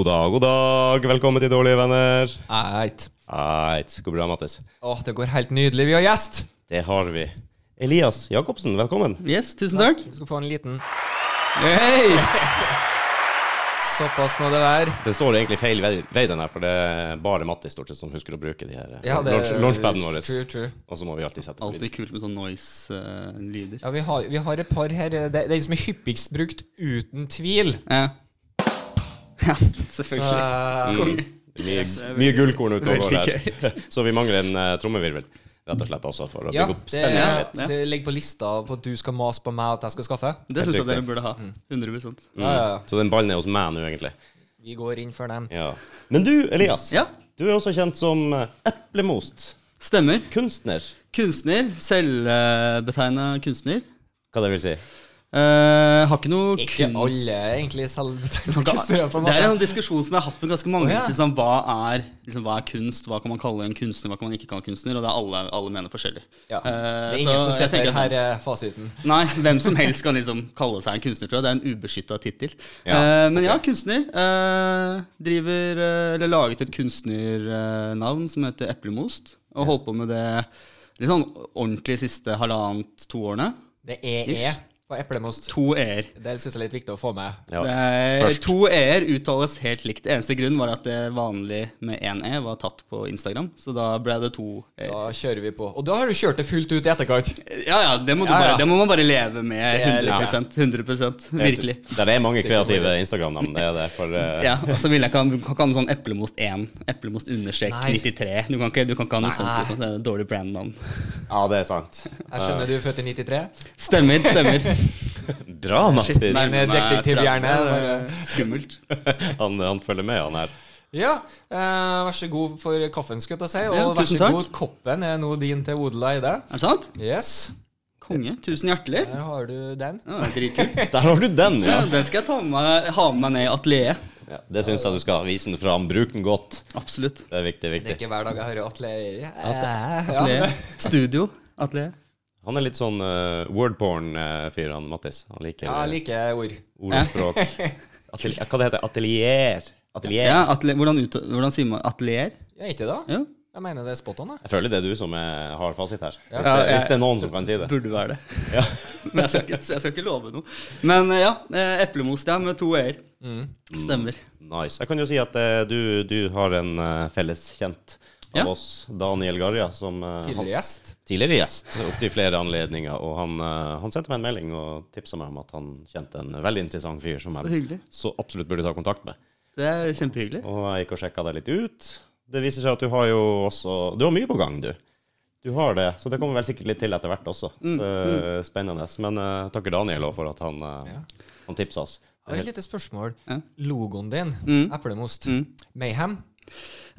God dag, god dag. Velkommen til Dårlige venner. Eit. Eit, går bra, Mattis? Åh, det går helt nydelig. Vi har gjest. Det har vi. Elias Jacobsen, velkommen. Yes, tusen takk. Du skal få en liten Hei! Såpass må det være. Det står egentlig feil vei, vei den her, for det er bare Mattis stort sett som husker å bruke de her eh, Ja, det launch, launchpaden vår. True, true. Og så må vi alltid sette på lyd. Alltid kult med sånn noise-lyder. Ja, vi har, vi har et par her. Det, det er de som er hyppigst brukt, uten tvil. ja. ja, selvfølgelig. Så, Mye, Yes, det er mye gullkorn utover der. Så vi mangler en uh, trommevirvel, rett og slett også, for å ja, bygge opp spenningen litt. Ja. det ligger på lista på at du skal mase på meg at jeg skal skaffe. Det syns jeg dere burde ha. Mm. 100 Mm. ja, ja. Så den ballen er hos meg nå, egentlig. Vi går inn for dem. Ja. Men du, Elias. Ja, Du er også kjent som eh, Eplemost. stemmer. Kunstner. Kunstner. Selvbetegna kunstner. Hva det vil si? Eh, har ikke noe Ikke kunst... alle egentlig Det er en diskusjon som jeg har hatt med ganske mange. Oh, ja. liksom, hva, er, liksom, hva er kunst? Hva kan man kalle en kunstner? Hva kan man ikke kalle en kunstner? Og det er alle, alle mener forskjellig. Ja. Uh, Det er så ingen som jeg tenker her er fasiten. Nei, hvem som helst kan liksom kalle seg en kunstner, tror jeg. Det er en ubeskytta tittel. Ja, uh, men ja, kunstner. Eh, driver eh, Eller laget et kunstnernavn som heter Eplemost. Og holdt på med det litt sånn ordentlig siste halvannet, to årene. Det er Ish. E på eplemost. To e-er. Det syns jeg er litt viktig å få med. Ja. Det er, to e-er uttales helt likt. Eneste grunn var at det vanlige med én e var tatt på Instagram. Så da ble det to e-er. Da kjører vi på. Og da har du kjørt det fullt ut i etterkant. Ja, ja, det må, du Ja, ja. Bare, det må man bare leve med Det er 100 100 Virkelig. Det er mange kreative Instagram-navn, det er det. For, uh... Ja, og så vil jeg ikke ha, noe sånn eplemost 1, eplemost understrek 93. Du kan ikke, du kan ikke ha noe Nei. sånt. Det er et dårlig brandnavn. ja, det er sant. Jeg skjønner du er født i 93. Stemmer, stemmer. Bra, Matti. 30. bare- Skummelt. Han, han følger med, han her. Ja, eh, vær så god for kaffen, skulle jeg si. Og Ja, vær så takk. god, koppen er nå din til Odla i det. Er det sant? Yes, Konge. Tusen hjertelig. Der har du den. Ja. Der har du den, ja! Ja, den skal jeg ta med ha med meg ned i atelieret. ja det syns jeg du skal vise den fram. Bruk den godt. Absolutt. Det er viktig. Det er ikke hver dag jeg hører atelier. Eh, Atelier. ja. Studio. Atelier. Han er litt sånn uh, wordporn-fyr, han Mattis. Han liker ja, jeg liker ord. ordspråk. Atelier, hva det heter Atelier. Atelier. Ja, atelier. Hvordan, ut, hvordan sier man atelier? Ja, ikke det? Ja, Jeg mener det er spot on, da. Jeg føler det er du som er, har fasit her. Hvis, Ja, det, hvis det er noen som kan si det. burde være det. Ja. Men jeg skal ikke, jeg skal ikke love noe. Men eh, ja, eplemos ja, med to e-er. Mm. Stemmer. Nice. Jeg kan jo si at uh, du, du har en uh, felles kjent av Ja. oss, Daniel Garja, som eh, Tidligere gjest. tidligere gjest opptil flere anledninger. Og han, eh, han sendte meg en melding og tipsa meg om at han kjente en veldig interessant fyr som jeg så, så absolutt burde ta kontakt med. Det er kjempehyggelig. Og jeg gikk og sjekka deg litt ut. Det viser seg at du har jo også Du har mye på gang, du. Du har det, så det kommer vel sikkert litt til etter hvert også. Mm, Det er spennende. Men uh, takker Daniel òg for at han, uh, Ja. han tipsa oss. Jeg har et lite spørsmål. Ja. Logoen din, Mm. eplemost, Mm. Mayhem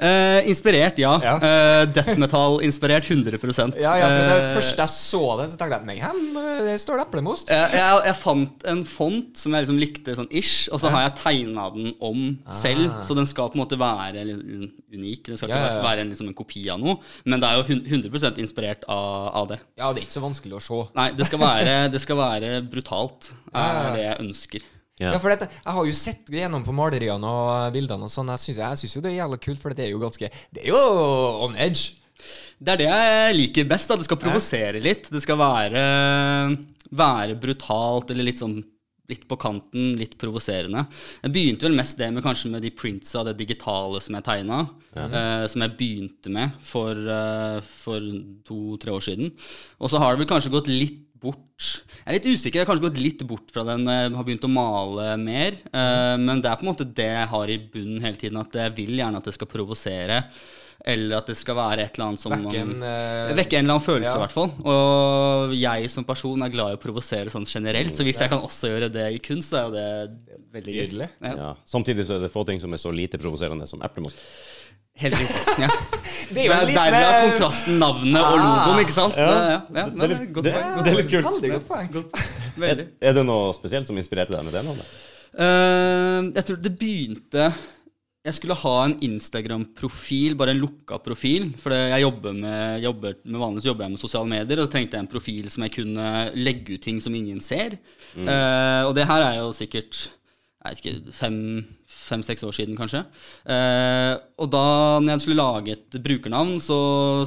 Eh, inspirert, ja. Ja. Uh, death metal-inspirert 100 Ja, ja, for det Eh, første jeg så det, så tenkte jeg Mayhem, der står det eplemost. Uh, jeg, jeg fant en font som jeg liksom likte sånn ish, og så har jeg tegna den om selv. Så den skal på en måte være unik. Den skal ikke Ah. Være en, liksom en kopi av noe, men det er jo 100% inspirert av, av det. Ja, det er ikke så vanskelig å se. Nei, det skal være, det skal være brutalt, ja. er det jeg ønsker. Ja. Ja, for dette, Jeg har jo sett gjennom på maleriene og bildene, og sånn. Jeg syns, jo det er jævla kult, for det er jo ganske Det er jo on edge. Det er det jeg liker best. da Det skal provosere litt. Det skal være, være brutalt eller litt sånn Litt på kanten, litt provoserende. Jeg begynte vel mest det med kanskje med de printsa, det digitale som jeg tegna. Eh, som jeg begynte med for, uh, for to-tre år siden. Og så har det vel kanskje gått litt bort Jeg er litt usikker. Jeg har kanskje gått litt bort fra den. Jeg har begynt å male mer. Eh, men det er på en måte det jeg har i bunnen hele tiden. At jeg vil gjerne at det skal provosere. eller at det skal være et eller annet som Vekke en, eh, Vekke en eller annen følelse, ja. i hvert fall. Og jeg som person er glad i å provosere sånn generelt, så hvis jeg kan også gjøre det i kunst, så er jo det veldig gøy. Ja. Ja. Samtidig så er det få ting som er så lite provoserende som eplemost. Helt riktig. Ja. Det er jo Der- en liten er kontrasten navnet og Ah. logoen, ikke sant? Ja. Det, ja. Ja, Det er det litt- er det- det er litt kult. Veldig godt poeng. Er, er det noe spesielt som inspirerte deg med det navnet? Uh, jeg tror det begynte Jeg skulle ha en Instagram-profil, bare en lukka profil. For jeg jobber med, jobber, med vanligvis jobber jeg med sosiale medier, og så trengte jeg en profil som jeg kunne legge ut ting som ingen ser. Eh, og det her er jo sikkert jeg vet ikke, fem- fem-seks år siden, kanskje. Eh, og da når jeg skulle lage et brukernavn, så,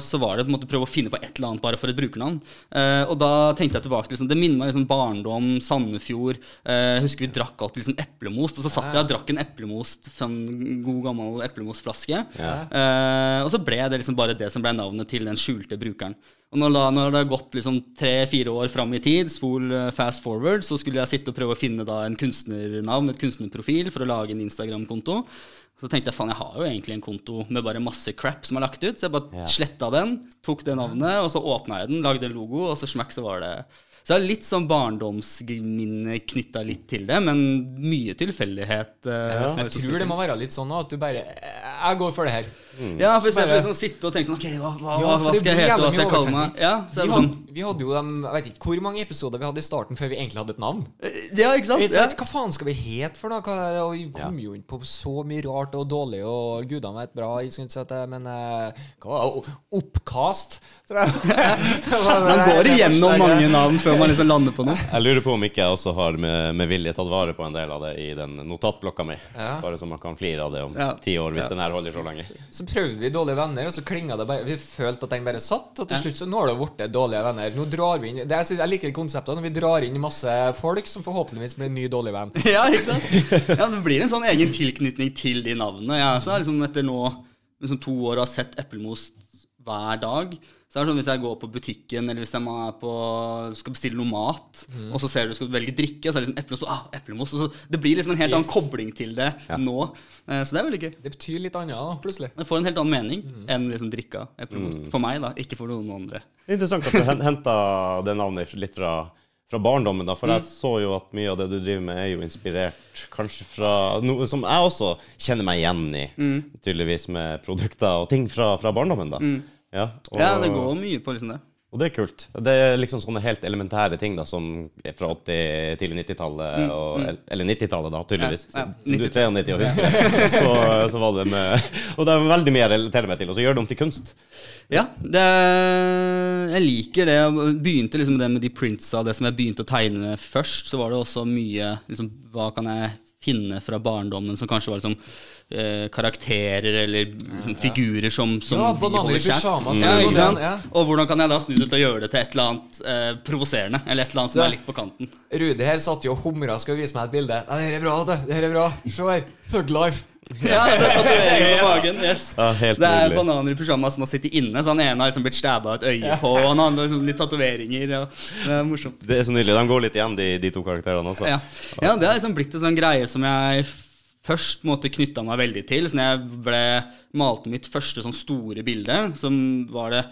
så var det på en måte prøve å finne på et eller annet bare for et brukernavn. Eh, og da tenkte jeg tilbake til liksom, Det minner meg liksom barndom, Sandefjord. Eh, husker vi drakk alltid liksom eplemost, og så satt jeg og drakk en eplemost fra en god gammel eplemostflaske. Eh, og så ble det liksom bare det som ble navnet til den skjulte brukeren. Og når, når det har gått liksom tre-fire år fram i tid, spol eh, fast forward, så skulle jeg sitte og prøve å finne da en kunstnernavn, et kunstnerprofil, for å lage en Instagram-konto. Så tenkte jeg faen, jeg har jo egentlig en konto med bare masse crap som er lagt ut. Så jeg bare Ja. sletta den, tok det navnet, og så åpna jeg den, lagde en logo, og så smakk, så var det Så det er litt sånn barndomsminne knytta litt til det, men mye tilfeldighet. eh, som Jeg tror det må være litt sånn at du bare Jeg går for det her. Ja, for Så eksempel sånn sitte og tenke sånn Ok, hva, hva, Ja, hva, skal jeg hete, hva skal jeg kalle meg? Ja, så Vi sånn. hadde, vi hadde jo dem, Jeg vet ikke hvor mange episoder vi hadde i starten før vi egentlig hadde et navn. Ja, ikke sant? Ja. Hva faen skal vi hete for noe? Og vi kom jo inn på så mye rart og dårlig, og gudene vet bra, det, men eh, hva var? Oppkast, tror jeg. Man går igjennom mange navn før man liksom lander på noe. Jeg lurer på om ikke jeg også har med, med vilje tatt vare på en del av det i den notatblokka mi. Ja. Bare så man kan flire av det om Ja. ti år, hvis den her holder så lenge. Så prøvde vi Dårlige venner, og så klinga det bare Vi følte at den bare satt, og til slutt så nå har det blitt Dårlige venner. Nå drar vi inn det, jeg, synes, jeg liker konseptet når vi drar inn masse folk som forhåpentligvis blir en ny dårlig venn. Ja, ikke sant? Ja, Det blir en sånn egen tilknytning til de navnene. Jeg også er liksom etter nå liksom to år og har sett eplemost hver dag. Så er sånn Hvis jeg går på butikken eller hvis jeg er på, skal bestille noe mat, og så ser du skal velge drikke, og så er det liksom eplemos, Ah, eplemos og så Det blir liksom en helt annen kobling til det nå. Eh, Så det er veldig gøy. Det betyr litt annet, da, plutselig. Det får en helt annen mening enn liksom drikka eplemost. For meg, da. Ikke for noen andre. Det er interessant at du henta det navnet litt fra, fra barndommen, da, for jeg så jo at mye av det du driver med, er jo inspirert kanskje fra noe som jeg også kjenner meg igjen i, tydeligvis med produkter og ting fra, fra barndommen. da. Ja, og, Ja, det går mye på liksom det. Og det er kult. Det er liksom sånne helt elementære ting da, som er fra 80- til 90-tallet, og- eller 90-tallet da, tydeligvis. Ja, ja, Du er 93 og husker, så, så var det med Og det er veldig mye jeg relaterer meg til, og så gjør det om til kunst. Ja, det, jeg liker det. Jeg begynte liksom det med de printsa, det som jeg begynte å tegne først. Så var det også mye liksom, Hva kan jeg finne fra barndommen som kanskje var liksom eh, karakterer eller figurer som, som Ja, vi bananer i holder kjært. pyjamas, Ja, ja, ikke sant? ja. Og hvordan kan jeg da snu det til å gjøre det til et eller annet eh, provoserende? Eller et eller annet som Ja. er litt på kanten. Rudi her satt jo og humra skal vise meg et bilde. Ja, det her er bra, det. Det her er bra. Se her. Thug life. Ja, det er magen. Yes. Ja, helt det er bananer i pysjamas som har sittet inne, så han ene har liksom blitt stæba et øye på, og han andre har liksom litt tatoveringer. Ja. Det er morsomt. Det er så nydelig. De går litt igjen, de, de to karakterene også. Ja. ja, det har liksom blitt en sånn greie som jeg først måtte knytta meg veldig til. Så når jeg ble malte mitt første sånn store bilde, som var det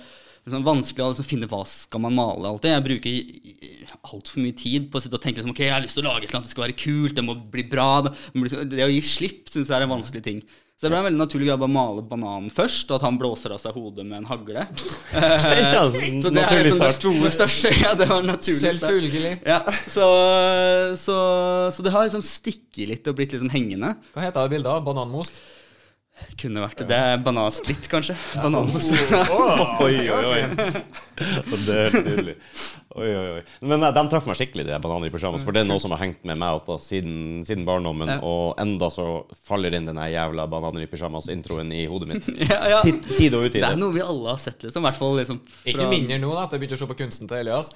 liksom vanskelig å liksom finne hva skal man male alltid. Jeg bruker altfor mye tid på å sitte og tenke liksom, ok, jeg har lyst til å lage et eller det skal være kult, det må bli bra. Det, det å gi slipp syns jeg er en vanskelig ting. Så det ble en veldig naturlig grad å male bananen først, og at han blåser av seg hodet med en hagle. Ja, Så det er liksom det store største. Ja, det var naturlig. Selvfølgelig. Ja, så, så, så det har liksom stikket litt og blitt liksom hengende. Hva heter det bildet? Bananmost? Kunne vært det. Det er banansplitt, kanskje. Bananmos. Oi, oi, oi. Det er helt nydelig. Oi, oi, oi. Men de traff meg skikkelig, de bananer i pyjamas. For det er noe som har hengt med meg også, siden, siden barndommen. Ja. Og enda så faller inn den jævla bananer i pyjamas-introen i hodet mitt. Ja, ja. Tid, tid og Det er noe vi alle har sett, liksom. I hvert fall liksom Ikke minner mindre nå, da, at jeg begynte å se på kunsten til Elias.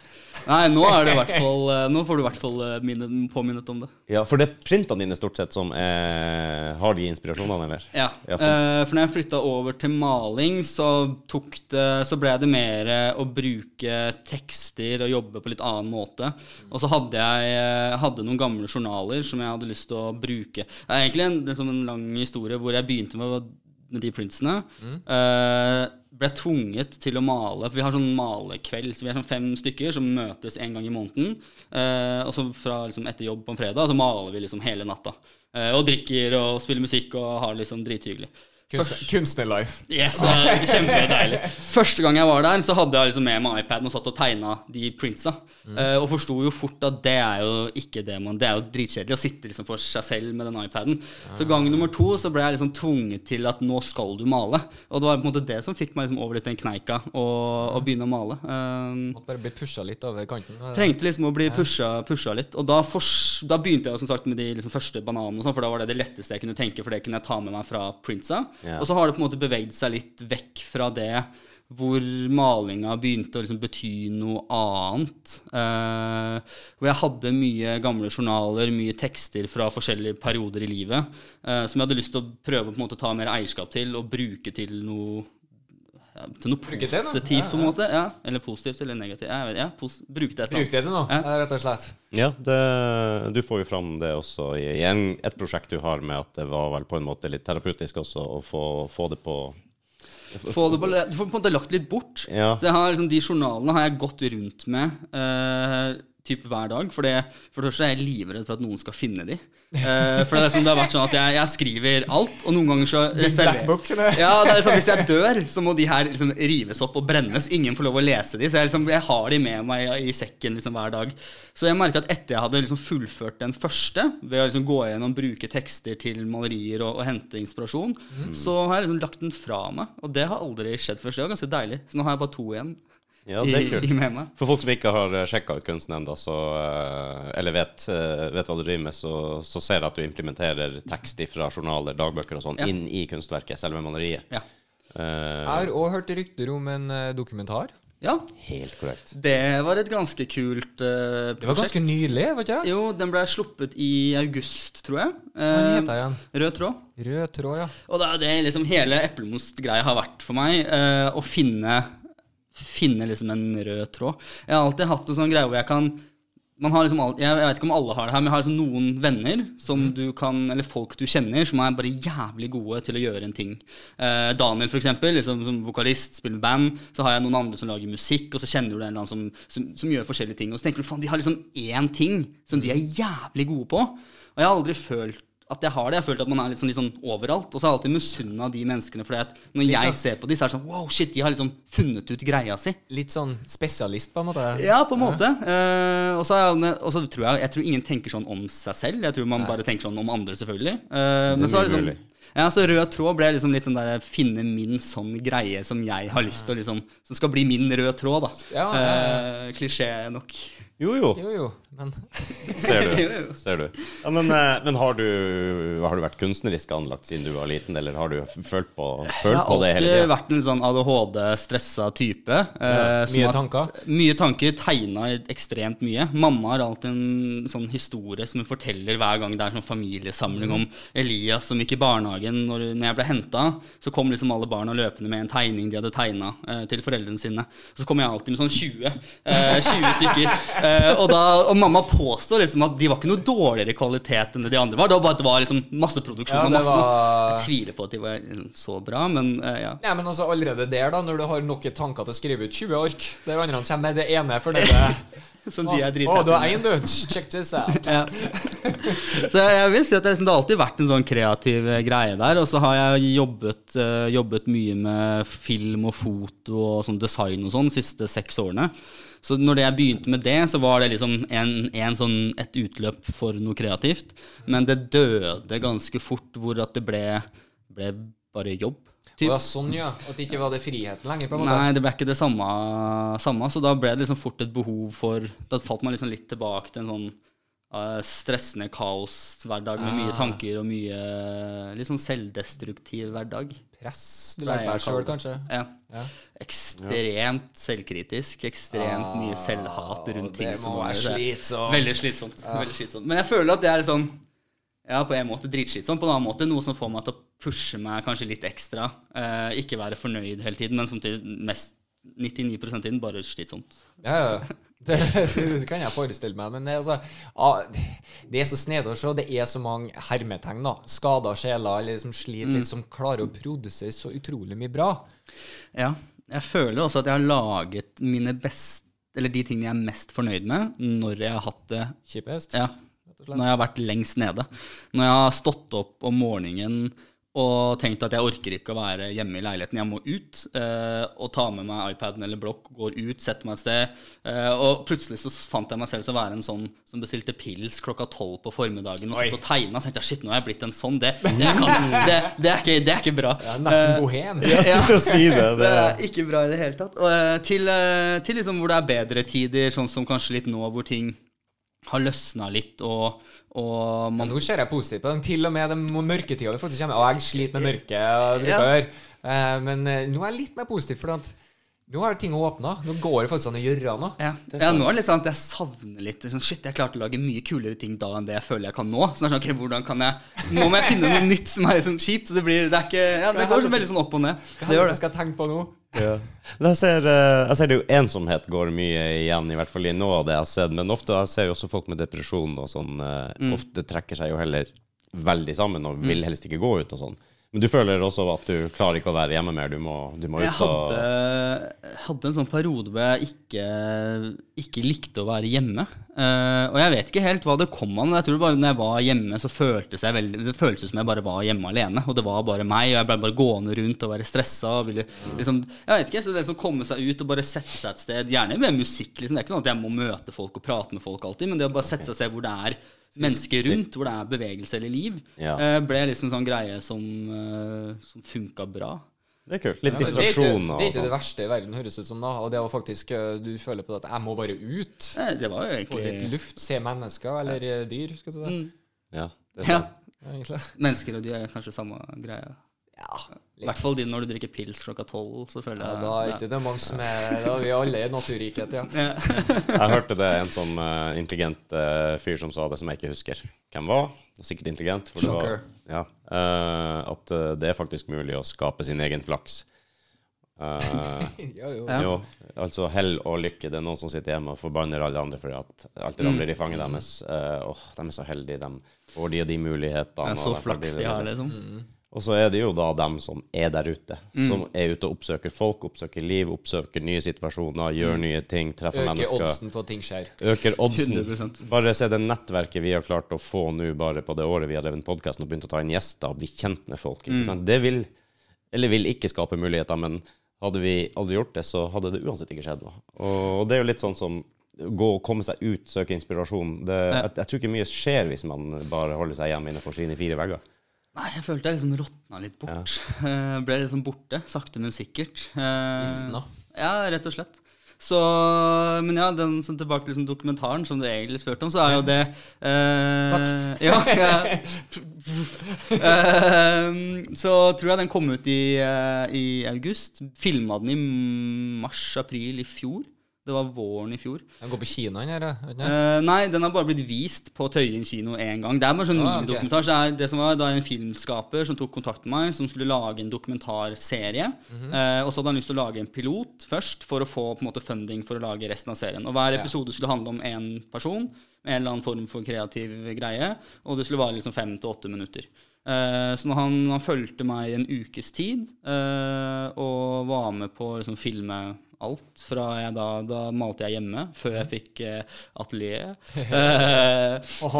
Nei, nå er det hvert fall eh, Nå får du i hvert fall eh, påminnet om det. Ja, for det er printene dine stort sett som er, har de inspirasjonene, eller? Ja, Ja, for- eh, for når jeg flytta over til maling, så, tok det, så ble det mer å bruke tekster og jobbe på litt annen måte. Og så hadde jeg eh, hadde noen gamle journaler som jeg hadde lyst til å bruke. Det er egentlig en, det er en lang historie hvor jeg begynte med med de printsene. Eh, ble tvunget til å male. For vi har sånn malekveld, så vi er sånn fem stykker som møtes en gang i måneden. Eh, og så fra liksom, etter jobb på en fredag, så maler vi liksom hele natta. Eh, og drikker og spiller musikk og har det liksom drithyggelig. Kunst, Kunstnerlife. Yes, Kjempedeilig. Første gang jeg var der, så hadde jeg liksom med meg iPaden og satt og tegna de printsa. Eh, og forsto jo fort at det er jo ikke det man Det er jo dritkjedelig å sitte liksom for seg selv med den iPaden. Så gang nummer to så ble jeg liksom tvunget til at nå skal du male. Og det var på en måte det som fikk meg liksom over litt den kneika og, og begynne å male. Um, Måtte bare bli pusha litt over kanten. Trengte liksom å bli pusha, pusha litt. Og da, for, da begynte jeg jo som sagt med de liksom første bananene, og sånn, for da var det det letteste jeg kunne tenke, for det kunne jeg ta med meg fra printsa. Ja. Og så har det på en måte bevegd seg litt vekk fra det hvor malinga begynte å liksom bety noe annet. Eh, hvor jeg hadde mye gamle journaler, mye tekster fra forskjellige perioder i livet, eh, som jeg hadde lyst til å prøve å på en måte ta mer eierskap til og bruke til noe ja, til noe det, positivt, Ja, på en måte. Ja. Eller positivt eller negativt. Jeg vet, ja, pos Bruke det et Bruk det til noe, Ja. rett og slett. Ja, det, du får jo fram det også i, i en, et prosjekt du har med at det var vel på en måte litt terapeutisk også å få, få det på Få det på, du får på en måte lagt litt bort. Ja. Så har liksom, De journalene har jeg gått rundt med eh, typ hver dag. For, det, for det første er jeg livredd for at noen skal finne de. Uh, for det, er liksom, det har vært sånn at jeg, jeg skriver alt, og noen ganger så reserverer. Ja, liksom, Hvis jeg dør, så må de her liksom rives opp og brennes. Ingen får lov å lese de. Så jeg, liksom, jeg har de med meg i, i sekken liksom hver dag. Så jeg merka at etter jeg hadde liksom fullført den første, ved å liksom gå gjennom, bruke tekster til malerier og, og hente inspirasjon, så har jeg liksom lagt den fra meg. Og det har aldri skjedd før. Så det var ganske deilig. Så nå har jeg bare to igjen Ja, det er kult. i i. For folk som ikke har sjekka ut kunsten ennå, eller vet, eh, vet hva du driver med, så, så ser jeg at du implementerer tekst fra journaler, dagbøker og sånn Ja. inn i kunstverket, selve maleriet. Ja. Uh, Jeg har òg hørt rykter om en eh, dokumentar. ja. helt korrekt. Det var et ganske kult uh, Det var ganske nylig, var ikke det? Jo, den ble sluppet i august, tror jeg. Hva Eh, heter den? igjen? Rød tråd. Rød tråd, ja. Og det er det liksom hele eplemost-greia har vært for meg. Uh, å finne, finne liksom en rød tråd. Jeg har alltid hatt en sånn greie hvor jeg kan man har liksom jeg, vet ikke om alle har det her, men jeg har liksom noen venner som du kan, eller folk du kjenner, som er bare jævlig gode til å gjøre en ting. Eh, Daniel, for eksempel, liksom, som vokalist, spiller band. Så har jeg noen andre som lager musikk, og så kjenner du en eller annen som, som, som gjør forskjellige ting. Og så tenker du faen, de har liksom én ting som de er jævlig gode på. Og jeg har aldri følt at jeg har det. Jeg har følt at man er sånn, sånn overalt. Og så har jeg alltid misunna de menneskene. For når Litt jeg sånn- ser på de, så er det sånn wow, shit, de har liksom funnet ut greia si. Litt sånn spesialist, på en måte. Ja, på en måte. Ja. så er og så tror jeg Jeg tror ingen tenker sånn om seg selv. Jeg tror man bare tenker sånn om andre, selvfølgelig. Uh, men så er det liksom ja, så Rød tråd ble liksom litt sånn der finne min sånn greie som jeg har lyst til å liksom Som skal bli min rød tråd, da. Ja, ja, Eh, Klisjé nok. Jo, jo, Jo, jo, men ser du. Jo, jo. Ser du. Ja, men eh, men har, du, har du vært kunstnerisk anlagt siden du var liten, eller har du følt på, Jeg følt har på det hele alltid vært en sånn ADHD-stressa type. eh, Mye har- tanker. Mye tanker. Tegna ekstremt mye. Mamma har alltid en sånn historie som hun forteller hver gang det er sånn familiesamling om Elias som gikk i barnehagen. Når, når jeg ble henta, så kom liksom alle barna løpende med en tegning de hadde tegna eh, til foreldrene sine. Så kom jeg alltid med sånn 20, eh, 20 stykker. Eh, og, da, og mamma påstår liksom at de var ikke noe dårligere kvalitet enn det de andre var. Det var bare at det var liksom masseproduksjon Ja, masse. var- Jeg tviler på at de var liksom så bra, men eh, ja. ja. men altså allerede der, da, når du har nok tanker til å skrive ut 20 ark Der andre kommer med det ene fornøyde Som de er Å, drithappy du har én, du. Check this out. Ja. Så jeg, jeg vil si at det, liksom, det har alltid vært en sånn kreativ eh, greie der. Og så har jeg jobbet, eh, jobbet mye med film og foto og sånn design og sånn de siste seks årene. Så når jeg begynte med det, så var det liksom en, en sånn, et utløp for noe kreativt. Men det døde ganske fort, hvor at det ble, ble bare jobb. Typ. ja, sånn, ja. At det ikke var det friheten lenger, på en måte. Nei, det ble ikke det samme, samme, så da ble det liksom fort et behov for Da falt man liksom litt tilbake til en sånn uh, stressende kaoshverdag med mye Ah. tanker og mye litt sånn selvdestruktiv hverdag. Press. Du lærte deg sjøl, kanskje. Ja. Ja. Ekstremt selvkritisk, ekstremt mye selvhat rundt ting Ah, Det som må være slitsomt. Veldig slitsomt. Veldig slitsomt. Men jeg føler at det er sånn Ja, på en måte dritslitsomt. På en annen måte noe som får meg til å pushe meg kanskje litt ekstra. Eh, ikke være fornøyd hele tiden, men samtidig mest 99 tiden bare slitsomt. Ja, ja. Det, det kan jeg forestille meg. Men det, er altså, ah, det er så snedig å se. Det er så mange hermetegn. da Skada sjeler eller som sliter litt, som klarer å produsere så utrolig mye bra. Ja. Jeg føler også at jeg har laget mine beste Eller de tingene jeg er mest fornøyd med når jeg har hatt det Kjipest. Ja. Når jeg har vært lengst nede. Når jeg har stått opp om morgenen og tenkt at jeg orker ikke å være hjemme i leiligheten, jeg må ut. Eh, og ta med meg iPaden eller blokk, går ut, setter meg et sted. Eh, og plutselig så fant jeg meg selv som å være en sånn som bestilte pils klokka tolv på formiddagen og satt og tegna. Så tenkte jeg shit, nå er jeg blitt en sånn. Det, det, kan, det, det, er, ikke, det er ikke bra. Det er nesten Eh, bohem. Jeg skulle til å si det. det det er ikke bra i det hele tatt. Og, eh, til eh, til liksom hvor det er bedre tider, sånn som kanskje litt nå hvor ting har løsna litt, og, og Men man nå ser jeg positivt på den. Til og med den mørketida vi faktisk kommer. Og jeg sliter med mørket. Ja. Eh, Men eh, nå er jeg litt mer positiv, for at nå har ting åpna. Nå går det faktisk an å gjøre noe. ja. ja, nå er det litt sånn at jeg savner litt sånn, Shit, jeg klarte å lage mye kulere ting da enn det jeg føler jeg kan nå. Så det er sånn, ok, hvordan kan jeg Nå må jeg finne noe nytt som er liksom kjipt. Så det blir Det er ikke Ja, det går veldig sånn opp og ned. Hva Det gjør er det jeg skal tenke på nå? Men Jeg ser, eh, jeg ser det jo ensomhet går mye igjen, i hvert fall i noe av det jeg har sett. Men ofte jeg ser jeg også folk med depresjon og sånn. eh, Mm. Ofte trekker seg jo heller veldig sammen og vil helst ikke gå ut og sånn. Men du føler også at du klarer ikke å være hjemme mer. Du må, du må Jeg ut og hadde, hadde en sånn periode hvor jeg ikke, ikke likte å være hjemme. Uh, og jeg vet ikke helt hva det kom av, men jeg tror bare når jeg var hjemme, så føltes jeg veldig, det føltes som jeg bare var hjemme alene. Og det var bare meg, og jeg ble bare gående rundt og være stressa. Og ville, liksom, jeg vet ikke, så det som komme seg ut og bare sette seg et sted, gjerne med musikk. Liksom. Det er ikke sånn at jeg må møte folk og prate med folk alltid, men det å bare sette seg et sted hvor det er mennesker rundt, hvor det er bevegelse eller liv, Ja. eh, ble liksom en sånn greie som, uh, som funka bra. Det er kult. Litt Ja, det, er ikke, distraksjon det er ikke det verste i verden, høres ut som. da Og det var faktisk eh, Du føler på at jeg må bare ut. Eh, Det var jo Få litt luft, se mennesker eller eh, dyr. Skal du si. Ja, det er ja, sant. Ja. Mennesker og dyr er kanskje samme greie. Ja, I hvert fall når du drikker pils klokka tolv, så føler ja, da er ikke det mange som er Da er vi alle i naturriket, ja. Ja. Jeg hørte det en sånn uh, intelligent uh, fyr som sa det, som jeg ikke husker hvem var. Sikkert intelligent. For det var, Shocker. ja, uh, at det er faktisk mulig å skape sin egen flaks. Ja, jo. Ja. Jo, altså hell og lykke. Det er noen som sitter hjemme og forbanner alle andre fordi at alt ramler i fanget deres. Åh, de er så heldige, de får de og de mulighetene. Det er så flaks de- de har, liksom. Og så er det jo da dem som er der ute. Mm. Som er ute og oppsøker folk, oppsøker liv, oppsøker nye situasjoner, gjør Mm. nye ting, treffer Øker mennesker. oddsen for at ting skjer. Øker oddsen. 100%. Bare se det nettverket vi har klart å få nå bare på det året vi har drevet podkasten og begynt å ta inn gjester og bli kjent med folk. Mm. Ikke sant? Det vil, eller vil ikke skape muligheter, men hadde vi aldri gjort det, så hadde det uansett ikke skjedd noe. Og det er jo litt sånn som gå og komme seg ut, søke inspirasjon. Det, jeg, jeg tror ikke mye skjer hvis man bare holder seg hjemme innenfor sine fire vegger. Nei, jeg følte jeg liksom råtna litt bort. Eh, ble liksom borte, sakte, men sikkert. Eh, Visna. Ja, rett og slett. Så, men ja, den som tilbake til liksom dokumentaren som du egentlig spurte om, så er jo det eh, Takk. Ja, ja. Eh, så tror jeg den kom ut i, eh, i august. Filma den i mars-april i fjor. Det var våren i fjor. Den går på kinoen her, Uh. Nei, den har bare blitt vist på Tøyen kino én gang. Det er bare sånn Ah, okay. dokumentar. Så det, det som var, da er en filmskaper som tok kontakt med meg, som skulle lage en dokumentarserie. Mm -hmm. uh, og så hadde han lyst til å lage en pilot først, for å få på en måte funding for å lage resten av serien. Og hver episode skulle handle om én person med en eller annen form for kreativ greie. Og det skulle vare liksom fem til åtte minutter. Uh, så han, han fulgte meg en ukes tid og var med på å liksom, filme alt fra jeg da, da malte jeg hjemme, før jeg fikk eh, atelier. Eh, um,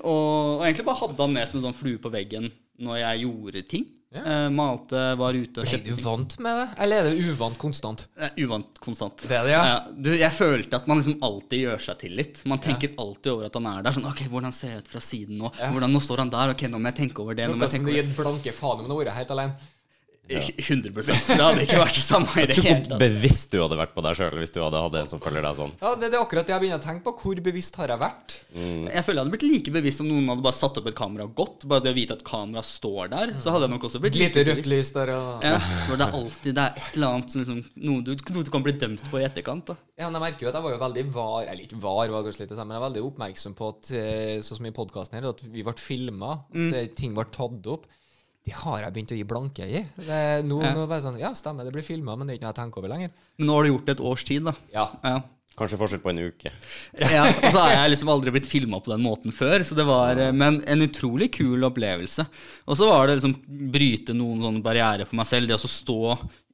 og, og egentlig bare hadde han med som en sånn flue på veggen når jeg gjorde ting. Ja. Eh, malte, var ute og Er Ble du vant med det, eller er det uvant konstant? Uh, Uvant konstant. Det er det, ja. du, jeg følte at man liksom alltid gjør seg til litt. Man tenker alltid over at han er der. Sånn, ok, Hvordan ser jeg ut fra siden nå? Hvordan, nå står han der. Ok, nå må jeg tenke over det. Nå må jeg som tenke du over gir blanke faen om du har vært helt alene. Det. 100 Det hadde ikke vært det samme i det Jeg tror hele hvor tatt. bevisst du hadde vært på deg sjøl hvis du hadde hatt en som følger deg sånn. Ja, det, det er akkurat det jeg begynner å tenke på. Hvor bevisst har jeg vært? Jeg føler jeg hadde blitt like bevisst om noen hadde bare satt opp et kamera og gått. Bare det å vite at kameraet står der, så hadde jeg nok også blitt lite like rødt bevisst. lys der ja. Ja, for det er alltid det er et eller annet som liksom, noe, du, noe du kan bli dømt på i etterkant. da. Ja, men jeg merker jo at jeg var jo veldig var Eller ikke var, var kanskje litt men jeg er veldig oppmerksom på at eh, sånn som i podkasten her, at vi ble filma, Mm. ting ble tatt opp. Det har jeg begynt å gi blanke i. Det nå, nå bare sånn, Ja, stemmer, det blir filma, men det er ikke noe jeg tenker over lenger. Men nå har du gjort det et års tid, da. Ja. Ja. Kanskje forskjell på en uke. Ja, og så har jeg liksom aldri blitt filma på den måten før. Så det var, eh, Men en utrolig kul opplevelse. Og så var det liksom bryte noen sånne barrierer for meg selv. Det å stå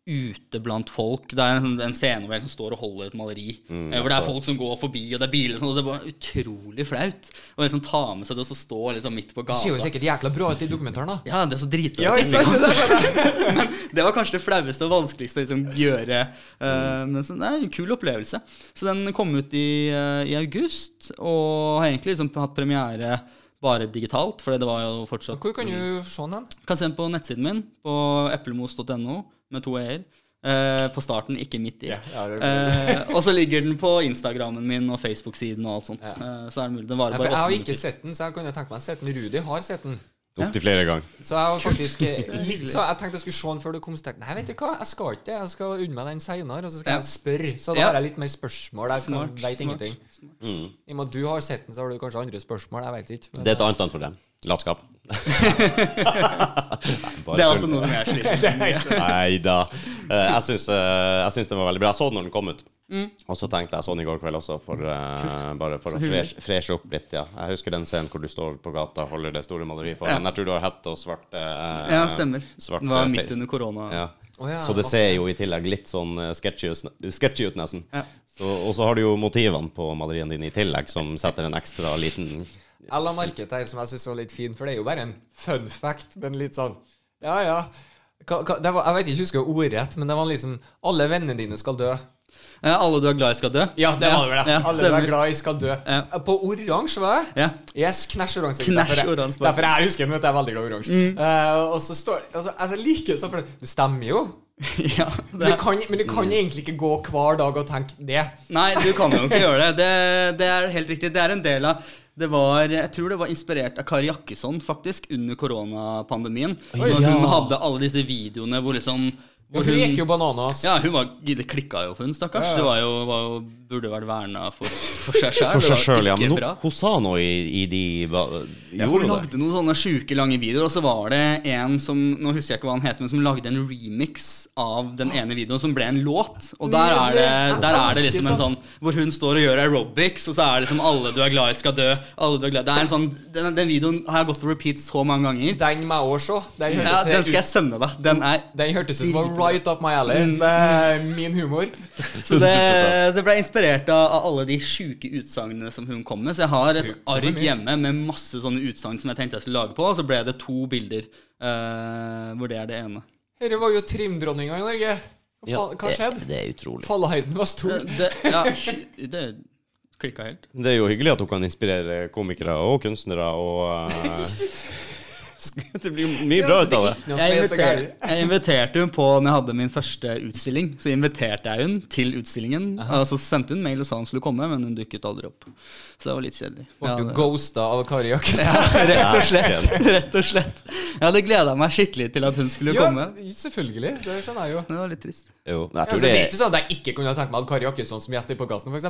ute blant folk. Det er en, sånn- en scene hvor jeg liksom står og holder et maleri. Mm, hvor det er folk som går forbi, og det er biler og sånn. Og det er bare utrolig flaut. Å liksom ta med seg det og så stå liksom midt på gata. Det ser jo sikkert jækla bra ut i dokumentaren, da. Ja, det er så dritbra. Ja? Det men det var kanskje det flaueste og vanskeligste å liksom, gjøre. eh, men så, det er en kul opplevelse. Så den kom ut i, eh, i august, og har egentlig liksom hatt premiere bare digitalt, for det var jo fortsatt Hvor kan du se den? Kan se den på nettsiden min, på eplemos.no, med to e-er. Uh, på starten, ikke midt i. Yeah, ja, det- eh, og så ligger den på Instagrammen min og Facebook-siden og alt sånt. Eh, så er det mulig. Den varer bare åtte minutter jeg har ikke sett den, så jeg kunne tenkt meg å sett den. Rudi har sett den. Opptil flere ganger. Så jeg var faktisk eh, litt så Jeg tenkte jeg skulle se den før du kom. Så tenkte Nei, vet du hva, jeg skal ikke det. Jeg skal unne meg den seinere, og så skal Ja. jeg spørre. Så da Ja. har jeg litt mer spørsmål. Jeg Smart, vet smart. ingenting. Mm. I og med at du har sett den, så har du kanskje andre spørsmål. Jeg vet ikke. Men, Det er et annet navn for. Latskap. Det er altså noe som jeg sliter med. Nei da. Jeg syns eh, jeg syns den var veldig bra. Jeg så den når den kom ut. Og så tenkte jeg sånn i går kveld også, for, uh, bare for Så å freshe, fresh, opp litt. ja Jeg husker den scenen hvor du står på gata og holder det store maleriet foran. Ja. Jeg tror du har hette og svart uh, Ja, stemmer. svart, Det var eh, midt under korona. Ja. Oh, ja, så det ser jo i tillegg litt sånn eh, sketchy ut, sketchy ut nesten. Ja. Så, og så har du jo motivene på maleriene dine i tillegg, som setter en ekstra liten Jeg la merke til en som jeg syns var litt fin, for det er jo bare en fun fact, men litt sånn Ja, ja. Hva, hva, det var, jeg vet ikke, husker jeg ordrett, men det var liksom Alle vennene dine skal dø. Eh, alle du er glad i, skal dø. Ja, det var det vel. Ja, Alle du er glad i, skal dø. Ja. På oransje, var det? Ja. Yes, knæsj oransje. Knæsj Derfor oransje. Derfor jeg husker den, du, jeg er veldig glad i oransje. Eh, og så står altså, altså, like, så for det- det stemmer jo. ja Men du kan, men du kan egentlig ikke gå hver dag og tenke det. Nei, du kan jo ikke gjøre det. det. Det er helt riktig. Det er en del av det var, Jeg tror det var inspirert av Kari Jakkesson, faktisk, under koronapandemien. Når ja. hun hadde alle disse videoene hvor liksom hvor hun gikk jo bananas. Ja, hun var, det klikka jo for hun, stakkars. Det var jo, var jo burde vært verna for, for seg sjøl. For seg sjøl, ja. Men hun, hun sa noe i, i de Ja, hun hun lagde noen sånne sjuke lange videoer, og så var det en som Nå husker jeg ikke hva han heter, men som lagde en remix av den ene videoen som ble en låt. Og der er det, der er det liksom en sånn hvor hun står og gjør aerobics, og så er det liksom 'Alle du er glad i, skal dø'. Alle du er glad Det er en sånn Den, den videoen har jeg gått på repeat så mange ganger. Den må jeg også se. Den Ja, den skal jeg sende deg. Den den hørtes ut som var right up my alley. Det er min humor. Så det, så det ble inspirert av, av alle de sjuke utsagnene som hun kom med. Så jeg har et ark hjemme med masse sånne utsagn som jeg tenkte jeg skulle lage på, og så ble det to bilder eh, hvor det er det ene. Dette var jo trimdronninga i Norge. Hva, Ja, hva skjedde? Det, det er utrolig. Fallhøyden var stor. Det, ja, det klikka helt. Det er jo hyggelig at hun kan inspirere komikere og kunstnere og eh, Det blir mye bra ut av det. Jeg, er så inviter, gærent. jeg inviterte hun på når jeg hadde min første utstilling. Så inviterte jeg hun til utstillingen. Og så sendte hun mail og sa hun skulle komme, men hun dukket aldri opp. Så det var litt kjedelig. Ble du det- ghosta av Kari Jakkesson? Rett og slett. Rett og slett. Jeg hadde gleda meg skikkelig til at hun skulle Ja, komme. selvfølgelig. Det skjønner jeg jo. Det var litt trist. Jo, jeg tror det det er ikke sånn at jeg ikke kunne tenkt meg å ha Kari Jakkesson som gjest i podkasten, f.eks.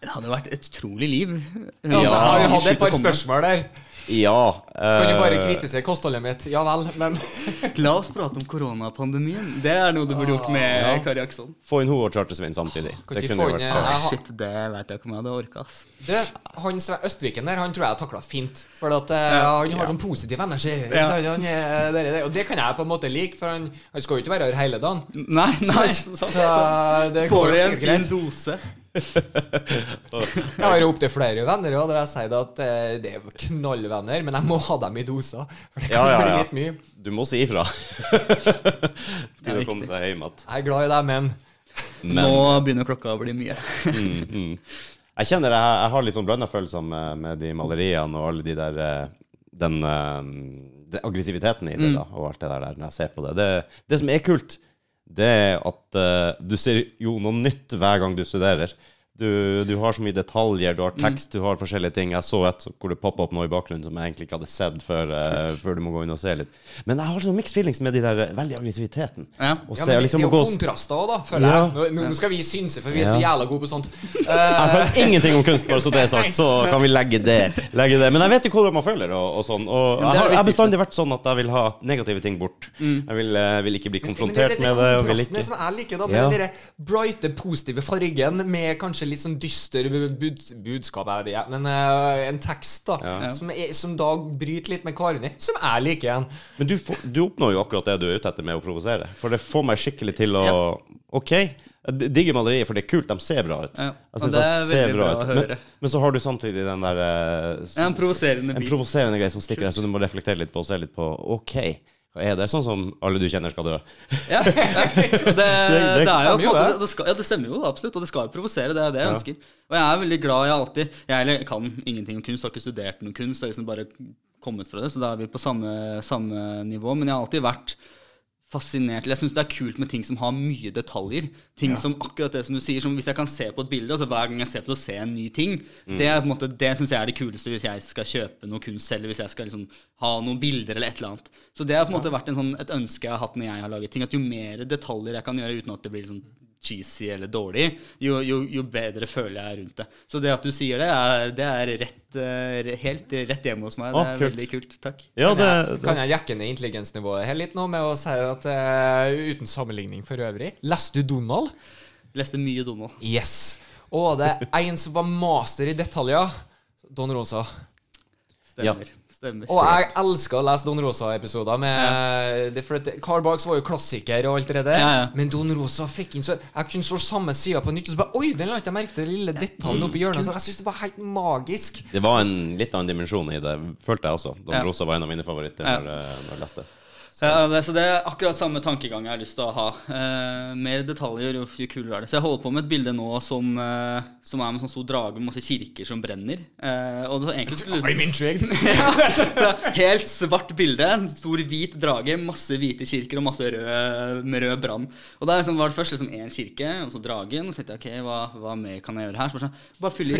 Det hadde vært et utrolig liv. Ja, altså, jeg har hatt et par spørsmål der. Ja. Skal du bare eh, kritisere kostholdet mitt. Ja vel, men La oss prate om koronapandemien. Det er noe du burde gjort med Ja. Kari Jackson. Få inn hun og Charter-Svein samtidig. Kan Det kunne vært eh, har- Shit, det vet jeg ikke om jeg hadde orka, det, han Østviken der, han tror jeg takla fint. For at ja. han har sånn positiv energi. Ja. Han det, det, og det kan jeg på en måte like, for han, han skal jo ikke være her hele dagen. Nei, nei. Så sant. det går jo sikkert greit. dose? Jeg har jo opptil flere venner òg, der jeg sier at eh, det er knallvenner, men jeg må ha dem i doser. For det kan Ja, ja, bli litt mye. Du må si ifra. Til å komme seg hjem igjen. Jeg er glad i deg, men Men Nå begynner klokka å bli mye. mm, mm. Jeg kjenner jeg, jeg har litt sånn blanda følelser med, med de maleriene og alle de der eh, Den, eh, den aggressiviteten i det, Mm. da, og alt det der når jeg ser på det. Det, det som er kult, det er at uh, du ser jo noe nytt hver gang du studerer. Du, du har så mye detaljer, du har tekst, du har forskjellige ting. Jeg så et hvor det poppa opp noe i bakgrunnen som jeg egentlig ikke hadde sett før, uh, før du må gå inn og se litt. Men jeg har sånn mixed feelings med de der eh, veldig aggressiviteten. Ja. Og Ja, men det, liksom det er jo kontraster òg, da, føler Ja. jeg. Nå, nå skal vi synse, for vi er Ja. så jævla gode på sånt. Jeg Eh, vet ingenting om kunst, bare så det er sagt, så kan vi legge det. Legge det. Men jeg vet jo hvordan man føler, og, og sånn. Og jeg er har, jeg har bestandig vært sånn at jeg vil ha negative ting bort. Jeg vil, uh, vil ikke bli men konfrontert med det. Og vil kontrastene ikke som jeg liker, da, med Ja. den der brighte, positive fargen med kanskje litt sånn dyster bud, budskap, jeg vet ikke, men uh, en tekst da, Ja. som, er, som da bryter litt med Karin i, som jeg liker igjen. Men du, du oppnår jo akkurat det du er ute etter med å provosere. For det får meg skikkelig til å OK, jeg digger maleriet, for det er kult. De ser bra ut. Ja, Jeg og det er ser veldig bra å Men, høre. men så har du samtidig den der Ja, en provoserende en provoserende greie som stikker deg, så du må reflektere litt på og se litt på OK. Er det? Sånn som alle du kjenner skal dø. Ja, det, Det, det, er jo stemmer jo, måte det. det, skal, Ja, det stemmer jo absolutt, og det skal jo provosere. Det er det jeg Ja. ønsker. Og jeg er veldig glad. Jeg alltid Jeg eller, kan ingenting om kunst, har ikke studert noe kunst. Jeg har liksom bare kommet fra det, så da er vi på samme, samme nivå. Men jeg har alltid vært fascinert. Jeg syns det er kult med ting som har mye detaljer. Ting som akkurat det som du sier, som hvis jeg kan se på et bilde, altså hver gang jeg ser på det se ser en ny ting, det, er på en måte, det syns jeg er det kuleste hvis jeg skal kjøpe noe kunst selv, eller hvis jeg skal liksom ha noen bilder eller et eller annet. Så det har på en måte vært en sånn, et ønske jeg har hatt når jeg har laget ting, at jo mer detaljer jeg kan gjøre uten at det blir sånn cheesy eller dårlig, jo, jo, jo bedre føler jeg rundt det. Så det at du sier det, er, det er rett, eh, helt rett hjemme hos meg. Det er kult. veldig kult. Takk. Ja, Kan det, jeg, kan jeg jekke ned intelligensnivået her litt nå med å si at uh, uten sammenligning for øvrig Leste du Donald? Leste mye Donald. Yes. Og det er en som var master i detaljer. Don Rosa. Stemmer. Stemmer. Og jeg elsker å lese Don Rosa-episoder. med det, for at Carl Barks var jo klassiker og alt det der. Ja, ja. Men Don Rosa fikk inn så Jeg kunne så samme sida på nytt, og så bare Oi, den la ikke jeg merke til, den lille detaljen oppi hjørnet. Så jeg synes det var helt magisk. det var en litt annen dimensjon i det, følte jeg også. Don Ja. Rosa var en av mine favoritter Ja. når, eh, når jeg leste. Ja, det, så det er akkurat samme tankegang jeg har lyst til å ha. Eh, mer detaljer, jo, jo kulere er det. Så jeg holder på med et bilde nå som, eh, som er med en sånn stor drage med masse kirker som brenner. Eh, og det egentlig skulle I'm intrigued. Helt svart bilde. En stor hvit drage, masse hvite kirker og masse rød, med rød brann. Og der liksom var det først liksom én kirke, og så dragen. Og så tenkte jeg ok, hva, hva mer kan jeg gjøre her? Så bare, sånn, bare fylle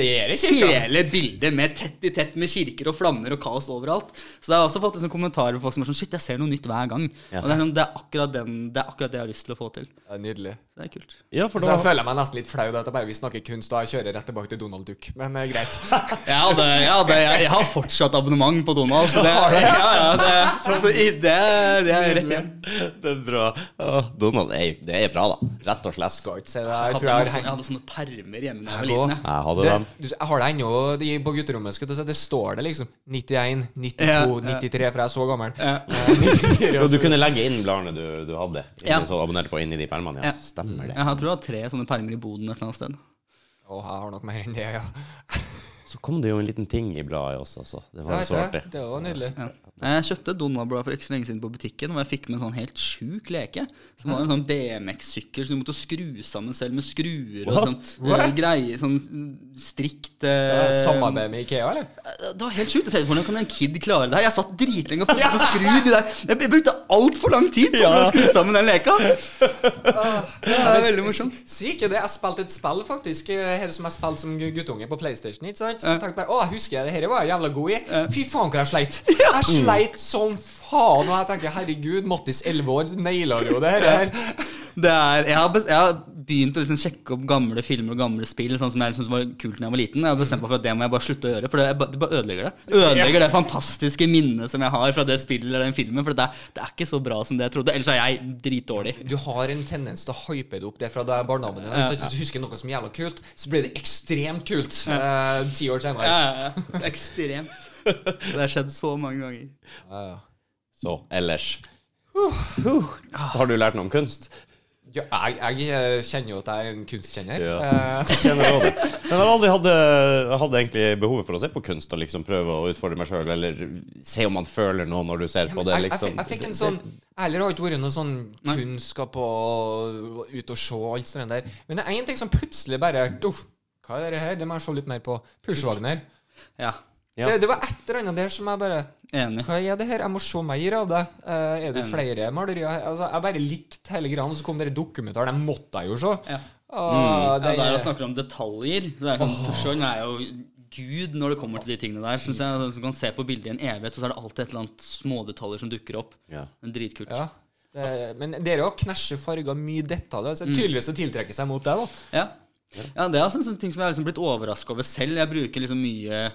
hele bildet med tett i tett med kirker og flammer og kaos overalt. Så jeg har også fått liksom kommentarer fra folk som er sånn Shit, jeg ser noe nytt hver gang. Ja. Og det er, sånn, det, er akkurat den, det er akkurat det jeg har lyst til å få til. Det er nydelig. Så det er kult. Ja, for Så da jeg føler meg nesten litt flau da at jeg bare vil snakke kunst, og jeg kjører rett tilbake til Donald Duck. Men eh, greit. ja, det, jeg, det, jeg, jeg har fortsatt abonnement på Donald, så det, ja, ja, det, så, så, i- det, det er rett igjen. Det er bra. Å, Donald er, det er bra, da. Rett og slett. Skal ikke si det. Jeg, Jeg tror jeg jeg hadde sånne permer hjemme da jeg var liten. jeg. Jeg hadde det, den. du, jeg har det ennå de på gutterommet. Skal du si, det står det liksom 91, 92, Ja, ja. 93, for jeg er så gammel. Ja. 94, Og du kunne legge inn bladene du, du hadde, Ja. så abonnerte på inni de permene. Ja, Ja. stemmer det. Jeg har- tror jeg har tre sånne permer i boden et eller annet sted. Å, jeg har nok mer enn det, ja. Så kom det jo en liten ting i bladet også, så det var jo så artig. det. Det var nydelig. Ja. Jeg kjøpte Donald-blad for ikke så lenge siden på butikken, og jeg fikk med en sånn helt sjuk leke. Som var en sånn BMX-sykkel som du måtte skru sammen selv med skruer og What? sånn What? greier. Sånn strikt eh, er Samarbeid med Ikea, eller? Det var helt sjukt. Jeg tenkte, Hvordan kan en kid klare det her? Jeg satt dritlenge og prøvde å skru de der Jeg brukte altfor lang tid på å skru sammen den leka. Det er veldig morsomt. Ikke det. Jeg spilte et spill, faktisk, eh, her som jeg spilte som guttunge på PlayStation. Ikke sant? Så tenkte jeg bare, å, husker jeg, det her var jeg jævla god i. Fy faen, hvor jeg sleit. Jeg sleit som faen. Og jeg tenker, herregud, Mattis, 11 år, nailer jo det her. Det er, jeg, har best, jeg har begynt å liksom sjekke opp gamle filmer og gamle spill, sånn som jeg syntes var kult da jeg var liten. Jeg har bestemt meg for at det må jeg bare slutte å gjøre, for det, det bare ødelegger det. Ødelegger det fantastiske minnet som jeg har fra det spillet eller den filmen. For det det er ikke så bra som det jeg trodde. Ellers er jeg dritdårlig. Du har en tendens til å hype det opp det fra da jeg er barndommen. Ja, Så husker noe som er jævla kult, så blir det ekstremt kult eh, ti år senere. Ja, ja, ja. Ekstremt. Det har skjedd så mange ganger. Ja, ja. Så ellers Har du lært noe om kunst? Ja, jeg, jeg eh, kjenner jo at jeg er en kunstkjenner. Ja. Eh, kjenner også det. Men jeg har aldri hatt, hadde egentlig behovet for å se på kunst og liksom prøve å utfordre meg sjøl, eller se om man føler noe når du ser Ja, på det. det. jeg, jeg, liksom. jeg fikk en sånn Jeg har ikke vært noe sånn kunnskap og ut og se og alt sånt der. Men det er én ting som plutselig bare Hva er det her? Det må jeg se litt mer på. Puls Wagner. Ja. Ja. Det, det var et eller annet der som jeg bare Enig. Hva er det her? Jeg må se mer av det. Uh, er det Enig. flere malerier? Altså, jeg bare likte hele greia, og så kom dere dokumentaren. Den måtte jeg jo se. Ja. Uh, mm. det, der jeg snakker om detaljer. Så det er sånn, person er jo gud når det kommer til de tingene der. Som jeg Så kan se på bildet i en evighet, og så er det alltid et eller annet smådetaljer som dukker opp. Ja. Dritkult. ja, det, men dere òg knæsjer farger, mye detaljer. Mm. Så tydeligvis det tiltrekker seg mot deg, da Ja. ja, det er altså en sånn ting som jeg har liksom blitt overraska over selv. Jeg bruker liksom mye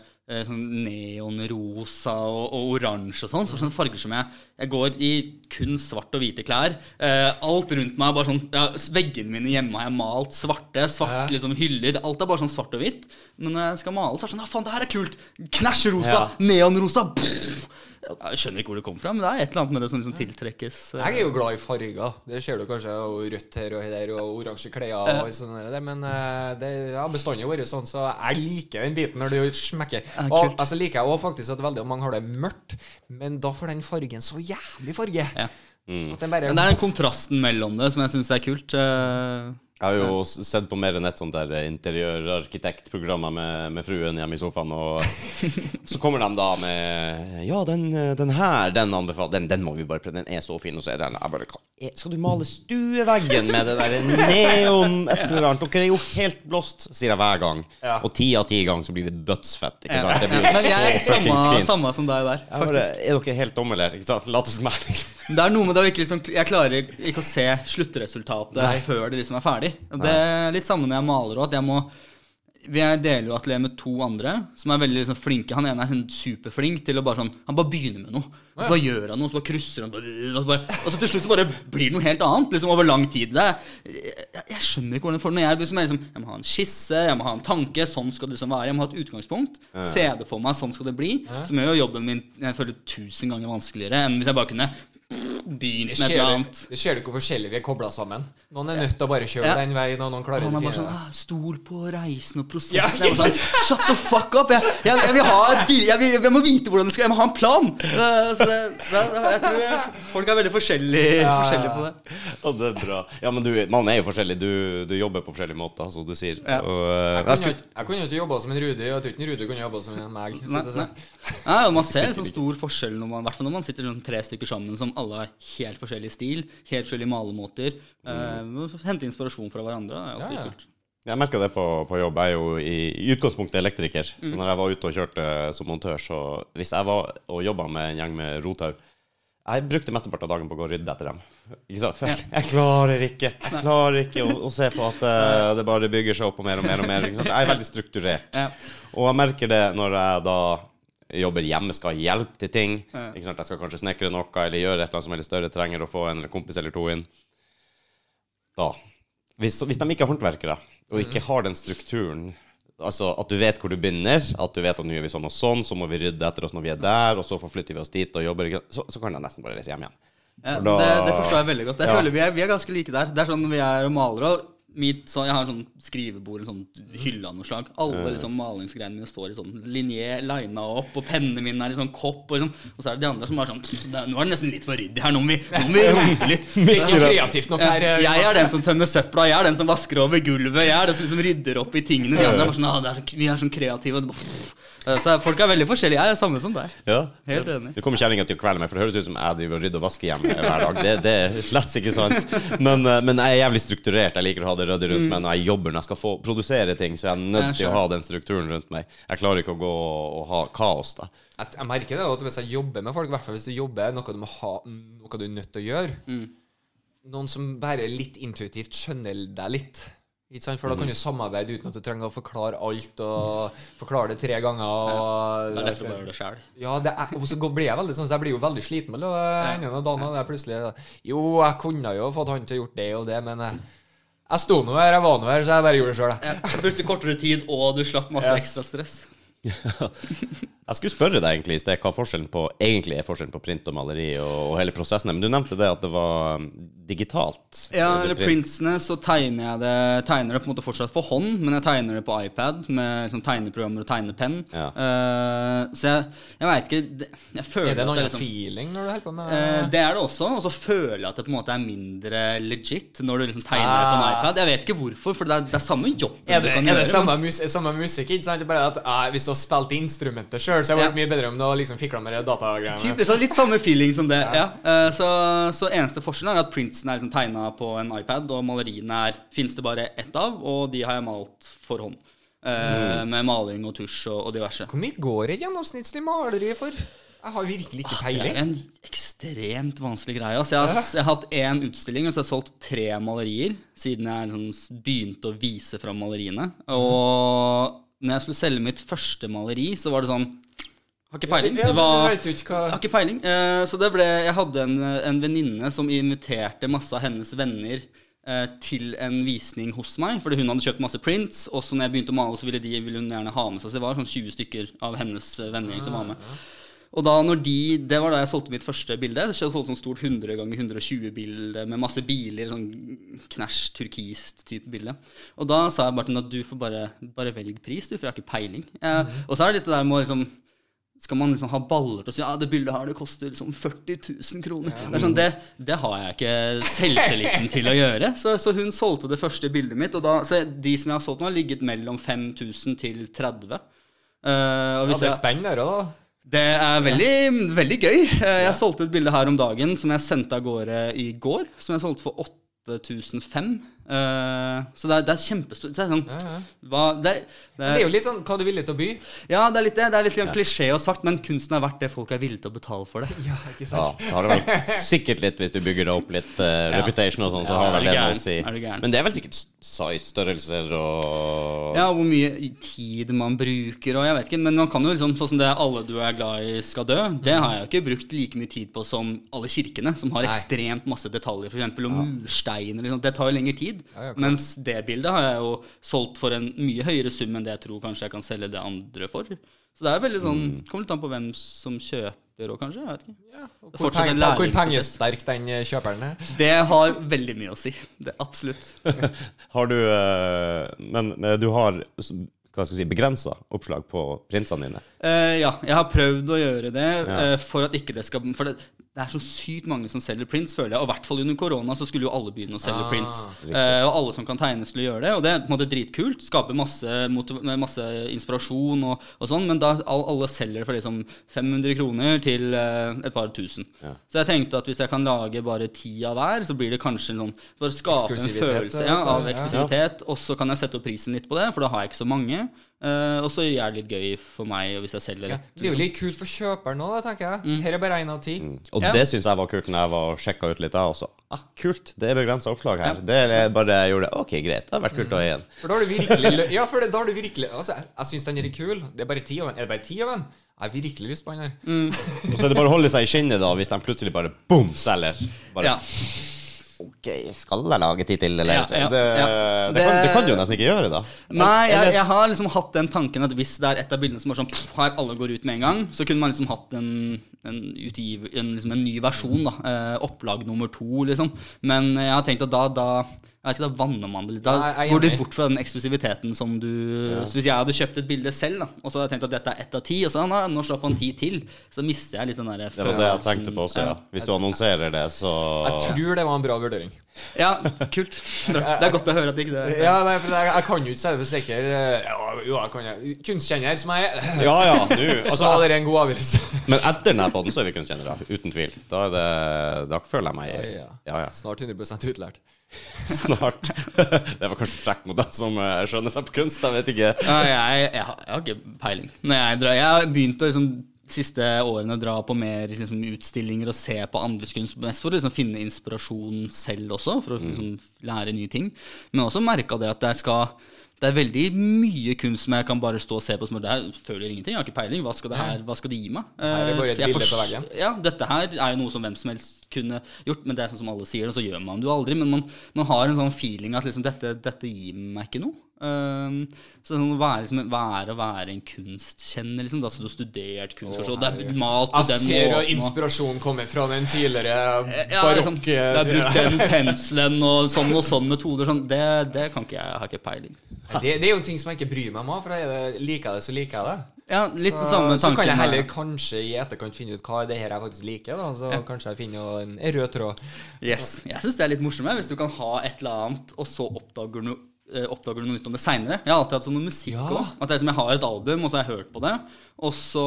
sånn neonrosa og, og oransje og sånn. Så sånne farger som jeg Jeg går i kun svart og hvite klær. Eh, alt rundt meg er bare sånn ja, Veggene mine hjemme har jeg malt svarte. Svart liksom hyller. Alt er bare sånn svart og hvitt. Men når jeg skal male, så er det sånn Ja, faen, det her er kult! Knæsjrosa! Ja. Neonrosa! Pff. Jeg skjønner ikke hvor det kommer fra, men det er et eller annet med det som liksom tiltrekkes. eh, Jeg er jo glad i farger. Det ser du kanskje. Og rødt her og der, og oransje klær og sånn der. Men eh, det har bestandig vært sånn, så jeg liker den biten når du smekker. Og så altså liker jeg òg faktisk at veldig mange har det mørkt, men da får den fargen så jævlig farge. Ja. Bare Men det er den kontrasten mellom det som jeg syns er kult. eh, Jeg har jo sett på mer enn et sånt der interiørarkitektprogrammer med, med fruen hjemme i sofaen, og så kommer de da med Ja, den, den her, den anbefaler den, den må vi bare prøve, den er så fin. Og så er den jeg bare er- Skal du male stueveggen med det der neon et eller annet? Dere er jo helt blåst, sier jeg hver gang. Ja. Og ti av ti ganger så blir det dødsfett. Ikke sant? Det blir jo så fuckings fint. samme som deg der, faktisk. bare, er dere helt dumme, eller? Ikke sant? Lat som meg, liksom. Det er noe med det å ikke liksom Jeg klarer ikke å se sluttresultatet før det liksom er ferdig. Og det er litt samme når jeg maler òg, at jeg må vi deler jo atelier med to andre som er veldig liksom flinke. Han ene er sånn superflink til å bare sånn Han bare begynner med noe. Og så bare gjør han noe, og så bare krysser han og, så bare, og så til slutt så bare blir det noe helt annet. Liksom over lang tid. Det er, jeg, jeg skjønner ikke hvordan det får Når jeg, liksom, jeg, liksom, jeg må ha en skisse, jeg må ha en tanke. Sånn skal det liksom være. Jeg må ha et utgangspunkt. Se det for meg. Sånn skal det bli. Som gjør jo jobben min jeg føler tusen ganger vanskeligere enn hvis jeg bare kunne begynt Det med et eller annet. det ser du hvor forskjellig vi er kobla sammen. Noen er nødt til å bare kjøre Ja. den veien, og noen klarer det bare sånn ah, Stol på reisen og prosessen. Ja, ikke sant? sånn, Shut the fuck up! Jeg, jeg, jeg, vil ha et jeg, vil, jeg må vite hvordan det skal Jeg må ha en plan! Så det, det, jeg tror folk er veldig forskjellige, Ja, forskjellige på det. Ja, det er bra. Ja, men du, man er jo forskjellig. Du, du jobber på forskjellige måter, som du sier. Ja. Og, eh, Jeg kunne skulle, jeg kunne jo ikke jobba som en Rudi, og jeg tror ikke Rudi kunne jobba som en meg. Nei. Ja, man ser en sånn stor forskjell når man, i hvert fall når man sitter sånn tre stykker sammen som alle har helt forskjellig stil, helt forskjellige malemåter. Eh, hente inspirasjon fra hverandre. Det er alltid Ja, ja. kult. jeg merka det på, på jobb. Jeg er jo i, i utgangspunktet elektriker. Så når jeg var ute og kjørte som montør, så hvis jeg var og jobba med en gjeng med rotau Jeg brukte mesteparten av dagen på å gå og rydde etter dem. Ikke sant? For jeg, jeg klarer ikke Jeg klarer ikke å, å se på at uh, det bare bygger seg opp og mer og mer. og mer ikke sant? Jeg er veldig strukturert. Og jeg merker det når jeg da jobber hjemme, skal ha hjelp til ting. Ikke sant? Jeg skal kanskje snekre noe eller gjøre et eller annet som er litt større, trenger å få en eller kompis eller to inn. Da Hvis, hvis de ikke er håndverkere, og ikke har den strukturen Altså at du vet hvor du begynner, at du vet at nå gjør vi sånn og sånn, så må vi rydde etter oss når vi er der, og så forflytter vi oss dit og jobber, så, så kan jeg nesten bare reise hjem igjen. Ja, da- det, det forstår jeg veldig godt. Jeg Ja. føler vi er, vi er ganske like der. Det er sånn når vi er og maler og mitt, så Jeg har sånn skrivebord, en sånn hylle av noe slag. Alle liksom, malingsgreiene mine står i sånn linje, lina opp, og pennene mine er i sånn kopp. Og, sånn. og så er det de andre som er sånn det er- Nå er det nesten litt for ryddig her. Nå må vi, nå må vi rote litt. Det ikke kreativt nok her. eh, Jeg er den som tømmer søpla, jeg er den som vasker over gulvet, jeg er den som liksom rydder opp i tingene. De andre er bare sånn, ah, det er, vi er sånn kreative. og det bare. Så folk er veldig forskjellige. Jeg er samme som deg. Ja. Helt enig. Du kommer kjerringa til å kvele meg, for det høres ut som jeg driver og rydder og vasker hjemme hver dag. Det, det er slett ikke sant. Men, eh, men jeg er jævlig strukturert. Jeg liker å ha det ryddig rundt meg når jeg jobber, når jeg skal få produsere ting. Så jeg er nødt til å ha den strukturen rundt meg. Jeg klarer ikke å gå og, og ha kaos, da. Jeg, jeg merker det at hvis jeg jobber med folk, i hvert fall hvis du jobber noe du må ha, noe du er nødt til å gjøre Mm. Noen som bare litt intuitivt skjønner deg litt. Ikke sant? For da kan Mm. du samarbeide uten at du trenger å forklare alt og forklare det tre ganger. Og, Det er gjøre det sjøl. Ja, det er, og så blir jeg veldig sånn, så jeg blir jo veldig sliten med det. ene og dagen, og plutselig Jo, jeg kunne jo fått han til å gjort det og det, men jeg, jeg sto nå her, jeg var nå her, så jeg bare gjorde det sjøl, jeg. Ja, brukte kortere tid, og du slapp masse Yes. ekstra stress. Jeg skulle spørre deg egentlig i sted hva forskjellen på, egentlig er forskjellen på print og maleri og, og hele prosessen men du nevnte det at det var um, digitalt. Ja, Eller printsene så tegner jeg det Tegner det på en måte fortsatt for hånd, men jeg tegner det på iPad med liksom, tegneprogrammer og tegnepenn. Ja. Uh, så jeg, jeg veit ikke det- Jeg føler Er det noen liksom feeling når du holder på med uh, det er det også, og så føler jeg at det på en måte er mindre legit når du liksom tegner det på en Ah. iPad. Jeg vet ikke hvorfor, for det er, det er samme jobb. Er det, du kan er det gjøre, samme, men- mus samme musikk? Ikke sant? Det er Bare at eh, Hvis har spilt instrumentet sjøl, så jeg hadde vært mye bedre om du hadde liksom fikla med datagreiene. Typ, så litt samme feeling som det. ja. Uh, Så, så eneste forskjellen er at printsen er liksom tegna på en iPad, og maleriene er fins det bare ett av, og de har jeg malt for hånd. Eh, Med maling og tusj og, og diverse. Hvor mye går et gjennomsnittlig maleri for? Jeg har virkelig ikke Det er en ekstremt vanskelig greie. Altså, jeg, har, jeg har hatt én utstilling, og så har jeg solgt tre malerier siden jeg liksom begynte å vise fram maleriene. Og når jeg skulle selge mitt første maleri, så var det sånn Har ikke peiling. Ja, Det var, har ikke peiling. Eh, så det ble Jeg hadde en, en venninne som inviterte masse av hennes venner eh, til en visning hos meg, fordi hun hadde kjøpt masse prints. Og så når jeg begynte å male, så ville, de, ville hun gjerne ha med seg Så det var sånn 20 stykker av hennes venner vennegjeng som var med. Og da når de, Det var da jeg solgte mitt første bilde. Jeg solgte sånn stort 100 ganger 120-bilde med masse biler. Sånn knæsj, turkist type bilde. Og da sa jeg bare til henne at du får bare, bare velge pris, du, for jeg har ikke peiling. Eh, Og så er det litt det der med å liksom skal man liksom ha baller til å si ja, det bildet her det koster liksom 40 000 kroner? Det, er sånn, det, det har jeg ikke selvtilliten til å gjøre. Så, så hun solgte det første bildet mitt. Og da, så de som jeg har solgt nå, har ligget mellom 5000 til 30 Eh, og Ja, det er spenn der òg, da. Det er veldig, veldig gøy. Eh, Jeg solgte et bilde her om dagen som jeg sendte av gårde i går. Som jeg solgte for 8005. Eh, så det er, det er kjempestort. Det sånn, Ja, ja. hva, det, det, er jo litt sånn hva du er villig til å by. ja, det er litt det. Det er litt sånn klisjé og sagt, men kunsten er verdt det folk er villige til å betale for det. Ja, ikke Ja, sant? så har det vel sikkert litt hvis du bygger det opp litt uh, reputation og sånn, så Ja, har vel det noe å si. Er? Men det er vel sikkert size-størrelser og Ja, hvor mye tid man bruker og jeg vet ikke, men man kan jo liksom, sånn som det 'alle du er glad i skal dø', det har jeg jo ikke brukt like mye tid på som alle kirkene, som har ekstremt masse detaljer, f.eks. og mursteiner. Liksom. Det tar jo lengre tid. Ja, ja, mens det bildet har jeg jo solgt for en mye høyere sum enn det jeg tror kanskje jeg kan selge det andre for. Så det er veldig sånn Kommer litt an på hvem som kjøper og kanskje. Jeg vet ikke. Ja, og hvor, peng, hvor pengesterk den eh, kjøperen er. Det har veldig mye å si. Det Absolutt. Har du eh, Men du har hva skal si, begrensa oppslag på prinsene dine? Uh, ja, jeg har prøvd å gjøre det Ja. uh, for at ikke det skal For det, det er så sykt mange som selger prints, føler jeg. Og i hvert fall under korona så skulle jo alle begynne å selge Ah, prints. Uh, og alle som kan tegne, skulle gjøre det. Og det er på en måte dritkult. Skaper masse, motiv- masse inspirasjon og, og sånn. Men da all, alle selger det for liksom 500 kroner til et par tusen. Ja. Så jeg tenkte at hvis jeg kan lage bare ti av hver, så blir det kanskje en sånn å skape en følelse ja, av ja. eksklusivitet. Og så kan jeg sette opp prisen litt på det, for da har jeg ikke så mange. Eh, og så gjør det litt gøy for meg hvis jeg selger Ja, det er jo litt kult for kjøperen òg, tenker jeg. Her er bare én av ti. Og Ja. det syns jeg var kult når jeg var og sjekka ut litt, jeg også. Ah, kult, det er begrensa oppslag her. Ja. Det er bare jeg gjorde OK, greit. Det har vært kult å ha igjen. For da har du virkelig Ja, for det, da har du virkelig Altså, jeg, jeg syns den er kul. Det er bare ti av den. Er det bare ti av en? Jeg har virkelig lyst på den her. Og så er det bare å holde seg i skinnet da, hvis de plutselig bare boom, selger. Bare Ja. OK, skal jeg lage ti til, eller? Ja, ja, det, ja. Det, kan, Det- det kan du jo nesten ikke gjøre, da. Nei, jeg, jeg har liksom hatt den tanken at hvis det er et av bildene som er sånn pff, her alle går ut med en gang, så kunne man liksom hatt en, en, utgiv, en, liksom en ny versjon, da. Eh, opplag nummer to, liksom. Men jeg har tenkt at da, da jeg så Da vanner man det litt. Da Nei, er går du bort fra den eksklusiviteten som du Så Hvis jeg hadde kjøpt et bilde selv, da, og så hadde jeg tenkt at dette er ett av ti, og så nei, nå slapp han ti til, så mister jeg litt den der Det var det jeg tenkte på også, ja. Hvis du annonserer det, så Jeg tror det var en bra vurdering. Ja, kult. Bra. Det er godt å høre at ikke det Ja, nei, for jeg, jeg kan jo ikke selve sikker. Ja, jo, jeg kan jo Kunstkjenner som jeg er. Ja ja, Så altså, var det en god avgjørelse. Men etter denne podden så er vi kunstkjennere, uten tvil. Da, er det, da føler jeg meg Ja. Ja, ja. Snart 100 utlært. Snart. Det var kanskje frekt mot deg som eh, skjønner seg på kunst, jeg vet ikke. Ja, jeg, jeg, jeg har ikke peiling. Jeg, drar, jeg har begynt å liksom, siste årene dra på mer liksom, utstillinger og se på andres kunst. Mest for å liksom, finne inspirasjon selv også, for å liksom, lære nye ting. Men også merka det at jeg skal det er veldig mye kunst som jeg kan bare stå og se på som det her føler ingenting. Jeg har ikke peiling. Hva skal det, her, hva skal det gi meg? Her er bare et Eh, bilde på veggen. Ja, dette her er jo noe som hvem som helst kunne gjort, men det er sånn som alle sier det, så gjør man det jo aldri. Men man, man har en sånn feeling at liksom, dette, dette gir meg ikke noe. Um, så sånn, å være, liksom, være, å være en kunstkjenner, liksom, da skal du ha studert kunst, og det er malt på Jeg den ser jo inspirasjonen kommer fra den tidligere ja, liksom, barokke det er brukt den penselen og sånn og sånn metoder. Sånn. Det, det kan ikke jeg. Jeg har ikke peiling. det, det er jo ting som jeg ikke bryr meg om, for jeg liker jeg det, så liker jeg det. Ja, litt Så, samme så kan jeg heller kanskje i etterkant finne ut hva er det her jeg faktisk liker. Da. Så kanskje jeg finner en rød tråd. Yes. Jeg syns det er litt morsomt hvis du kan ha et eller annet, og så oppdager du, eh, oppdager du noe nytt om det seinere. Jeg har alltid hatt sånn musikk Ja. òg. At det er jeg har et album, og så har jeg hørt på det. Og så,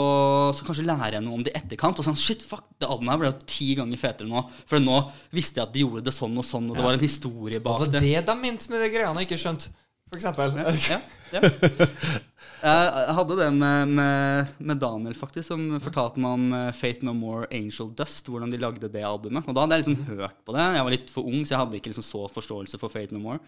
så kanskje lærer jeg noe om det i etterkant. Og sånn, shit, fuck, det albumet her ble jo ti ganger fetere nå. For nå visste jeg at de gjorde det sånn og sånn, og det var en historie bak var det. det de mente med de greiene jeg ikke skjønte? For eksempel. Ja, ja. Jeg hadde det med, med, med Daniel, faktisk, som fortalte meg om eh, Faith No More Angel Dust. Hvordan de lagde det albumet. Og da hadde jeg liksom hørt på det. Jeg var litt for ung, så jeg hadde ikke liksom så forståelse for Faith No More.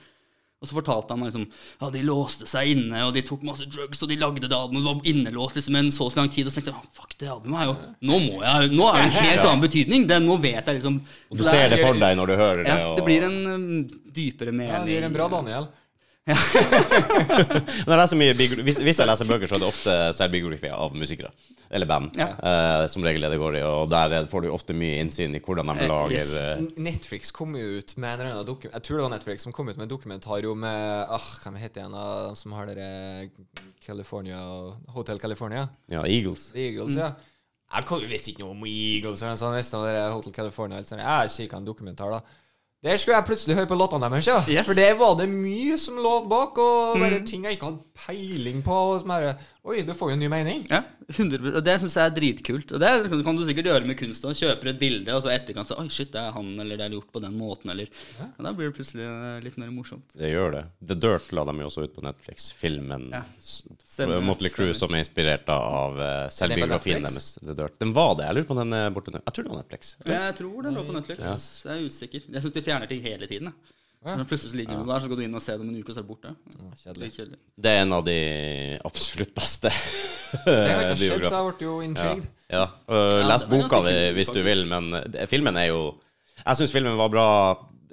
Og så fortalte han meg liksom Ja, de låste seg inne, og de tok masse drugs, og de lagde det albumet, var innelåst liksom en så og så lang tid. Og så tenkte jeg «Ah, fuck, det albumet er jo Nå må jeg Nå er det en helt annen betydning. Det, nå vet jeg liksom Og du ser det for deg når du hører det. Ja, det blir en um, dypere Ja, det gir en bra Daniel. Når jeg leser mye hvis, hvis jeg leser bøker, så er det ofte selvbiografier av musikere. Eller band. Ja. Uh, som regel er det går i. Og der er- får du ofte mye innsyn i hvordan de Eh, lager yes. eh, Netflix kom jo ut med en eller annen dokument Jeg tror det var Netflix som kom ut med en dokumentar om ah, Hva heter en av dem som har dere California Hotel California? ja, Eagles. The Eagles, ja. Jeg visste ikke noe om Eagles. eller noe sånt, visste om det Hotel California. eller sånn. Jeg kikka en dokumentar, da. Der skulle jeg plutselig høre på låtene deres, ja. Yes. For der var det mye som lå bak, og bare ting jeg ikke hadde peiling på. Og som bare, Oi, du får jo en ny mening. Ja, 100%, Og det syns jeg er dritkult. Og det kan kan du sikkert gjøre med kunst òg. Kjøper et bilde, og så etterkant så Oi, shit, det er han, eller det er gjort på den måten, eller Og da blir det plutselig eh, litt mer morsomt. Det gjør det. The Dirt la dem jo også ut på Netflix. Filmen Ja. Motley Crew som er inspirert av uh, selvbiografien deres. The Dirt. Den var det. Jeg lurer på om den er borte nå. Jeg tror det var Netflix. Jeg tror det lå på Netflix. Jeg er usikker. Jeg syns de fjerner ting hele tiden. jeg. Ja. Når plutselig så ligger det der, så går du inn og ser det om en uke, og så er det borte. Kjedelig. Kjedelig. Det er en av de absolutt beste Det har ikke skjedd, så jeg ble jo intrigued. Ja. Ja, les boka hvis du vil, men filmen er jo Jeg syns filmen var bra.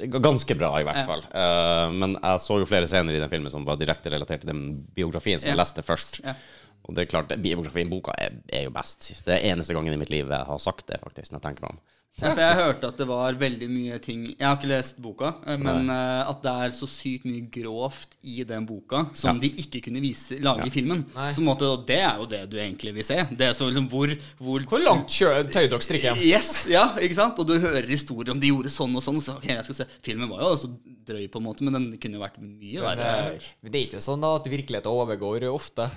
Ganske bra, i hvert Ja. fall. Uh, men jeg så jo flere scener i den filmen som var direkte relatert til den biografien som jeg leste først. Ja. Og det er klart, det- biografien, boka, er, er jo best. Det er eneste gangen i mitt liv jeg har sagt det, faktisk, når jeg tenker meg om. Ja, for jeg hørte at det var veldig mye ting Jeg har ikke lest boka, eh, men eh, at det er så sykt mye grovt i den boka som de ikke kunne vise, lage i filmen. Nei. Så på en måte, og det er jo det du egentlig vil se. Det er så liksom hvor, hvor Hvor langt kjø- tøyde dere strikken? Yes, ja, ikke sant? Og du hører historier om de gjorde sånn og sånn. Så ok, jeg skal se Filmen var jo også drøy, på en måte, men den kunne jo vært mye Men, verre. Men det er ikke sånn da at virkeligheten overgår ofte.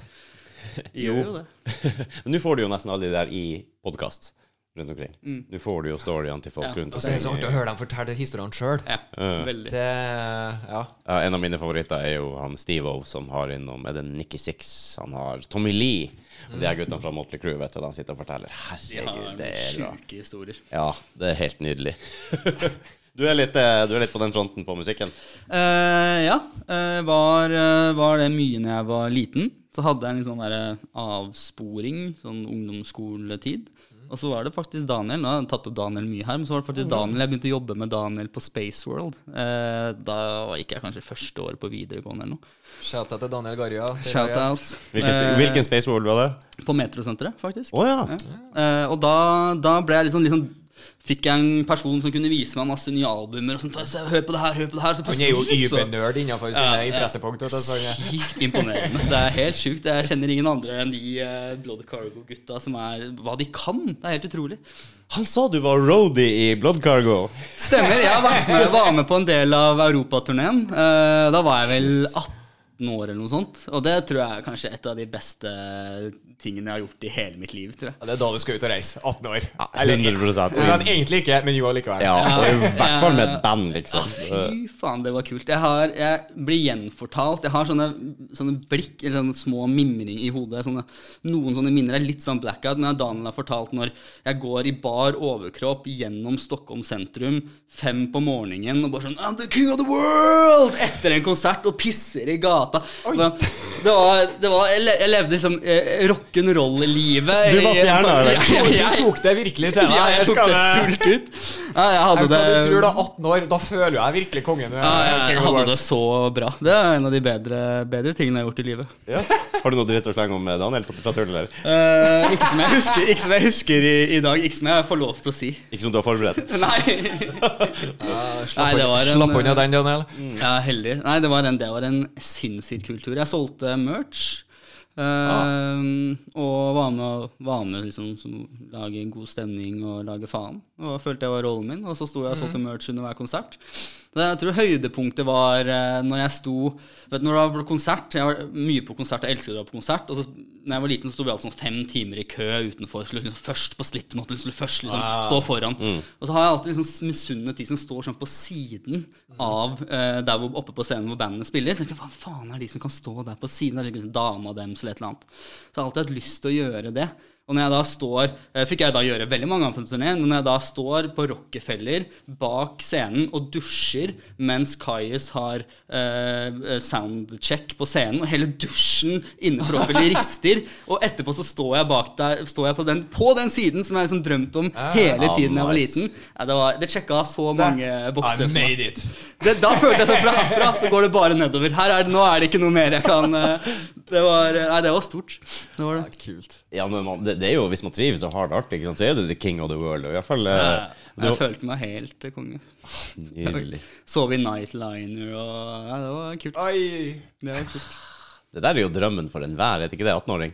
jo. jo det. Men nå får du jo nesten alle de der i podkast rundt omkring. Nå får du jo storyene til folk Ja. rundt Og så er det så artig å høre dem fortelle historiene sjøl. Ja. Det Ja. Ja, en av mine favoritter er jo han Steve-O som har innom Er det Nikki Six? Han har Tommy Lee. Og de er guttene fra Motley Crew, vet du, de sitter og forteller. De har Herregud, det er sjuke historier. Ja, det er helt nydelig. du, er litt, eh, du er litt på den fronten på musikken. Uh, ja. Uh, var, var det mye når jeg var liten. Så hadde jeg en litt sånn der avsporing, sånn ungdomsskoletid. Og så var det faktisk Daniel. Nå har jeg tatt opp Daniel mye her, men så var det faktisk Daniel jeg begynte å jobbe med Daniel på Space World. Eh, da gikk jeg kanskje første året på videregående eller noe. Shout-out til Daniel Garja. Shout out. Hvilken, sp Eh, hvilken Space World var det? På Metrosenteret, faktisk. Oh, ja. Ja. Eh, og da, da ble jeg liksom, liksom Fikk jeg en person som kunne vise meg masse nye albumer. Og sånt, så hør på det her, hør på det her. Så Han er jo übernerd innenfor sine Ja, ja. interessepunkt. vet du, så han er- Sykt imponerende. Det er helt sjukt. Jeg kjenner ingen andre enn de uh, Blood Cargo-gutta som er Hva de kan. Det er helt utrolig. Han sa du var roadie i Blood Cargo. Stemmer. Jeg var med, var med på en del av europaturneen. Eh, da var jeg vel 18 år eller noe sånt. Og det tror jeg er kanskje et av de beste tingene jeg har gjort i hele mitt liv, tror jeg. Ja, det er da du skal ut og reise. 18 år. Ja, 100% sånn, egentlig ikke, men jo allikevel. Ja, og i hvert fall med et band, Ja, liksom. fy faen, det var kult. Jeg, har, jeg blir gjenfortalt. Jeg har sånne, sånne blikk, eller sånne små mimring i hodet. Sånne, noen sånne minner er litt sånn blackout, men Daniel har fortalt når jeg går i bar overkropp gjennom Stockholm sentrum fem på morgenen og bare sånn I'm the king of the world! Etter en konsert og pisser i gata. Det var, det var, jeg levde liksom eh, rock'n'roll-livet. Du var stjerna, du, Du tok det virkelig til deg. ja, jeg tok det det- fullt ut. Ja, jeg hadde Jeg, det hva du tror da, 18 år, da føler jeg virkelig kongen. ja, jeg hadde det så bra. Det er en av de bedre, bedre tingene jeg har gjort i livet. Ja. Har du noe dritt å slenge om eh, Daniel fra tull, eller? Eh, ikke, som jeg husker, ikke som jeg husker i, i dag. Ikke som jeg får lov til å si. Ikke som du har forberedt? Nei. Slapp Nei, det var en- Slapp unna den, Daniel. Ja, heldig. Nei, det var en, det var en sinnssykt kultur. Jeg solgte merch. Eh, og var med, var med liksom, som lage god stemning og lage faen. Og følte jeg var rollen min. Og så sto jeg og solgte merch under hver konsert. Så jeg tror høydepunktet var eh, når jeg sto Vet du, når det var på konsert Jeg var mye på konsert, jeg elsker å dra på konsert. Og så, når jeg var liten, så sto vi alltid sånn fem timer i kø utenfor. Skulle liksom først på Slipknot, eller skulle først liksom stå foran. Og så har jeg alltid liksom misunnet de som står sånn på siden av eh, der hvor, oppe på scenen hvor bandene spiller. Så tenkte jeg, Hva faen er de som kan stå der på siden? Det er liksom dama deres eller et eller annet. Så jeg har alltid hatt lyst til å gjøre det. Og når jeg da står eh, Fikk jeg da gjøre veldig mange ganger på turneen, men når jeg da står på Rockefeller bak scenen og dusjer mens Kajus har eh, soundcheck på scenen, og hele dusjen inne på Rockefeller rister, og etterpå så står jeg bak der Står jeg på den, på den siden som jeg liksom drømte om hele Ah, tiden jeg var liten. Ja, det, var, det sjekka så mange bokser I made it. Det, da følte jeg sånn fra herfra så går det bare nedover. Her er det, nå er det ikke noe mer jeg kan eh, Det var, nei, det var stort. Det var Ja, kult. Ja, men man, det, det er jo, Hvis man trives og har det artig, så er du the king of the world. Og i hvert fall ja, Jeg du, følte meg helt eh, konge. Nydelig. Sov i nightliner og ja, Det var kult. Oi. Det var kult. Det der er jo drømmen for enhver, er det ikke det? 18-åring?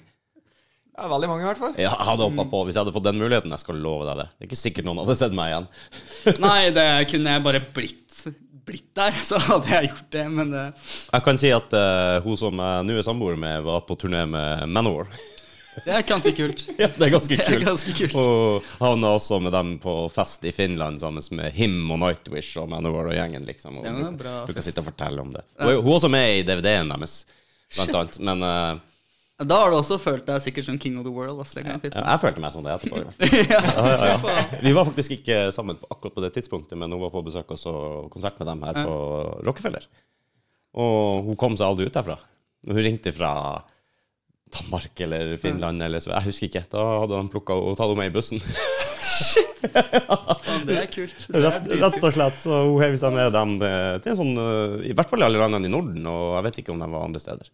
Ja, veldig mange, i hvert fall. Ja, jeg hadde hoppa på hvis jeg hadde fått den muligheten. Jeg skal love deg det. Det er ikke sikkert noen hadde sett meg igjen. Nei, det kunne jeg bare blitt, blitt der, så hadde jeg gjort det, men det Jeg kan si at uh, hun som jeg nå er samboer med, var på turné med Manor. Det er ganske kult. ja, det er ganske Det er kult. ganske kult. Og havna også med dem på fest i Finland sammen med Him og Nightwish og Manor og gjengen, liksom. Og Ja, bra du kan sitte og fortelle om det. Hun hun er også med i DVD-en deres, blant annet. Men eh, Da har du også følt deg sikkert som king of the world. Altså, jeg tippe. jeg følte meg som det etterpå. ja. Ja, ja, ja. Vi var faktisk ikke sammen på, akkurat på det tidspunktet, men hun var på besøk og så konsert med dem her på Rockefeller. Og hun kom seg aldri ut derfra. Hun ringte fra Danmark eller Finland eller Jeg husker ikke. Da hadde han plukka og tatt henne med i bussen. Shit! Det er kult. Rett, rett og slett. Så hun heiv seg med dem eh, til en sånn eh, I hvert fall i alle landene i Norden, og jeg vet ikke om de var andre steder.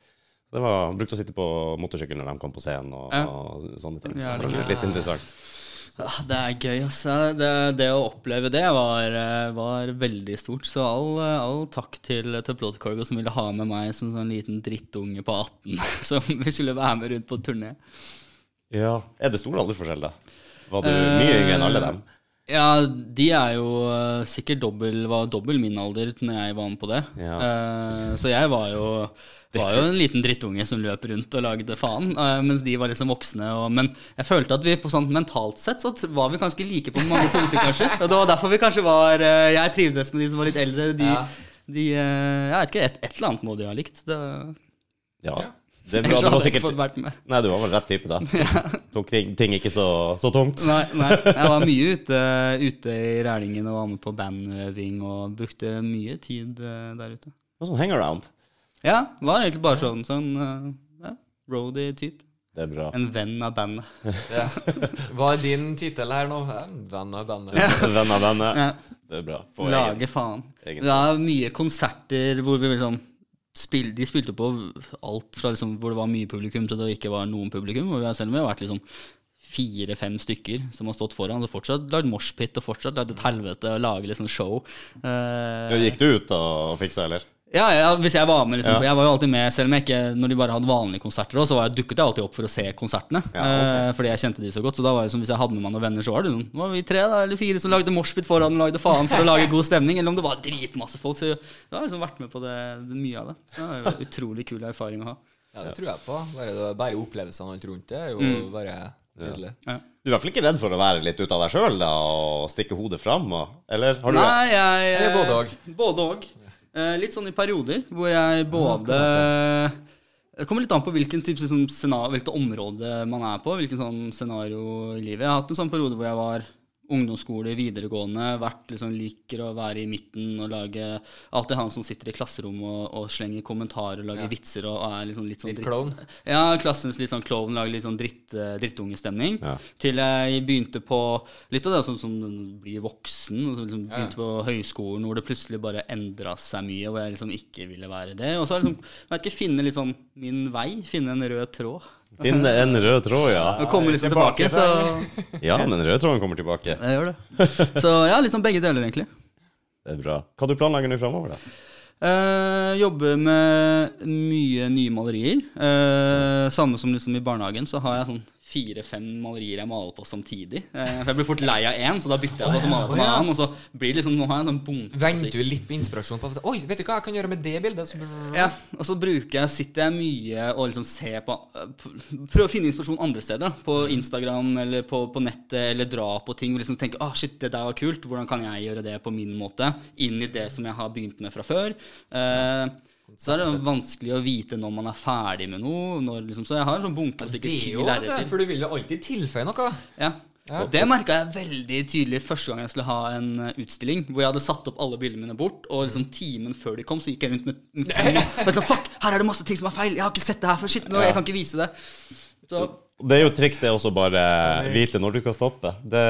Det var Brukte å sitte på motorsykkel når de kom på scenen og, Ja. og sånne ting. Så det var litt interessant. Ja, Det er gøy, altså. Det, det å oppleve det var, eh, var veldig stort. Så all, eh, all takk til, til Plotcargo som ville ha med meg som sånn liten drittunge på 18 som vi skulle være med rundt på turné. Ja. Er det stor aldersforskjell, da? Var du mye yngre enn alle dem? Ja, de er jo eh, sikkert dobbel, var dobbel min alder når jeg var med på det. Ja. Uh, så jeg var jo, var jo en liten drittunge som løp rundt og lagde faen, uh, mens de var liksom voksne. Og, men jeg følte at vi på sånn mentalt sett så var vi ganske like på mange punkter, kanskje. Og det var derfor vi kanskje var uh, Jeg trivdes med de som var litt eldre. De, Ja. de Jeg vet ikke, et, et eller annet må de ha likt. Det, Ja. Det, var, ellers det var sikkert. Nei, du var vel rett type, da. Tok ting, ting ikke så, så tungt. Nei, nei, jeg var mye ute, ute i Rælingen og var med på bandøving og brukte mye tid eh, der ute. Var sånn hangaround. Ja, var egentlig bare sånn, sånn eh, ja, roadie-type. Det er bra. En venn av bandet. Ja. Hva er din tittel her nå? En Venn av bandet. Venn av bandet. Ja. Det er bra. Få Lage egen- faen. egen Det er mye konserter hvor vi liksom spill, De spilte på alt fra liksom hvor det var mye publikum til det ikke var noen publikum. Og vi har selv om vi har vært liksom fire-fem stykker som har stått foran, og fortsatt lagd moshpit og fortsatt lagd et helvete og lage liksom show. Eh, Ja, Gikk du ut og fiksa, eller? Ja, ja, hvis jeg var med, liksom. Ja. Jeg var jo alltid med, selv om jeg ikke Når de bare hadde vanlige konserter også, så var jeg, dukket jeg alltid opp for å se konsertene. Ja, okay. eh, fordi jeg kjente de så godt. Så da var det som hvis jeg hadde med meg noen venner, så var det sånn var vi tre da, eller fire som lagde moshpit foran og lagde faen for å lage god stemning. Eller om det var dritmasse folk. Så jeg har liksom vært med på det, det mye av det. Så det var jo utrolig kul erfaring å ha. Ja, det tror jeg på. Bare, det- bare opplevelsene alt rundt det er jo Mm. bare nydelig. Ja. Du er i hvert fall ikke redd for å være litt ute av deg sjøl og stikke hodet fram? Og, eller har du Nei, jeg Eller både og. Eh, litt sånn i perioder hvor jeg både Det kommer litt an på hvilken type sånn, scenario, hvilket område man er på. Hvilken sånn scenario i livet. Jeg har hatt en sånn periode hvor jeg var ungdomsskole, videregående, vært liksom liker å være i midten og lage Alltid han som sitter i klasserommet og, og slenger kommentarer og lager Ja. vitser og, og er liksom litt sånn Litt dritt- klovn. Ja, klassens litt sånn klovn, lager litt sånn dritt, eh, drittungestemning. Ja. Til jeg begynte på litt av det som, som blir voksen. Og så liksom Ja. begynte på høyskolen hvor det plutselig bare endra seg mye, hvor jeg liksom ikke ville være det. Og så har jeg liksom, jeg vet ikke, finne liksom min vei, finne en rød tråd. Finne en rød tråd, ja. Nå kommer liksom tilbake, så Ja, den røde tråden kommer tilbake. jeg gjør det. Så ja, liksom begge deler, egentlig. Det er bra. Hva du planlegger nå framover, da? Eh, jobber med mye nye malerier. Eh, samme som liksom i barnehagen, så har jeg sånn fire-fem malerier jeg maler på samtidig. Eh, for jeg blir fort lei av én, så da bytter jeg på å male på en annen. Og så blir det liksom, nå har jeg en sånn bunke. Venter du litt på inspirasjon på Oi, vet du hva jeg kan gjøre med det bildet? Ja, og så bruker jeg, sitter jeg mye og liksom ser på Prøver å finne inspirasjon andre steder. På Instagram eller på, på nettet, eller dra på ting. Og liksom tenke ah, shit, det der var kult. Hvordan kan jeg gjøre det på min måte? Inn i det som jeg har begynt med fra før. Eh, så er det vanskelig å vite når man er ferdig med noe. Liksom, så jeg har en sånn bunke ja, det er jo det. For du vil jo alltid tilføye noe. Ja. Ja. Det merka jeg veldig tydelig første gang jeg skulle ha en eh, utstilling. Hvor jeg hadde satt opp alle bildene mine bort, og liksom timen før de kom, så gikk jeg rundt med, med sånn, Fuck, her er det masse ting som er feil! Jeg har ikke sett det her før! Shit, nå, jeg kan ikke vise det. Så, Det er jo triks det også bare vite når du kan stoppe. Det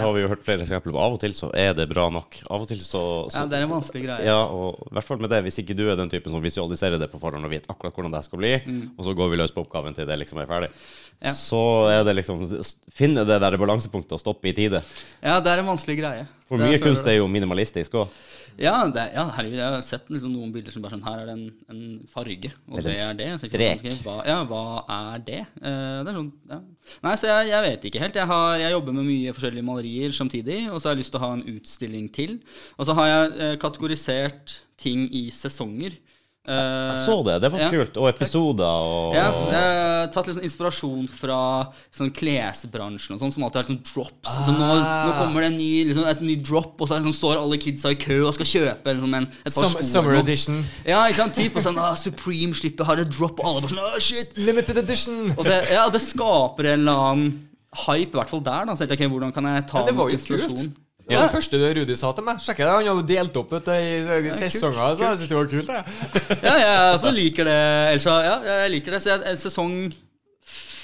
har vi jo hørt flere eksempler på. Av og til så er det bra nok. Av og til så, så ja, det er en vanskelig greie. Ja, og i hvert fall med det, hvis ikke du er den typen som visualiserer det på forhånd og vet akkurat hvordan det skal bli, og så går vi løs på oppgaven til det liksom er ferdig, Mm. Ja. så er det liksom Finne det der balansepunktet og stoppe i tide. Ja, det er en vanskelig greie. For mye kunst er jo minimalistisk òg. Ja, det, ja, herregud, jeg har sett liksom noen bilder som bare sånn Her er det en, en farge, og det er det. Så strek. Sånn, hva, ja, hva er det? Uh, det er sånn, ja. Nei, så jeg, jeg vet ikke helt. Jeg, har, jeg jobber med mye forskjellige malerier samtidig, og så har jeg lyst til å ha en utstilling til. Og så har jeg uh, kategorisert ting i sesonger. Eh, Jeg så det. Det var ja. kult. Og episoder og Ja, har tatt litt sånn inspirasjon fra sånn klesbransjen og sånn, som alltid har sånn drops. Så nå, nå kommer det en ny, liksom, et ny drop, og så liksom, står alle kidsa i kø og skal kjøpe liksom, en, et par Som, sko. summer edition. Ja, ikke sant? Typ, og sånn, ah, Supreme slipper, har et drop, og alle bare sånn, ah, shit. Limited edition. Og det, ja, det skaper en eller annen hype, i hvert fall der. da, så jeg okay, Hvordan kan jeg ta Ja, det var jo kult. Det var det første Rudi sa til meg. Sjekk det, Han hadde delt opp vet i i sesonger. Så jeg synes det var kult. Jeg. Ja, jeg også liker det. Ellers, ja, jeg liker det. Så jeg, sesong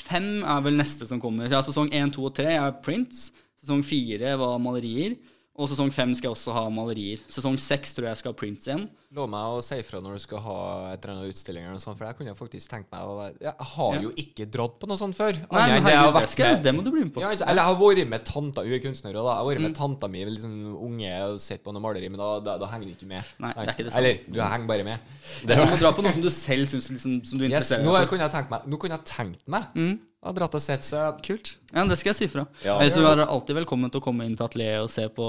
fem er vel neste som kommer. Ja, sesong én, to og tre er prints. Sesong fire var malerier. Og sesong fem skal jeg også ha malerier. Sesong seks tror jeg jeg skal ha prints igjen. Lov meg å si ifra når du skal ha et eller annet utstilling, eller noe sånt, for jeg kunne faktisk tenkt meg å være- Jeg har Ja. jo ikke dratt på noe sånt før. Nei, men herregud, jeg har vært med- det må du bli med på. Ja, eller jeg har vært med tanta Hun er kunstner, og da. Jeg har vært med tanta mi liksom unge og sett på noe maleri, men da, da, da henger du ikke med. Nei, det er ikke det samme. Eller du henger bare med. Det Du må dra på noe som du selv syns liksom, som du interesserer nå yes, for. kunne jeg tenkt meg Nå kunne jeg tenkt meg å ha dratt og sett, så Kult. Ja, det skal jeg si fra. Ja, Ellers så er det. du alltid velkommen til å komme inn til atelieret og se på,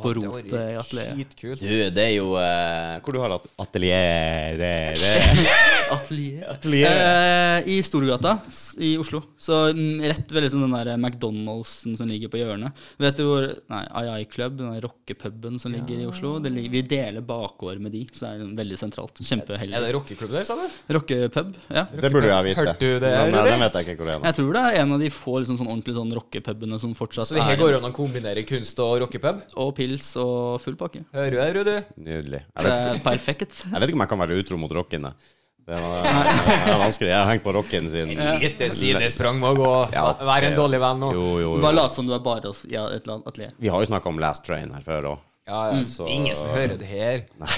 på det rot var i atelieret. Du, det er jo uh, Hvor du har at- atelier Atelier? Atelier. Eh, I Storgata i Oslo. Så mm, rett ved liksom den der McDonald'sen som ligger på hjørnet. Vet du hvor Nei, AI Club, den rockepuben som ligger i Oslo. Det ligger, vi deler bakgård med de, så det er veldig sentralt. Er det rockeklubb der, sa du? Rockepub, ja. Det burde jeg vite. Hørte du det, Nei, nei, det vet jeg ikke hvor det er. Jeg tror det er en av de få liksom, sånn ordentlig sånn rockepubene som fortsatt er Så det her er går an å kombinere kunst og rockepub? Og pils og full pakke. Hører du det, Rudi? Nydelig. Jeg vet, er perfekt. jeg vet ikke om jeg kan være utro mot rocken. jeg. Det er, det vanskelig. Jeg har hengt på rocken siden Lite sidesprang må gå. Ja, Være en dårlig venn nå. Jo, jo, Bare lat som du er bare ja, et eller annet atelier. Vi har jo snakka om Last Train her før òg. Ja, ja. Så- Ingen som hører det her. Nei,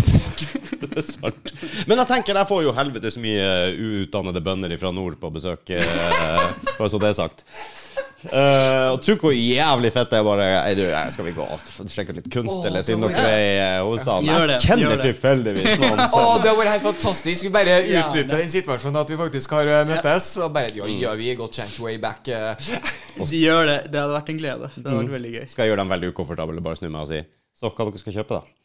det er sant. Men jeg tenker jeg får jo helvetes mye uutdannede bønder fra nord på besøk, eh, bare så det er sagt. Eh, og tro hvor jævlig fett det er bare «Ei, du, eh, Skal vi gå og sjekke ut litt kunst, oh, eller siden dere er i hovedstaden? Gjør Jeg kjenner tilfeldigvis noen Å, oh, det har vært helt fantastisk. Vi bare Ja, den situasjonen at vi faktisk har uh, møttes. Og bare Ja, ja, vi er godt kjent way back. eh. De gjør det. Det hadde vært en glede. Det hadde vært veldig gøy. Skal jeg gjøre dem veldig ukomfortable, bare snu meg og si Så hva dere skal kjøpe, da?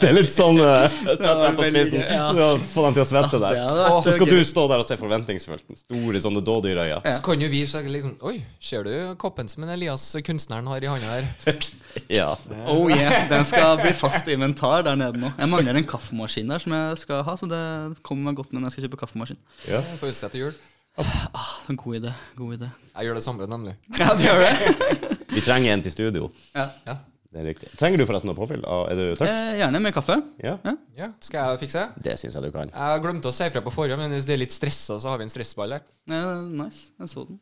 Det er litt sånn uh, Sett deg på spissen. ja. Ja, Få dem til å svette der. Så skal du stå der og se forventningsfullt. Store sånne dådyrøyne. Så kan jo vi se liksom Oi, ser du koppen som en Elias kunstneren har i handa her? Ja. Oh yeah, Den skal bli fast inventar der nede nå. Jeg mangler en kaffemaskin der som jeg skal ha, så det kommer meg godt med når jeg skal kjøpe kaffemaskin. ja. Får utse til jul. Ah, God idé. god idé. Jeg gjør det samme, nemlig. Ja, det gjør det. Vi trenger en til studio. Ja. Ja. Det er riktig. Trenger du forresten noe påfyll? Ah, Er du tørst? Eh, gjerne med kaffe. Ja. ja, Skal jeg fikse? Det syns jeg du kan. Jeg glemte å si fra på forhånd, men hvis det er litt stressa, så har vi en stressball der. Eh, nice. Jeg så den.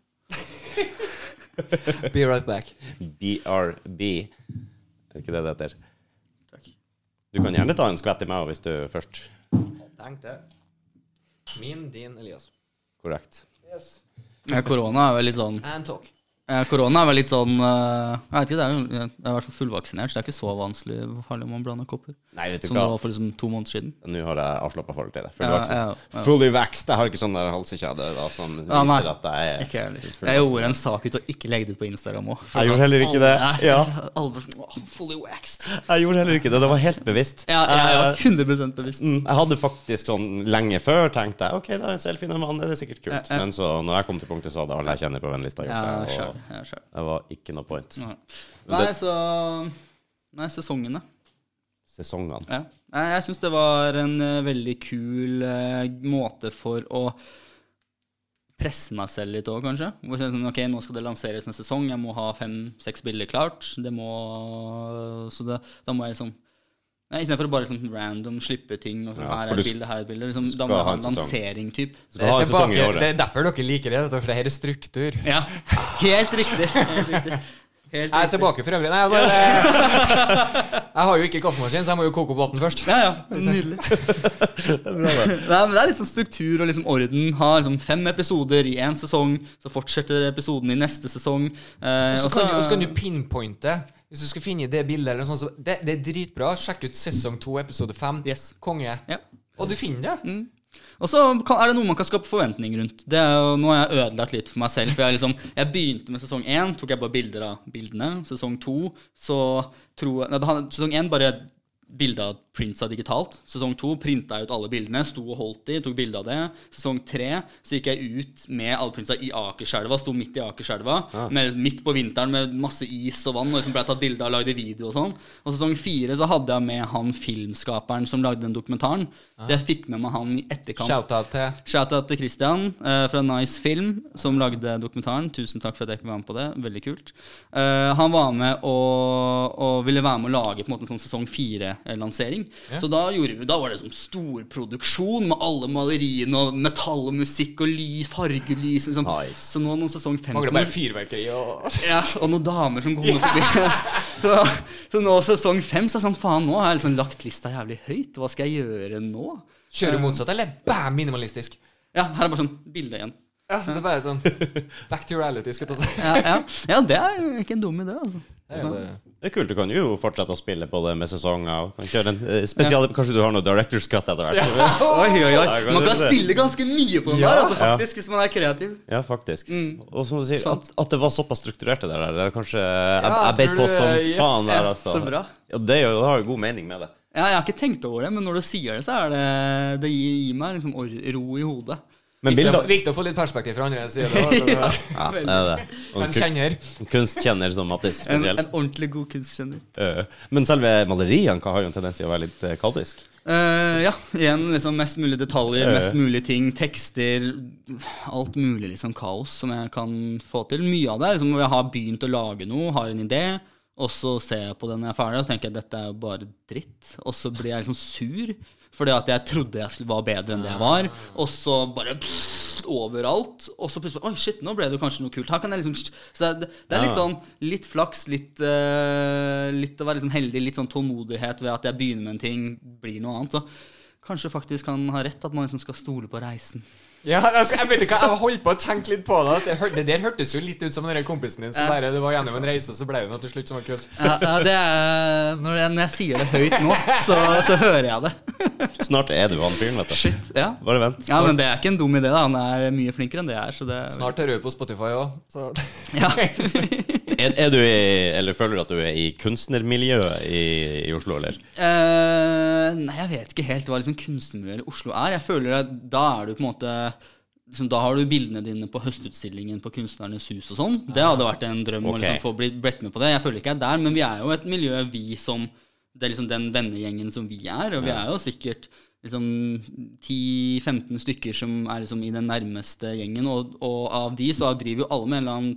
Be right back. BRB. Er det ikke det det heter? Takk. Du kan gjerne ta en skvett i meg hvis du først Tenk det. Min, din, Elias. Korrekt. Yes. Korona er vel litt sånn And talk. Eh, Korona er vel litt sånn eh, Jeg vet ikke, det er jo jeg er i hvert fall fullvaksinert, så det er ikke så vanskelig farlig om man blander kopper. Nei, vet du Som det var for liksom to måneder siden. Nå har jeg avslappa forhold til det. Full Ja, ja, ja. Fully vaxed. Jeg har ikke sånn halsekjede da, som Ja, nei. viser at jeg er Ikke heller. Jeg gjorde en sak ut og ikke legge det ut på Instagram òg. Jeg gjorde heller ikke det. Ja. Sånn «Åh, Fully waxed. Jeg gjorde heller ikke det. Det var helt bevisst. Ja, jeg var Eh, 100 bevisst. Mm, Jeg hadde faktisk sånn lenge før tenkt jeg, ok, da er en selfie med mann, det er sikkert kult. Men så når jeg kom til punktet, så hadde alle jeg kjenner på vennlista gjort Ja, det. Det var ikke noe point. Nei. Nei, så Nei, sesongene. Sesongene. Ja. Nei, Jeg syns det var en eh, veldig kul eh, måte for å presse meg selv litt òg, kanskje. Hvor jeg sånn, ok, nå skal det lanseres en sesong, jeg må ha fem-seks bilder klart. Det må Så det, da må jeg liksom Nei, Istedenfor å bare liksom random slippe ting. Og sånn, Ja, her for er du et bilde, her er et bilde. Liksom, da må du ha ha en en sesong. lansering, typ. Skal ha en sesong i året. Det er derfor dere liker det, vet du, for det her er struktur. Ja, helt riktig. Helt riktig. Helt Jeg er riktig. tilbake for øvrig. Nei, jeg, bare, jeg har jo ikke kaffemaskin, så jeg må jo koke opp vann først. Ja, ja. Nydelig. Nei, men det er litt sånn struktur og liksom orden. Ha liksom fem episoder i én sesong, så fortsetter episoden i neste sesong. Eh, Og så kan, du- og så kan du pinpointe. Hvis du skal finne det bildet, eller noe sånt, så det, det er dritbra. Sjekk ut sesong to, episode fem. Yes. Konge. Ja. Og du finner det. Og så er det noe man kan skape forventning rundt. Det er jo, nå har jeg ødelagt litt for meg selv. For jeg, liksom, jeg begynte med sesong én, tok jeg bare bilder av bildene. Sesong to, så tror jeg nei, Sesong én bare bilde av printsa digitalt. Sesong to printa jeg ut alle bildene, sto og holdt de, tok bilde av det. Sesong tre så gikk jeg ut med alle printsa i Akerselva, sto midt i Akerselva. med- Midt på vinteren med masse is og vann, og liksom ble tatt bilde av, lagde video og sånn. Og sesong fire så hadde jeg med han filmskaperen som lagde den dokumentaren. Så jeg fikk med meg han i etterkant. Shout-out til Shout-out til Christian uh, fra Nice Film, som lagde dokumentaren. Tusen takk for at jeg fikk være med på det. Veldig kult. Uh, han var med og, og ville være med å lage på en måte en sånn sesong fire-lansering. Så da, vi, da var det sånn storproduksjon med alle maleriene og metall og musikk og lys, fargelys. Liksom. Nice. Så nå noen sesong fem Mangler bare fyrverkeri og ja, og noen damer som kommer forbi. så, så nå sesong fem så er det sånn faen, nå har jeg liksom lagt lista jævlig høyt. Hva skal jeg gjøre nå? Kjører du motsatt, eller bam, minimalistisk? Ja, her er bare sånn bilde igjen. Ja, det er bare sånn Back to reality, skulle jeg si. Ja, ja. ja, det er jo ikke en dum idé, altså. Det er jo det. Det er kult. Du kan jo fortsette å spille på det med sesonger. Kan en spesial, ja. Kanskje du har noe director's cut etter hvert? Oi, oi, oi. Ja, kan Man kan spille ganske mye på den Ja. der, altså, Ja. faktisk, hvis man er kreativ. Ja, faktisk. Og som du sier, at, at det var såpass strukturert det der, det er kanskje Jeg, jeg beit på som yes. faen der, altså. Så bra. Ja, det jo, har jo god mening med det. Ja, jeg har ikke tenkt over det, men når du sier det, så er det Det gir, gir meg liksom ro i hodet. Men Viktig å Viktig å få litt perspektiv fra andre side. Ja. Ja, det er det. Og en kjenner. kunstkjenner som Mattis En, spesielt. en ordentlig god kunstkjenner. Eh, Men selve maleriene har jo en tendens til å være litt kaotisk. kaldisk. Eh, ja, igjen liksom mest mulig detaljer, mest mulig ting, tekster, alt mulig liksom kaos som jeg kan få til. Mye av det er liksom når jeg har begynt å lage noe, har en idé, og så ser jeg på den når jeg er ferdig, og så tenker jeg at dette er jo bare dritt. Og så blir jeg liksom sur, fordi at jeg trodde jeg skulle- var bedre enn det jeg var, og så bare pff, overalt. Og så plutselig Oi, shit, nå ble det kanskje noe kult. Her kan jeg liksom Så det, det er litt sånn litt flaks, litt, uh, litt å være liksom heldig, litt sånn tålmodighet ved at jeg begynner med en ting, blir noe annet. Så kanskje faktisk han har rett, at man liksom skal stole på reisen. Ja, skal, jeg vet ikke, jeg holdt på å tenke litt på det. Det, hør- det der hørtes jo litt ut som den kompisen din som bare det var gjennom en reise, og så ble det noe til slutt som var kult. Ja, ja, det er, når, jeg, når jeg sier det høyt nå, så, så hører jeg det. Snart er du han fyren, vet du. Shit, ja. Bare vent. Ja, men det er ikke en dum idé, da. Han er mye flinkere enn det jeg er. Så det er, Snart hører du på Spotify òg. Ja. Er, er du i, eller føler du at du er i kunstnermiljøet i, i Oslo, eller? Uh, nei, jeg vet ikke helt hva liksom kunstnermiljøet i Oslo er. Jeg føler at da er du på en måte liksom, Da har du bildene dine på høstutstillingen på Kunstnernes hus og sånn. Det hadde vært en drøm å liksom, få blitt, bedt med på det. Jeg føler ikke jeg er der, men vi er jo et miljø, vi som Det er liksom den vennegjengen som vi er, og vi er jo sikkert liksom 10-15 stykker som er liksom i den nærmeste gjengen, og, og av de så driver jo alle med en eller annen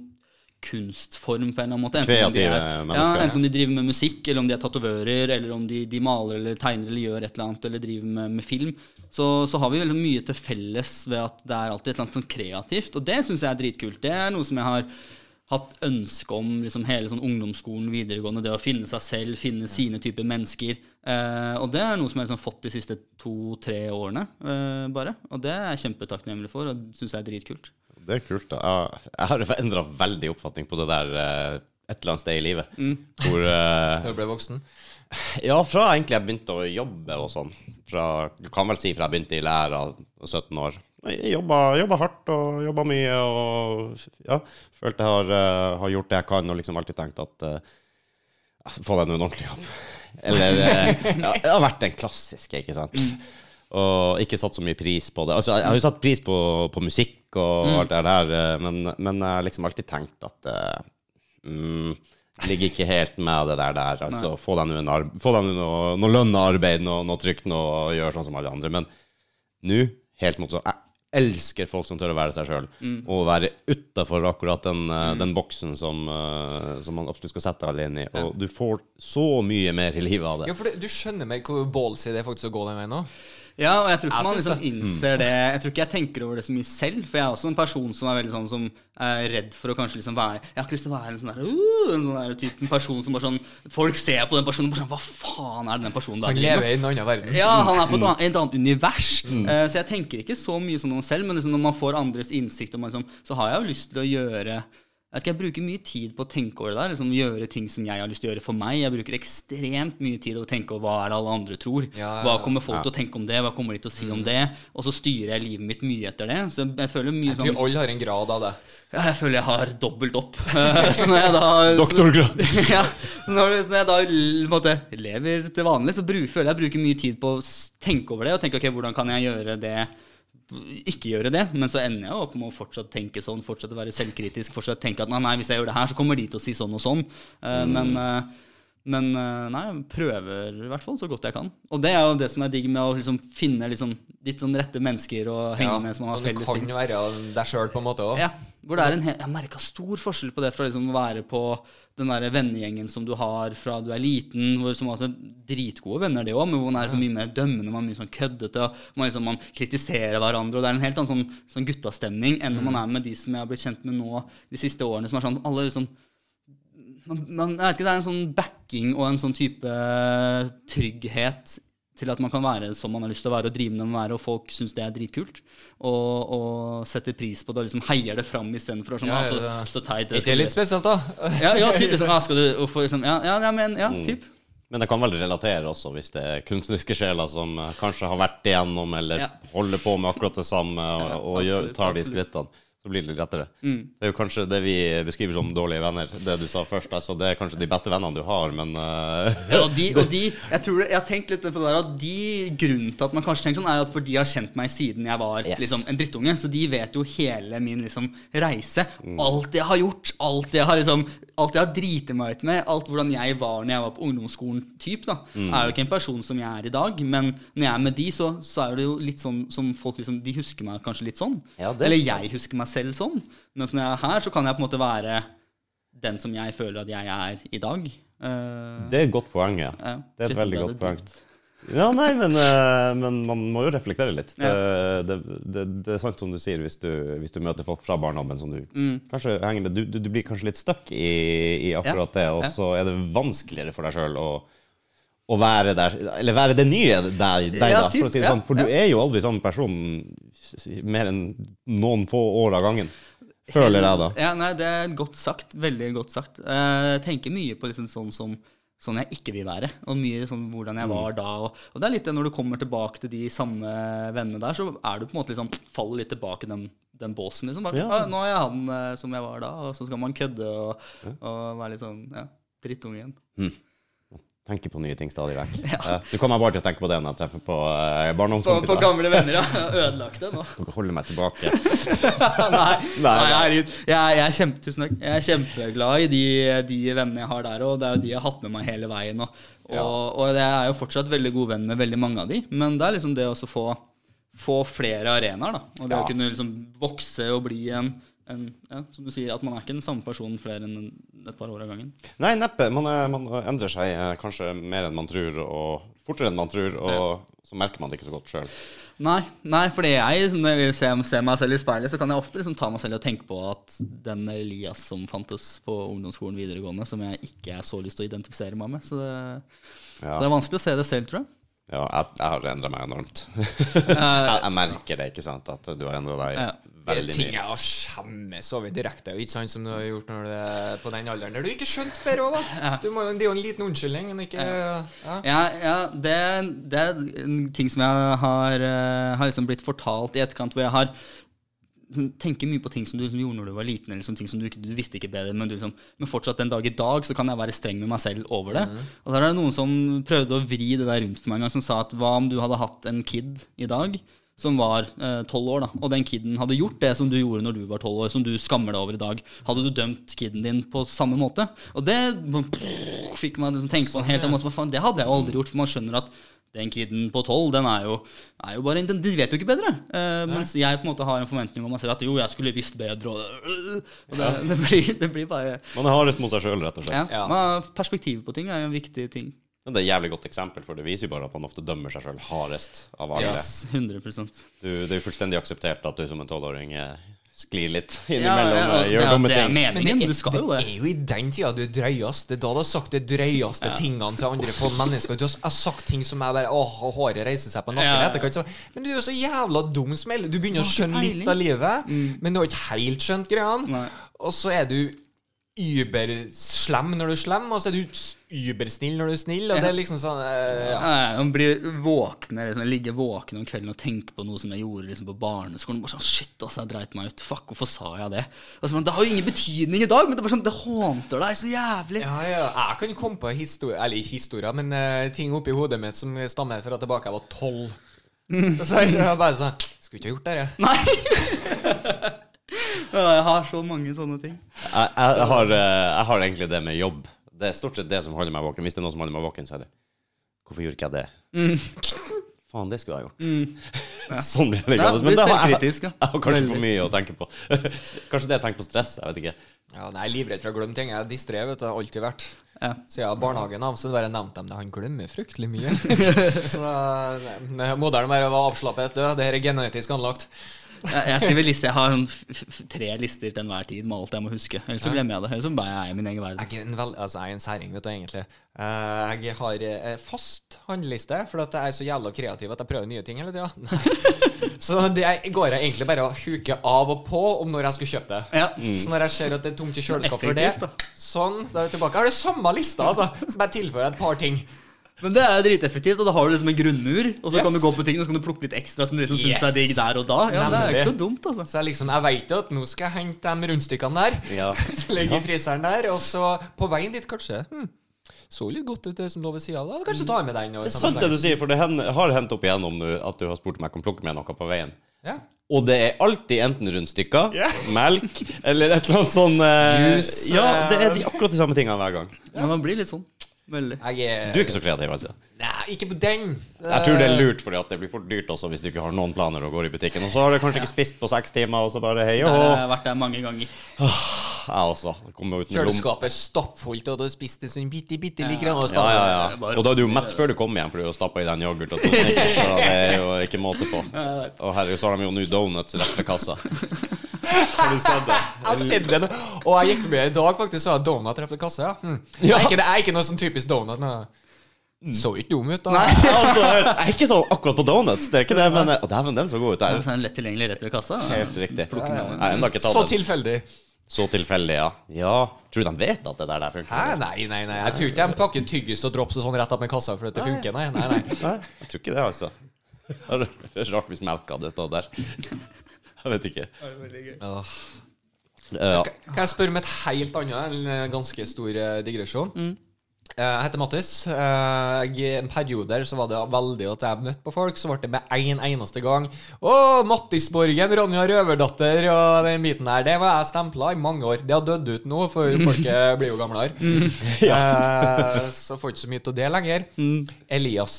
kunstform på en eller annen måte. Enten om Kreative er- mennesker, Ja, enten de driver med musikk, eller om de er tatovører, eller om de, de maler eller tegner eller gjør et eller annet, eller driver med, med film, så, så har vi veldig mye til felles ved at det er alltid et eller annet sånn kreativt. Og det syns jeg er dritkult. Det er noe som jeg har hatt ønske om liksom hele sånn ungdomsskolen, videregående, det å finne seg selv, finne sine typer mennesker. Eh, og det er noe som jeg har liksom fått de siste to-tre årene, eh, bare. Og det er jeg kjempetakknemlig for, og syns jeg er dritkult. Det er kult, da. Jeg, jeg har endra veldig oppfatning på det der eh, et eller annet sted i livet. Hvor uh, du ble voksen? Ja, fra egentlig jeg begynte å jobbe og sånn. Fra, du kan vel si fra jeg begynte i læra, 17 år. Jeg jobba, jobba hardt og jobba mye og ja, følte jeg har, uh, har gjort det jeg kan, og liksom alltid tenkt at uh, Få deg nå en ordentlig jobb. Eller uh, ja, Det har vært den klassiske, ikke sant. Og ikke satt så mye pris på det. Altså, jeg har jo satt pris på, på musikk og alt det der, eh, men, men jeg har liksom alltid tenkt at eh, mm, Ligger ikke helt med det der der. Altså, få deg nå nå noe, lønn og arbeid, noe, noe trygt, noe, og gjør sånn som alle andre. Men nå, helt motsatt. Jeg elsker folk som tør å være seg sjøl, og være utafor akkurat den, mm. den boksen som, eh, som man absolutt skal sette alle inn i. Og du får så mye mer i livet av det. Ja, for det, du skjønner meg hvor ballsy det er faktisk å gå den veien nå? Ja, og jeg tror ikke Jeg man liksom det. innser det Jeg tror ikke jeg tenker over det så mye selv, for jeg er også en person som er veldig sånn som er redd for å kanskje liksom være Jeg har ikke lyst til å være en sånn der, uh, en sånn der typen person som bare sånn Folk ser på den personen og bare sånn Hva faen er det den personen der Han lever i en annen verden. Ja, han er på et annet, et annet univers. Eh, så jeg tenker ikke så mye sånn om selv, men liksom når man får andres innsikt, man liksom, så har jeg jo lyst til å gjøre jeg bruker bruke mye tid på å tenke over det der. Liksom gjøre ting som jeg har lyst til å gjøre for meg. Jeg bruker ekstremt mye tid på å tenke over hva er det alle andre tror. Ja, ja, Hva kommer folk til å tenke om det? Hva kommer de til å si om det? Og så styrer jeg livet mitt mye etter det. Så jeg føler mye Jeg tror sånn alle har en grad av det. ja, Jeg føler jeg har dobbelt opp. Så når jeg da Doktorgrad. ja, når, når jeg da måte, lever til vanlig, så bru, føler jeg jeg bruker mye tid på å tenke over det. Og tenke ok, hvordan kan jeg gjøre det ikke gjøre det, men så ender jeg opp med å fortsatt tenke sånn, fortsatt være selvkritisk, fortsatt tenke at nei, nei, hvis jeg gjør det her, så kommer de til å si sånn og sånn. Eh, Men, uh, men eh, nei, jeg prøver i hvert fall så godt jeg kan. Og det er jo det som er digg med å liksom finne liksom, litt sånn rette mennesker å henge Ja, med som man har og du kan ting. være deg sjøl på en måte òg. Ja, hvor det er en hel, Jeg merka stor forskjell på det fra liksom å være på den der vennegjengen som du har fra du er liten, hvor som altså dritgode venner, det òg, men hvor man er så mye mer dømmende, man er mye sånn køddete, man, liksom, man kritiserer hverandre, og det er en helt annen sånn, sånn guttastemning enn når man er med de som jeg har blitt kjent med nå de siste årene, som er sånn alle liksom man, man, jeg vet ikke, Det er en sånn backing og en sånn type trygghet til at man kan være som man har lyst til å være og drive med det man er, og folk syns det er dritkult. Og, og setter pris på det og liksom heier det fram istedenfor å sånn, Ja, ja, ja. så teit Er ikke det litt spesielt, da? Ja, ja, typ, liksom, ah, skal du hvorfor liksom, ja, ja, ja, men, ja, typ. Men det kan vel relatere også hvis det er kunstneriske sjeler som eh, kanskje har vært igjennom eller Ja. holder på med akkurat det samme og, Ja, og gjør, tar de absolutt. skrittene. Så blir det litt lettere. Det er jo kanskje det vi beskriver som dårlige venner, det du sa først. Altså, det er kanskje de beste vennene du har, men uh, Ja, og de, og de jeg, tror det, jeg har tenkt litt på det der at de Grunnen til at man kanskje tenker sånn, er at for de har kjent meg siden jeg var Yes. liksom, en drittunge. Så de vet jo hele min liksom, reise. Alt jeg har gjort. Alt jeg har liksom Alt jeg har driti meg ut med. Alt hvordan jeg var når jeg var på ungdomsskolen. Typ, da, Er jo ikke en person som jeg er i dag. Men når jeg er med de, så, så er det jo litt sånn som folk liksom De husker meg kanskje litt sånn. Ja, er Eller jeg husker meg selv sånn. Mens når jeg er her, så kan jeg på en måte være den som jeg føler at jeg er i dag. Uh, det er et godt poeng. Ja. Uh, Det er et veldig godt poeng. Ja, nei, men, eh, men man må jo reflektere litt. Det, det, det, det er sant som du sier, hvis du, hvis du møter folk fra barndommen som du Mm. kanskje henger med. Du, du, du blir kanskje litt stuck i, i akkurat det, og ja. så er det vanskeligere for deg sjøl å, å være der Eller være det nye deg, deg Ja, da, for å si det sånn. For du er jo aldri samme person mer enn noen få år av gangen. Føler jeg, da. Ja, nei, det er godt sagt. Veldig godt sagt. Eh, Jeg tenker mye på liksom sånn som sånn jeg ikke vil være, og mye sånn hvordan jeg var da. Og, og det er litt det når du kommer tilbake til de samme vennene der, så er du på en måte liksom faller litt tilbake i den, den båsen, liksom. Bare, Ja. «Ah, nå er jeg han eh, som jeg var da, og så skal man kødde og, og være litt sånn ja, drittunge igjen. Tenker på nye ting stadig vekk. Ja. Du kommer bare til å tenke på det når jeg treffer på barndomskompiser. På, på gamle venner, ja. Ødelagte nå. Du Holder meg tilbake. nei, Nei, herregud. Jeg, jeg, er kjempe, tusen takk. jeg er kjempeglad i de, de vennene jeg har der, og det er jo de jeg har hatt med meg hele veien. Og, og, og jeg er jo fortsatt veldig god venn med veldig mange av de, men det er liksom det å få, få flere arenaer, da. Og det Ja. å kunne liksom vokse og bli en, en ja, som du sier, at man er ikke den samme personen flere enn et par år av gangen. Nei, neppe. Man, er, man endrer seg eh, kanskje mer enn man tror, og fortere enn man tror, og så merker man det ikke så godt sjøl. Nei, nei, fordi jeg, når jeg ser, ser meg selv i speilet, så kan jeg ofte liksom ta meg selv og tenke på at den Elias som fantes på ungdomsskolen videregående, som jeg ikke er så lyst til å identifisere meg med. Så det, Ja. så det er vanskelig å se det selv, tror jeg. Ja, jeg, jeg har endra meg enormt. jeg, jeg merker det, ikke sant, at du har endra deg Ja. Veldig ting jeg har skjemmes over direkte, ikke sant, som du har gjort når du er på den alderen der du ikke skjønte bedre òg, da. Du må, det er jo en liten unnskyldning, men ikke ja. Ja, ja det, det er en ting som jeg har, eh, har liksom blitt fortalt i etterkant, hvor jeg har sånn, tenker mye på ting som du liksom gjorde når du var liten, eller liksom ting som du, ikke- du visste ikke bedre, men, du, liksom, men fortsatt den dag i dag så kan jeg være streng med meg selv over det. Og så er det noen som prøvde å vri det der rundt for meg en gang, som sa at hva om du hadde hatt en kid i dag som var tolv år, da, og den kiden hadde gjort det som du gjorde når du var tolv år, som du skammer deg over i dag, hadde du dømt kiden din på samme måte? Og det fikk meg liksom tenke på en helt annen måte. Faen, Det hadde jeg jo aldri gjort, for man skjønner at den kiden på tolv, den er jo, er jo bare den, De vet jo ikke bedre. Eh, mens jeg på en måte har en forventning om meg selv at jo, jeg skulle visst bedre. Og, og det, det, blir, det blir bare Man er hardest mot seg sjøl, rett og slett. Ja. ja. Perspektivet på ting er en viktig ting. Men Det er et jævlig godt eksempel, for det viser jo bare at man ofte dømmer seg sjøl hardest av alle. Yes, 100 Du, det er jo fullstendig akseptert at du som en tolvåring eh, sklir litt innimellom. ja, ja, ja, gjør det, dumme det er ting. meningen. det, Du skal jo det det. er jo i den tida du er drøyest. Det er da du har sagt de drøyeste tingene til andre folk, mennesker. Du har, sagt ting som er bare Åh, håret reiser seg på nakken Ja. i etterkant. Men du er jo så jævla dum smell. Du begynner å skjønne litt av livet, men du har ikke helt skjønt greiene. Og så er du überslem når du er slem, og så er du übersnill når du er snill. Og det er liksom sånn eh, ja. Man blir våkne, liksom, ligger våken om kvelden og tenker på noe som jeg gjorde liksom, på barneskolen. Bare sånn, shit, altså, jeg dreit meg ut. Fuck, hvorfor sa jeg det? Altså, men, det har jo ingen betydning i dag, men det, sånn, det hånter deg så jævlig. Ja, ja. Jeg kan komme på historie, eller ikke historier, men uh, ting oppi hodet mitt som stammer fra tilbake jeg var tolv. Så jeg, så jeg bare sånn Skulle ikke ha gjort det, jeg. Nei! Ja, jeg har så mange sånne ting. Jeg, jeg, jeg, har, eh, jeg har egentlig det med jobb. Det er stort sett det som holder meg våken. Hvis det er noe som holder meg våken, så er det Hvorfor gjorde ikke jeg det? Faen, det skulle jeg gjort. sånn blir det Ja, Men det har jeg, ja. jeg har kanskje for mye å tenke på. kanskje det er tenkt på stress. Jeg vet ikke. Ja, nei, jeg er livredd for å glemme ting. Jeg er distré, vet du. har Alltid vært. Ja. Siden barnehagen av, så bare nevnte de det. Han glemmer fryktelig mye. så nei, moderen bare var avslappet. Det her er genetisk anlagt. Jeg, skriver liste, jeg har sånn tre lister til enhver tid med alt jeg må huske. Ellers så glemmer jeg det. Ellers så bare jeg er i min egen verden. Jeg er en, vel, altså, jeg er en særing, vet du, egentlig. Eh, jeg har eh, fast handleliste, for at jeg er så jævla kreativ at jeg prøver nye ting hele tida. så det går jeg egentlig bare og huker av og på om når jeg skal kjøpe det. Ja. Så når jeg ser at det er tomt i kjøleskapet for det, sånn, da er vi tilbake. Jeg har det samme lista, altså. Så bare tilfører jeg et par ting. Men det er driteffektivt, og da har du liksom en grunnmur, og så Yes. kan du gå på ting, og så kan du plukke litt ekstra som du liksom syns Yes. er digg der og da. Ja, Det er ikke så dumt, altså. Så jeg liksom, jeg vet jo at nå skal jeg hente de rundstykkene der. Ja. så legger ja. fryseren der. Og så på veien dit, kanskje hm, Så litt godt ut, det som lå ved sida av. da. Kanskje ta med den. og Det er sant det du sier, for det har hendt opp igjennom nå at du har spurt om jeg kan plukke med noe på veien. Ja. Og det er alltid enten rundstykker, yeah. melk eller et eller annet sånn eh, Juice, Ja, eh, det er de, akkurat de samme tingene hver gang. Men man blir litt sånn. Veldig. Jeg er Du er ikke så kreativ, altså? Nei, ikke på den. Jeg tror det er lurt, fordi at det blir fort dyrt også hvis du ikke har noen planer og går i butikken. Og så har du kanskje ikke spist på seks timer, og så bare hei og har jeg vært der mange ganger. Jeg også. Kjøleskapet er stappfullt, og du har spist en sånn bitte, bitte lite grann. og Ja, ja, ja. Og da er du jo mett før du kommer hjem, for du har stappa i den yoghurt og to snickers, så det er jo ikke måte på. Og herregud, så har de jo nå donuts rett ved kassa. Har du sett det? Jeg har sett det. Og jeg gikk forbi i dag, faktisk, så jeg donut rett ved kassa. Ja. Hm. Jeg, er ikke, jeg er ikke noe sånn typisk donut. Men så ikke dum ut, da. Altså, jeg er ikke sånn akkurat på donuts, det er ikke det, men Å, dæven, den så god ut der. er sånn lett tilgjengelig rett ved kassa. Helt riktig. Nei, har Så tilfeldig. Så tilfeldig, ja. Ja. Tror du de vet at det der, der funker? Hæ? Nei, nei, nei. Jeg tror ikke de pakker tyggis og drops og sånn rett opp med kassa for at det funker. Nei, nei, nei. Nei, jeg tror ikke det, altså. Rart hvis melka hadde stått der. Jeg vet ikke. Åh. Ja. Kan jeg spørre om et helt annet, en eh, ganske stor eh, digresjon? Mm. Jeg heter Mattis. I En periode så var det veldig at jeg møtte på folk, så ble det med én en eneste gang Å, Mattisborgen, Ronja Røverdatter og den biten der. Det var jeg stempla i mange år. Det har dødd ut nå, for folket blir jo gamlere. Eh, så får ikke så mye av det lenger. Elias.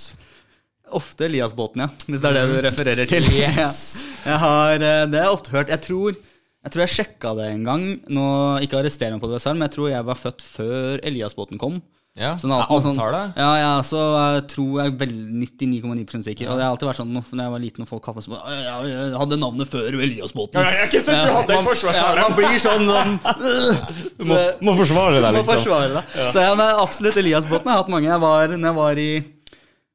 Ofte Elias-båten, ja. Hvis det er det du refererer til. Yes. Ja. Jeg har, eh, det har jeg ofte hørt. Jeg tror jeg, tror jeg sjekka det en gang. Nå, Ikke arrester meg på det, men jeg tror jeg var født før Elias-båten kom. Ja, Sånn alt jeg antar det. Ja, ja, så jeg tror jeg er vel 99,9 sikker. Og det har alltid vært sånn når jeg var liten og folk kalte meg sånn «Ja, Jeg hadde navnet før Elias-båten. jeg har ikke sett du hadde en. Ja, man blir sånn Du må, må forsvare deg, må liksom. forsvare deg. Så ja, men absolutt Elias-båten. Jeg har hatt mange. Jeg var, når jeg var i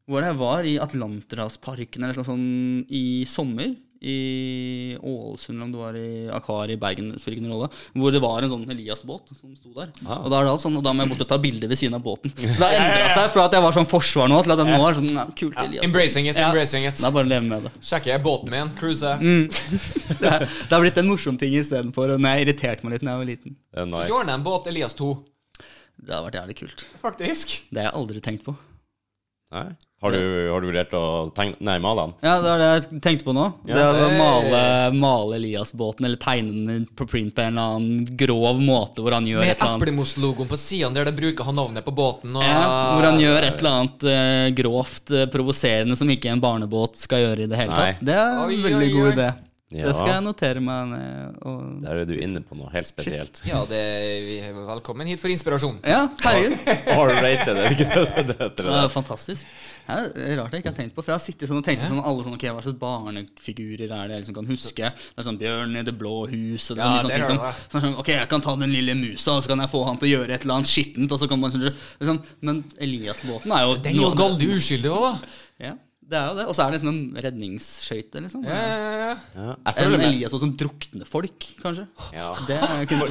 hvor jeg var i Atlanterhavsparken eller noe sånt i sommer i Ålesund, eller om det var i Akvariet i Bergen, spiller ikke noen rolle, hvor det var en sånn Elias-båt som sto der. Og da er det alt sånn, og da må jeg bort og ta bilde ved siden av båten. Så det har endra seg fra at jeg var sånn forsvar nå, til at jeg nå er sånn ja, kult Elias. Embracing it, Ja. embracing it. Det er bare å leve med det. Sjekker jeg båten min, cruiser. Det, er, det har blitt en morsom ting istedenfor når jeg irriterte meg litt da jeg var liten. Det nice. Jordan båt, Elias 2. Det hadde vært jævlig kult. Faktisk. Det har jeg aldri tenkt på. Nei? Har du, har du vurdert å tegne Nei, male den? Ja, det er det jeg tenkte på nå. Ja. Det å male, male Elias-båten, eller tegne den på print på en eller annen grov måte hvor han gjør Med et eller annet Med Eplemos-logoen på sidene der det bruker han navnet på båten. Og, ja, Hvor han gjør et eller annet uh, grovt uh, provoserende som ikke en barnebåt skal gjøre i det hele Nei. tatt. Det er en Oi, veldig oi, god oi. idé. Ja. Det skal jeg notere meg. Og... Der er du inne på noe helt spesielt. Ja, det vi er velkommen hit for inspirasjon. Ja, herregud. All-rated, er det ikke det det heter? Det Det er fantastisk. Ja, det er rart jeg ikke har tenkt på. For jeg har sittet sånn og tenkt sånn alle sånne, ok, Hva slags barnefigurer er det jeg liksom kan huske? Det er sånn Bjørn i Det blå hus og det er Ja, der ting som, det. sånn, Ok, jeg kan ta den lille musa, og så kan jeg få han til å gjøre et eller annet skittent. Og så kan man sånn, liksom, Men Elias-båten er jo Den er jo galt galdig uskyldig òg, da. Ja, det er jo det. Og så er det liksom en redningsskøyte, liksom. Ja, ja, ja. ja. Jeg En føler Elias-båt som drukner folk, kanskje. ja. Det er kunne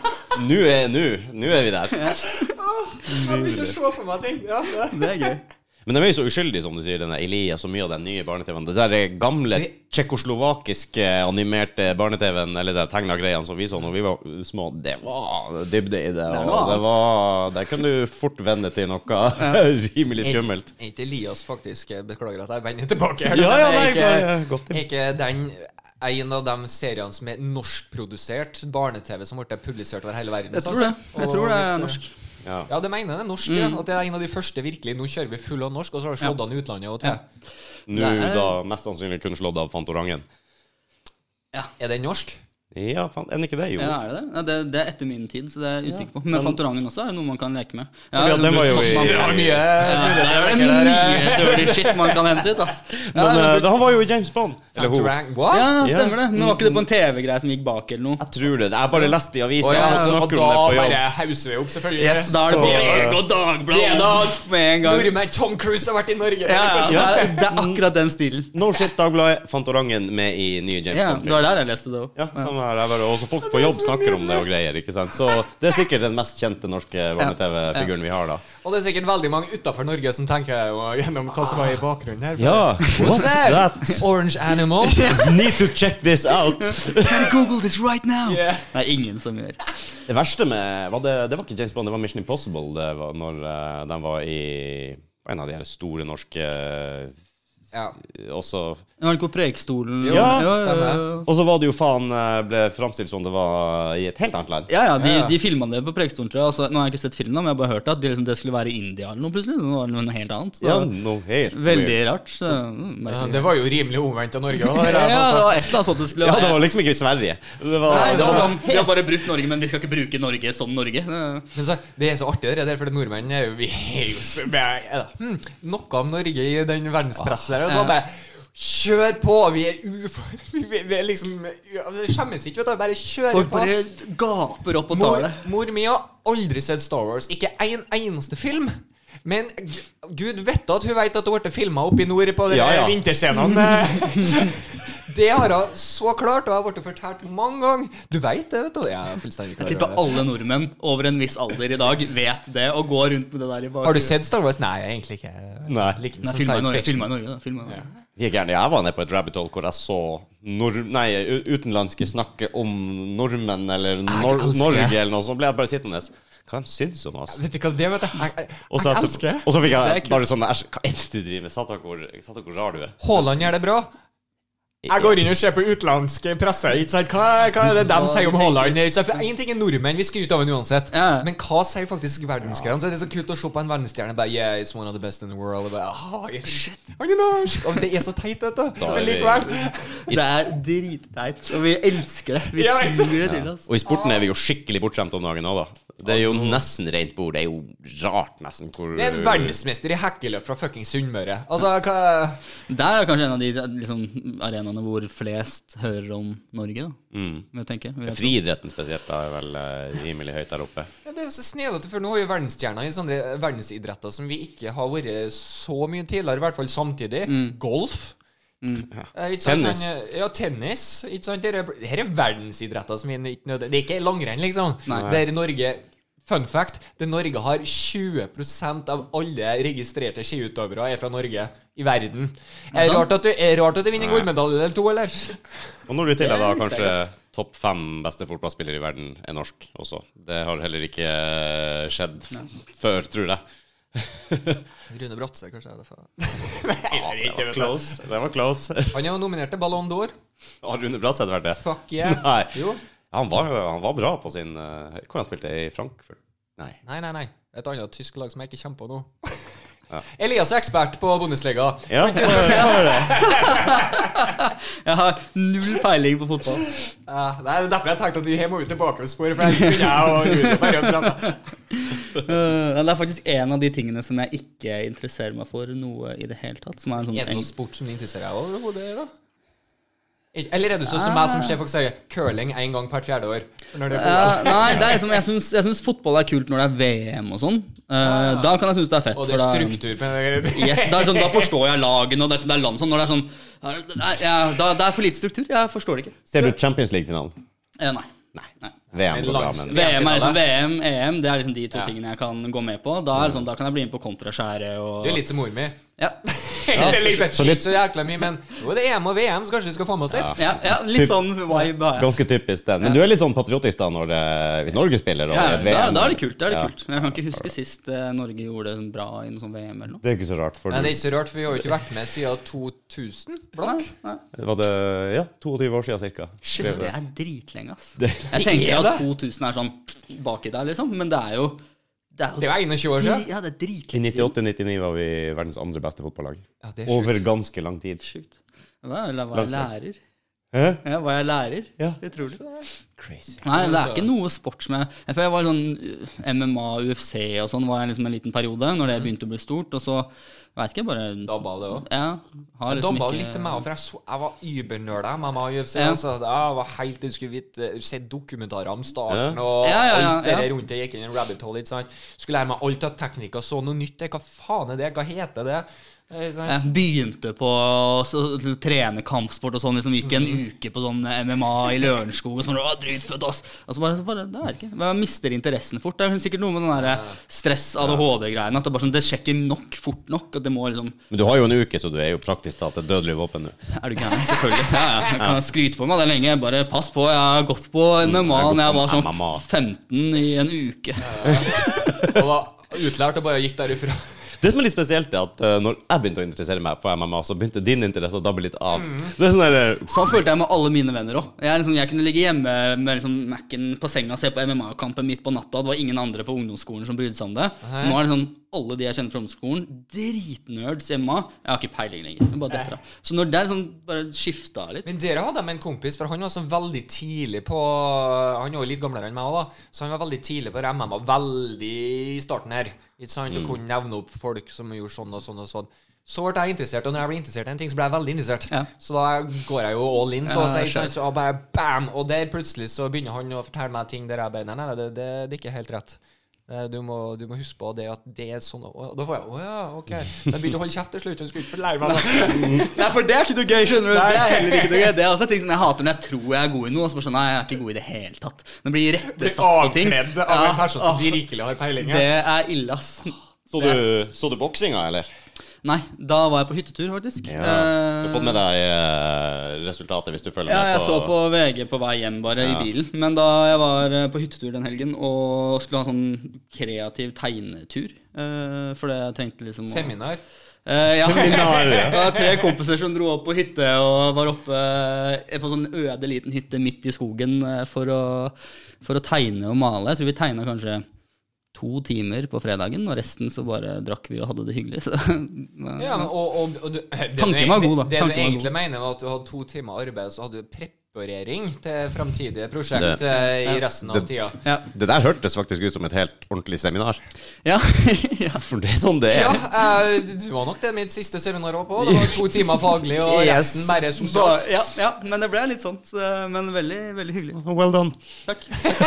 Nå er, nå, nå er vi der. Jeg begynte å se for meg ting. Ja, det. Det er gøy. Men de er jo så uskyldige, som du sier, denne Elias og mye av den nye barne-TV-en. Det der gamle tsjekkoslovakiske animerte barne-TV-en, eller de tegna greiene som vi så når vi var små, det var dybde i det. Og det var Der kan du fort vende til noe rimelig skummelt. Er ikke Elias faktisk Beklager at jeg vender tilbake. her, Ja, ja, nei, ikke- bare godt ikke den en av de seriene som er norskprodusert barne-TV som ble publisert over hele verden? Jeg tror det. Jeg tror det er norsk. Ja. Ja, det mener. Det er norsk. Ja. At det er en av de første virkelig Nå kjører vi full av norsk, og så har du slått an i utlandet tror jeg. Nå er- da mest sannsynlig kun slått av Fantorangen. Ja. Er den norsk? Ja, faen, er den ikke det? Jo. Ja, er det det? Ja, det? Det er etter min tid, så det er jeg usikker på. Men Fantorangen også er noe man kan leke med. Ja, den var jo i- Ja, mye det mye dirty shit man kan hente ut, ass. Men eh, han var jo i James Bond. Eller hun. Ja, stemmer det. Men var ikke det på Mm. en TV-greie som gikk bak eller noe? Jeg tror det. Jeg bare leste i avisa. Ja, og da om det på bare hauser vi opp, selvfølgelig. Yes, da er det VG og Dagbladet med en gang. Nordmenn Tom Cruise har vært i Norge. Ja, ja, liksom. det, det er akkurat den stilen. No shit, Dagbladet. Fantorangen med i nye James Bond. Ja, det var der jeg leste det òg. Her. er bare, også folk på jobb snakker om det og greier. ikke sant? Så det er sikkert den mest kjente norske barne-TV-figuren vi har, da. Og det er sikkert veldig mange utenfor Norge som tenker jo gjennom hva som var i bakgrunnen her. Ja, what's that? Orange Animal. Need to check this out. Google this right now! Yeah. Er ingen som gjør. Det verste med var det, det var ikke James Bond, det var Mission Impossible det var når uh, de var i en av de her store norske Ja. også Det var ikke på Preikestolen? Ja, Ja, ja, Og så var det jo faen eh, ble framstilt som det var i et helt annet land. Ja, ja, de, Ja, ja. de filma det på Preikestolen, tror jeg. Altså, nå har jeg ikke sett filmen, men jeg har bare hørt at det, liksom, det skulle være i India eller noe plutselig. Det var noe helt annet. Så, Ja, noe helt veldig rart. Så, mm, Ja, det var jo rimelig omvendt av Norge. da, ja, det var et eller annet sånt det skulle Ja, det var liksom ikke i Sverige. Det var, Nei, det var, sånn, Vi har bare brukt Norge, men vi skal ikke bruke Norge som Norge. Det- Men så, det er så artig, det der, for nordmenn er jo, vi er jo så ja, hm, Noe om Norge i den verdenspresset der. Og så bare Kjør på! Vi er ufor... Vi, vi er liksom Vi skjemmes ikke, vet du. Bare kjør Folk på. bare gaper opp og tar det. mor mi har aldri sett Star Wars. Ikke en eneste film. Men gud vet at hun vet at det ble filma oppe i nord på de Ja, ja. vinterscenene. det har hun så klart, og jeg har blitt fortalt mange ganger. Du veit det, vet du. Jeg er fullstendig klar Jeg tipper alle nordmenn over en viss alder i dag vet det, og går rundt med det der i bakgrunnen. Har du sett Star Wars? Nei, egentlig ikke. Nei. Like, Nei, filma i Norge. Filma i Norge, da. Filma i Norge. Ja. Jeg. Jeg var nede på et rabbit hole hvor jeg så nor nei, utenlandske snakke om nordmenn eller nor elsker Norge eller noe. Så ble jeg bare sittende. Hva de syns om oss? Vet du hva det vet jeg? Jeg, jeg, Og så, jeg elsker og så fikk jeg bare sånn hva er det du driver med? Satan, hvor, satan, hvor rar du er. Haaland gjør det bra. Jeg går inn og ser på utenlandsk presse. Ikke sant? Hva, hva er det de sier om Haaland? Én ting er nordmenn, vi skryter av ham uansett. Yeah. Men hva sier faktisk verdensgreiene? Så er det så kult å se på en verdensstjerne bare Yeah, it's one of the best in the world. Bare, oh, shit. Han er norsk! Og det er så teit, dette. du. Men likevel. Det er dritteit, og vi elsker det. Vi det. suger det til oss. Og i sporten er vi jo skikkelig bortskjemt om dagen òg, da. Det er jo nesten rent bord. Det er jo rart, nesten, hvor Det er en verdensmester i hekkeløp fra fuckings Sunnmøre. Altså, hva Det er kanskje en av de liksom, arenaene hvor flest hører om Norge, da. mm. Tenke. Friidretten spesielt da, er vel eh, rimelig høyt der oppe. Ja, det er så snedete, for nå er vi verdensstjerner i sånne verdensidretter som vi ikke har vært så mye tidligere, i hvert fall samtidig. Golf. Eh, Ja. sant? Tennis. Han, eh, ja, tennis. Ikke sant? Dette er, er verdensidretter som er ikke nødvendig. Det er ikke langrenn, liksom. Det er Norge Fun fact. Det Norge har 20% av alle registrerte skiutøvere er fra Norge i verden. Er det rart at du, er rart at du vinner en gullmedalje eller to, eller? Og når du i tillegg da kanskje topp fem beste fotballspillere i verden er norsk også. Det har heller ikke skjedd skjedd før, tror jeg. Rune Bratse, kanskje. Er det for... Det var close. Det var close. Han er nominert til Ballon d'Or. Har Rune Bratse vært det? Fuck yeah. Han var, han var bra på sin eh, Hvor han spilte i Frankfurt? Nei. Nei, nei, nei. Et annet tysk lag som jeg ikke kommer på nå. Elias er ekspert på Bundesliga. Ja, det var det. Jeg har null peiling på fotball. Ja, det er derfor jeg tenkte at her må vi tilbake og sporet for ellers begynner jeg og bare prate. Eh, det er faktisk en av de tingene som jeg ikke interesserer meg for noe i det hele tatt. Som er en sånn Er det noe sport som du interesserer deg overhodet, da? Eller er du sånn som meg, som ser folk sier curling én gang hvert fjerde år? Når det er Ja, nei, det er liksom, jeg syns fotball er kult når det er VM og sånn. Eh, Da kan jeg synes det er fett. Og det er da- struktur på. Yes, det er sånn, Da forstår jeg lagene, og det er, sånn, det er land sånn. Når det er sånn ja, da, Det er for lite struktur. Jeg forstår det ikke. Ser du Champions League-finalen? Eh, nei. Nei. Nei. VM går bra, men VM er liksom. VM, EM, det er liksom de to Ja. tingene jeg kan gå med på. Da, er sånn, da kan jeg bli med på kontraskjæret og Du er litt som mor mi. Ja. Egentlig liksom Så litt- så jækla mye, men nå er det EM og VM, så kanskje vi skal få med oss litt. Ja, ja, litt sånn vibe jeg. Ganske typisk den. Men du er litt sånn patriotisk da når det, hvis Norge spiller og Ja, et VM VM. da er det kult. Da er det Ja. kult. Men jeg kan ikke huske sist eh, Norge gjorde det bra i noe sånn VM eller noe. Det er ikke så rart. For Men det er ikke så rart, for vi har jo ikke vært med siden 2000. Blokk. Nei, nei. var det ja, 22 år siden cirka. Shit, det er dritlenge, ass. Det- Jeg tenker er at 2000 er sånn baki der, liksom. Men det er jo Det er jo Det er jo 21 år siden. Ja, det er I dritlenge I 98-99 var vi verdens andre beste fotballag. Ja, det er Over ganske lang tid. Sjukt. Hva, eller var jeg lærer? Hæ? Ja, var jeg lærer? Ja. Utrolig. Crazy. Nei, det er ikke noe sport som jeg For jeg var sånn uh, MMA, UFC og sånn var jeg liksom en liten periode når det begynte å bli stort. Og så veit ikke, bare Dabba det òg. Ja. Jeg liksom dabba ikke litt til meg òg, for jeg, så, jeg var übernøla MMA og UFC. Ja. Altså, jeg var helt Jeg skulle vite se dokumentarer om starten Ja. og Ja, ja, ja, alt det ja. der rundt Jeg Gikk inn i en rabbit hole. Ikke sant? Skulle lære meg alt av teknikker. Så noe nytt. Hva faen er det? Hva heter det? Eh, Jeg begynte på å trene kampsport og sånn. Liksom gikk en Mhm. uke på sånn MMA i Lørenskog og sånn. Å, dritfødt, ass! Og så bare, bare Det er ikke. Jeg mister interessen fort. Det er sikkert noe med den der stress-ADHD-greiene. At det, bare sånn, det sjekker nok fort nok. At det må liksom Men du har jo en uke, så du er jo praktisk talt et dødelig våpen nå. Er du gæren? Selvfølgelig. Ja, ja. Jeg kan skryte på meg det lenge. Bare pass på. Jeg har gått på MMA da jeg var sånn MMA. 15 i en uke. Og var utlært og bare gikk derifra. Det som er litt spesielt, er at uh, når jeg begynte å interessere meg for MMA, så begynte din interesse å dabbe litt av. Det er sånn der, uh, Sånn følte jeg med alle mine venner òg. Jeg, liksom, jeg kunne ligge hjemme med liksom Mac-en på senga og se på MMA-kampen midt på natta. Det var ingen andre på ungdomsskolen som brydde seg om det. Hei. Nå er det sånn alle de jeg kjenner fra ungdomsskolen, dritnerds hjemme. Jeg har ikke peiling lenger. Jeg bare detter av. Så når det er sånn bare skifta litt Men dere hadde med en kompis, for han var sånn veldig tidlig på Han var jo litt gamlere enn meg òg, da. Så han var veldig tidlig på MMA. Veldig i starten her. Ikke sant? Og kunne nevne opp folk som gjorde sånn og sånn og sånn. Så ble jeg interessert, og når jeg ble interessert i en ting, så ble jeg veldig interessert. Ja. Så da går jeg jo all in, så å si. Så bare bam! Og der plutselig så begynner han å fortelle meg ting der jeg bare Nei, nei, det, det, det er ikke helt rett. Eh, Du må, du må huske på det at det er sånn Og da får jeg Å ja, OK. Så jeg begynte å holde kjeft til slutt. Hun skulle ikke få lære meg det. Nei, for det er ikke noe gøy, skjønner du. Det er heller ikke noe gøy. Det er også ting som jeg hater når jeg tror jeg er god i noe, og så bare sånn Nei, jeg er ikke god i det hele tatt. Nå blir Blir rettesatt på ting. avkledd av en Ja, person som virkelig har peiling. Det er ille, ass. så, du, så du boksinga, eller? Nei, da var jeg på hyttetur, faktisk. Ja. Du har fått med deg eh, resultatet hvis du følger Ja, med jeg så på VG på vei hjem bare Ja. i bilen. Men da jeg var eh, på hyttetur den helgen og skulle ha sånn kreativ tegnetur eh, For det jeg trengte liksom Seminar. Uh, ja. Seminar, ja. Det var tre kompiser som dro opp på hytte og var oppe eh, på sånn øde liten hytte midt i skogen eh, for å, for å tegne og male. Jeg tror vi tegna kanskje to timer på fredagen, og resten så bare drakk vi og hadde det hyggelig. Så, Ja, men, og, og, og du, det Tanken var god, da. Det Tanken du egentlig mener, var at du hadde to timer arbeid, så hadde du preparering til framtidige prosjekt Det- eh, i resten av det- tida. ja. Det der hørtes faktisk ut som et helt ordentlig seminar. Ja. ja. For det er sånn det Ja, er. eh, det var nok det mitt siste seminar òg på. Det var to timer faglig, og Yes. resten bare Ba, sosialt. ja, ja, men det ble litt sånn. Så, men veldig, veldig hyggelig. Well done. Takk.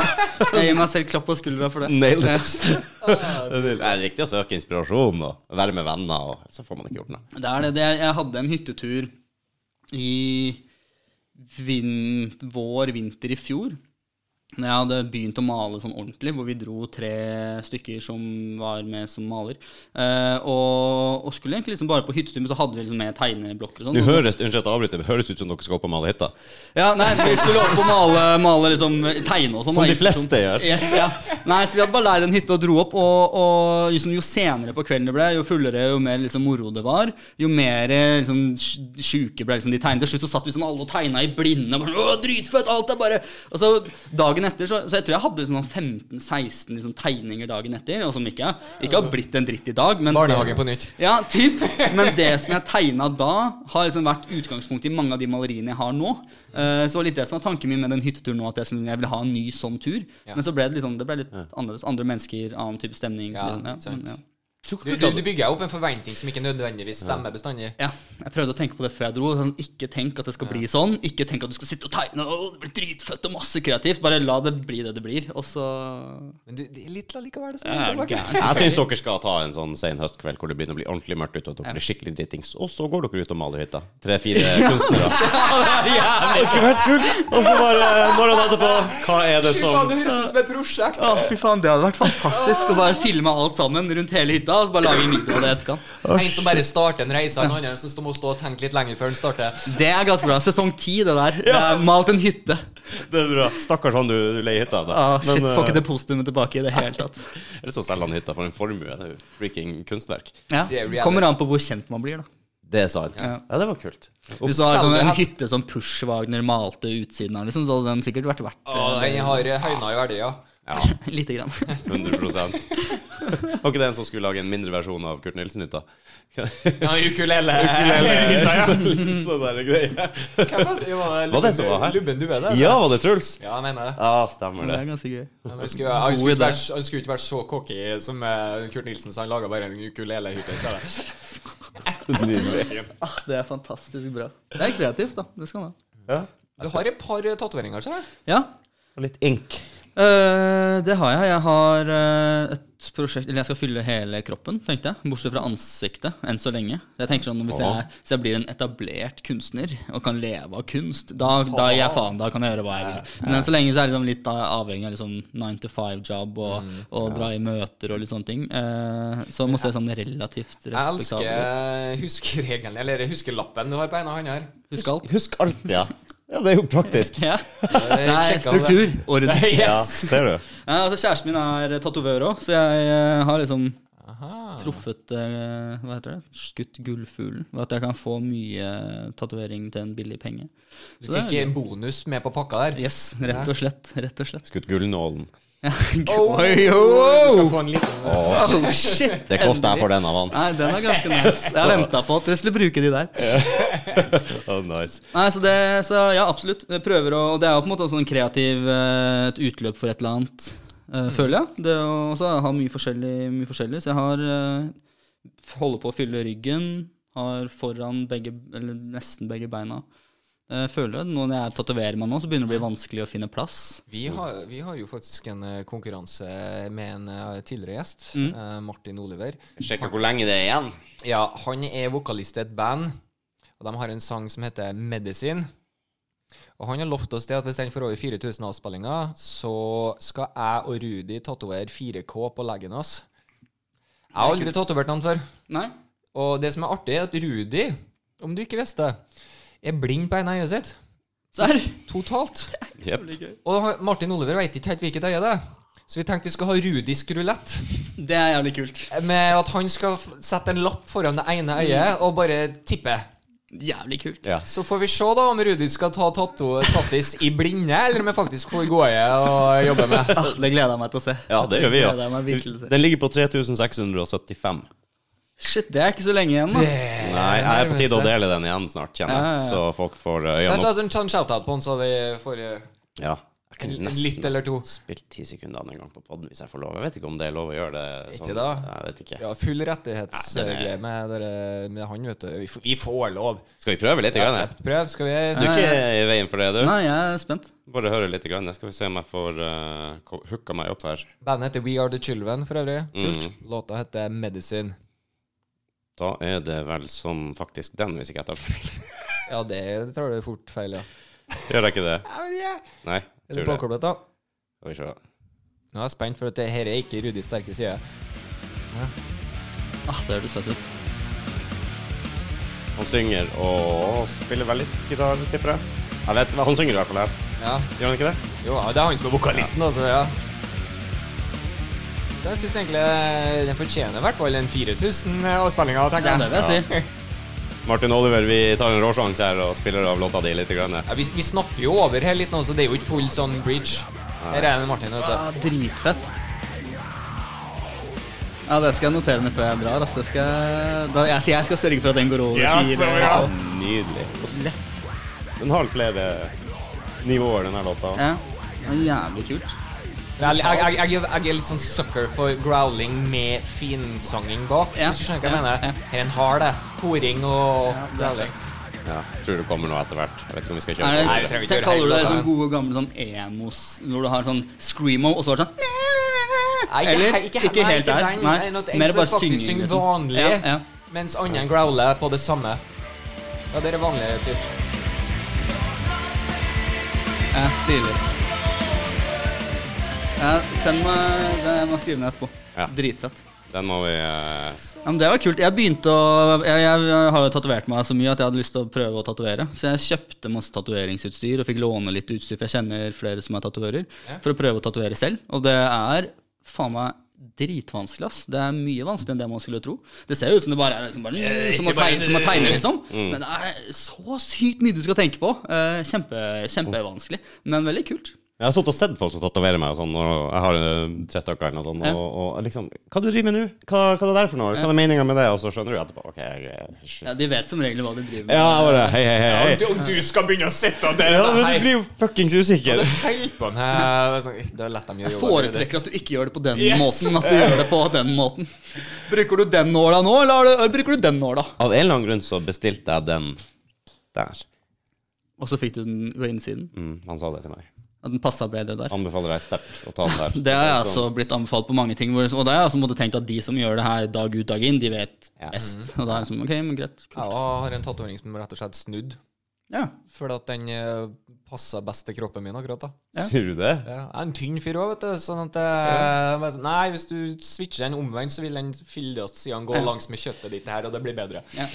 Jeg gir meg selv klapp på skuldra for det. Nailed it. Det er riktig å søke inspirasjon og være med venner, og så får man ikke gjort noe. Det er det. det jeg hadde en hyttetur i vin vår, vinter i fjor. Når jeg hadde begynt å male sånn ordentlig, hvor vi dro tre stykker som var med som maler. Eh, og, og skulle egentlig liksom bare på hyttetur, men så hadde vi liksom med tegneblokker og sånn. Nå høres, unnskyld at jeg avbryter, det høres ut som dere skal opp og male hytta. Ja, nei, vi skulle opp og male, male liksom, tegne og sånn. Som da, de fleste sånn- gjør. Yes, ja. Nei, så vi hadde bare leid en hytte og dro opp, og, og liksom, jo senere på kvelden det ble, jo fullere, jo mer liksom, moro det var, jo mer liksom, sjuke ble liksom, de tegnet. Til slutt så satt vi sånn alle og tegna i blinde. Bare, Å, dritfett, alt er bare Og så dagen etter, så, så jeg tror jeg hadde sånn 15-16 liksom, tegninger dagen etter, og som ikke, ikke har blitt en dritt i dag. Men Barnehagen på nytt. ja, typ. Men det som jeg tegna da, har liksom vært utgangspunkt i mange av de maleriene jeg har nå. Uh, så det var litt det som var tanken min med den hytteturen nå, at jeg, jeg ville ha en ny sånn tur. Men så ble det, liksom, det ble litt annerledes. Andre mennesker, annen type stemning. Ja, ja, men, ja. Du, du, du bygger opp en forventning som ikke nødvendigvis stemmer bestandig. Ja, jeg prøvde å tenke på det før jeg dro. Sånn, ikke tenk at det skal bli sånn. Ikke tenk at du skal sitte og tegne. og det blir dritfødt og masse kreativt. Bare la det bli det det blir. Og så Men du, det er litt likevel. det som ja, er er. Jeg syns dere skal ta en sånn sen høstkveld hvor det begynner å bli ordentlig mørkt ute, og dere blir skikkelig drittings. Og så går dere ut og maler hytta. Tre-fire kunstnere. Det hadde vært kult. Og så bare morgenen etterpå, hva er det Fy som faen, det høres ut som et prosjekt! Å, fy faen, det hadde vært fantastisk å bare filme alt sammen rundt hele hytta. Og bare lage en video av det i etterkant. En som bare starter en reise, en annen som må stå og tenke litt lenger før den starter. Det er ganske bra. Sesong ti, det der. Det er malt en hytte. Det er bra. Stakkars han du, du leier hytta av. Ah, shit, Men, Får ikke eh, det postumet tilbake i det hele tatt. Eller så selger han hytta for en formue. Det er jo freaking kunstverk. Ja. Det er. Kommer an på hvor kjent man blir, da. Det er sant. Ja. Ja, det var kult. Hvis du har sånn, en hytte som Push-Wagner malte utsiden av, liksom, så hadde den sikkert vært verdt eh, den har høyna i verdi, ja. lite grann. 100 Var ikke det en som skulle lage en mindre versjon av Kurt Nilsen-hytta? Ja, ukulele. Hytta, ja. Sånn der greie. Var det? Som var her? Lubben du er det? Ja, var det Truls? Ja, jeg mener det. Ja, stemmer Det det. er ganske gøy. Ja, Han skulle, skulle ikke ikke være så cocky som eh, Kurt Nilsen, så han laga bare en ukulelehytte i stedet. Nydelig. Ah, det er fantastisk bra. Det er kreativt, da. Det skal man ha. Ja. Du har et par tatoveringer, ser jeg. Ja, Og litt ink. Eh, det har jeg. Jeg har uh, et prosjekt Eller jeg skal fylle hele kroppen, tenkte jeg. Bortsett fra ansiktet, enn så lenge. Jeg tenker sånn, Hvis jeg, hvis jeg blir en etablert kunstner og kan leve av kunst, da, da gir jeg faen. Da kan jeg gjøre hva jeg vil. Men enn så lenge så er jeg liksom litt avhengig av liksom nine to five-jobb og, og dra i møter og litt sånne ting. Uh, så må se sånn relativt Jeg ut. Jeg elsker huskeregelen, eller huskelappen du har på ene hånda her. Husk alt. Husk alt, ja. Ja, det er jo praktisk. Ja. Nei, sjekket struktur. Orden. Yes. Ja, ser du. Ja, altså Kjæresten min er tatovør òg, så jeg eh, har liksom Aha. truffet eh, Hva heter det? Skutt gullfuglen. Ved at jeg kan få mye tatovering til en billig penge. Du Så det fikk er- en bonus med på pakka der. Yes, rett og slett. Rett og slett. Skutt gullnålen. Oh, Oi, Du oh, skal få en liten oh, shit! Det er ikke ofte jeg får denne, av. Nei, den er ganske nice. Jeg venta på at dere skulle bruke de der. Oh, nice. Nei, så det, så ja, absolutt. Jeg prøver å, det er jo på en måte også en kreativ eh, et utløp for et eller annet, mm. føler jeg. Det å også ha mye forskjellig, mye forskjellig. Så jeg har eh, holder på å fylle ryggen, har foran begge, eller nesten begge beina. Jeg føler at når jeg tatoverer meg nå, så begynner det å bli vanskelig å finne plass. Vi har, vi har jo faktisk en eh, konkurranse med en eh, tidligere gjest, Mm. eh, Martin Oliver. Sjekke hvor lenge det er igjen. Ja, han er vokalist i et band, og de har en sang som heter Medicine. Og han har lovt oss det at hvis den får over 4000 avspillinger, så skal jeg og Rudi tatovere 4K på leggen hans. Jeg har aldri tatovert noen før. Nei? Og det som er artig, er at Rudi, om du ikke visste, er blind på ene øyet sitt. Der. Totalt. Yep. Og Martin Oliver vet ikke helt hvilket øye det er. Så vi tenkte vi skal ha rudisk rulett. Det er jævlig kult. Med at han skal sette en lapp foran det ene øyet og bare tippe. Jævlig kult. Ja. Så får vi se da om Rudi skal ta tato, tattis i blinde, eller om jeg faktisk får gåøye og jobbe med. Ah, det gleder jeg meg til å se. Ja, det gjør vi, ja. Den ligger på 3675. Shit, det er ikke så lenge igjen, da. Nei, jeg er på tide å dele den igjen snart, kjenner Ja, ja, ja. Så folk får Jeg øynene tar opp. en sånn shout-out på den, så vi får eh, Ja. Jeg kunne en- en nesten litt eller to. spilt ti sekunder en gang på podden hvis jeg får lov. Jeg vet ikke om det er lov å gjøre det sånn. Ikke da? Jeg vet ikke. ja, full rettighetsgreie er- med, med han, vet du. Vi får, vi får lov. Skal vi prøve litt? Ja, prøv, skal vi Du er ikke i veien for det, du? Nei, jeg er spent. Bare høre litt. Grann. Skal vi se om jeg får uh, hooka meg opp her. Bandet heter We Are The Children, for øvrig. Mm. Låta heter Medicine. Da er det vel som faktisk den, hvis ikke jeg tar feil. Ja, det tror du fort feil, ja. Gjør jeg ikke det? Nei. Er du påkoblet, da? Skal vi se. Nå er jeg spent, for at det her er ikke Rudis sterke side. Ah, det høres søtt ut. Han synger og spiller vel litt gitar, tipper jeg. Jeg vet, Han synger i hvert fall her. Ja. Gjør han ikke det? Jo, det er han som er vokalisten, altså, ja. Så jeg syns egentlig den fortjener i hvert fall en 4000 avspillinger, tenker jeg. Ja, det vil jeg si. Martin Oliver, vi tar en råsjanse her og spiller av låta di litt. Grann. Ja, vi, vi snakker jo over her litt nå, så det er jo ikke full sånn bridge. Her er det Martin, vet du. Ah, dritfett. Ja, det skal jeg notere ned før jeg drar. Altså, Det skal, da, jeg, jeg skal sørge for at den går over Ja, fire. så bra. Nydelig. Og lett. Den har flere nivåer, den her låta. Ja, det er jævlig kult. Jeg, jeg, jeg, jeg, jeg er litt sånn sucker for growling med finsanging bak. Ja, Hvis du skjønner hva jeg ja, mener. ja. Her er en har det. Koring og det er growling. Ja, tror det kommer noe etter hvert. Jeg vet ikke om vi skal kjøre det. Nei, det gjøre kaller du det sånn gode gamle sånn emos, når du har sånn screamo, og så er det sånn Nei, ikke, Eller? ikke, Ikke nei, helt der. den. Nei, Nei, noe- mer bare synging, synger liksom. vanlig, Ja, ja. mens andre growler på det samme. Ja, det er vanlig typ. Ja, stilig. Ja, send meg det jeg må skrive ned etterpå. Ja. Dritfett. Den må vi eh, Ja, men Det var kult. Jeg begynte å Jeg, jeg har jo tatovert meg så mye at jeg hadde lyst til å prøve å tatovere. Så jeg kjøpte masse tatoveringsutstyr og fikk låne litt utstyr, for jeg kjenner flere som er tatoverer, for å prøve å tatovere selv. Og det er faen meg dritvanskelig, ass. Det er mye vanskeligere enn det man skulle tro. Det ser jo ut som det bare er liksom bare, som, å tegne, som å tegne, liksom. Men det er så sykt mye du skal tenke på. Eh, Kjempe, kjempevanskelig, men veldig kult. Jeg har sittet og sett folk som tatoverer meg og sånn, og jeg har eh, tre stykker eller noe sånt, Ja. og, og liksom Hva du driver med nå? Hva, hva er det der for noe? Hva er meninga med det? Og så skjønner du etterpå. OK, jeg Ja, De vet som regel hva de driver med. Ja, bare Hei, hei, hei. Ja, Om du skal begynne å sitte der Ja, men du blir jo fuckings usikker. Sånn, jo Jeg foretrekker at du ikke gjør det på den Yes! måten. At du gjør det på den måten Bruker du den nåla nå, eller, har du, eller bruker du den nåla? Av en eller annen grunn så bestilte jeg den der. Og så fikk du den ved innsiden. Mm, han sa det til meg. At den passa bedre der. Anbefaler deg sterkt å ta den der. Det har jeg Sånn. altså blitt anbefalt på mange ting. Og da har jeg altså tenkt at de som gjør det her dag ut dag inn, de vet Ja. best. Og da er det som, ok, men greit. Jeg Kult. har en tatovering som rett og slett snudd. Ja. Fordi at den eh, passer best til kroppen min akkurat da. Ja. Sier du det? Ja, jeg er en tynn fyr òg, vet du. Sånn at eh, bare sånn, Nei, hvis du switcher den omvendt, så vil den fyldigste siden gå langs med kjøttet ditt her, og det blir bedre. Ja.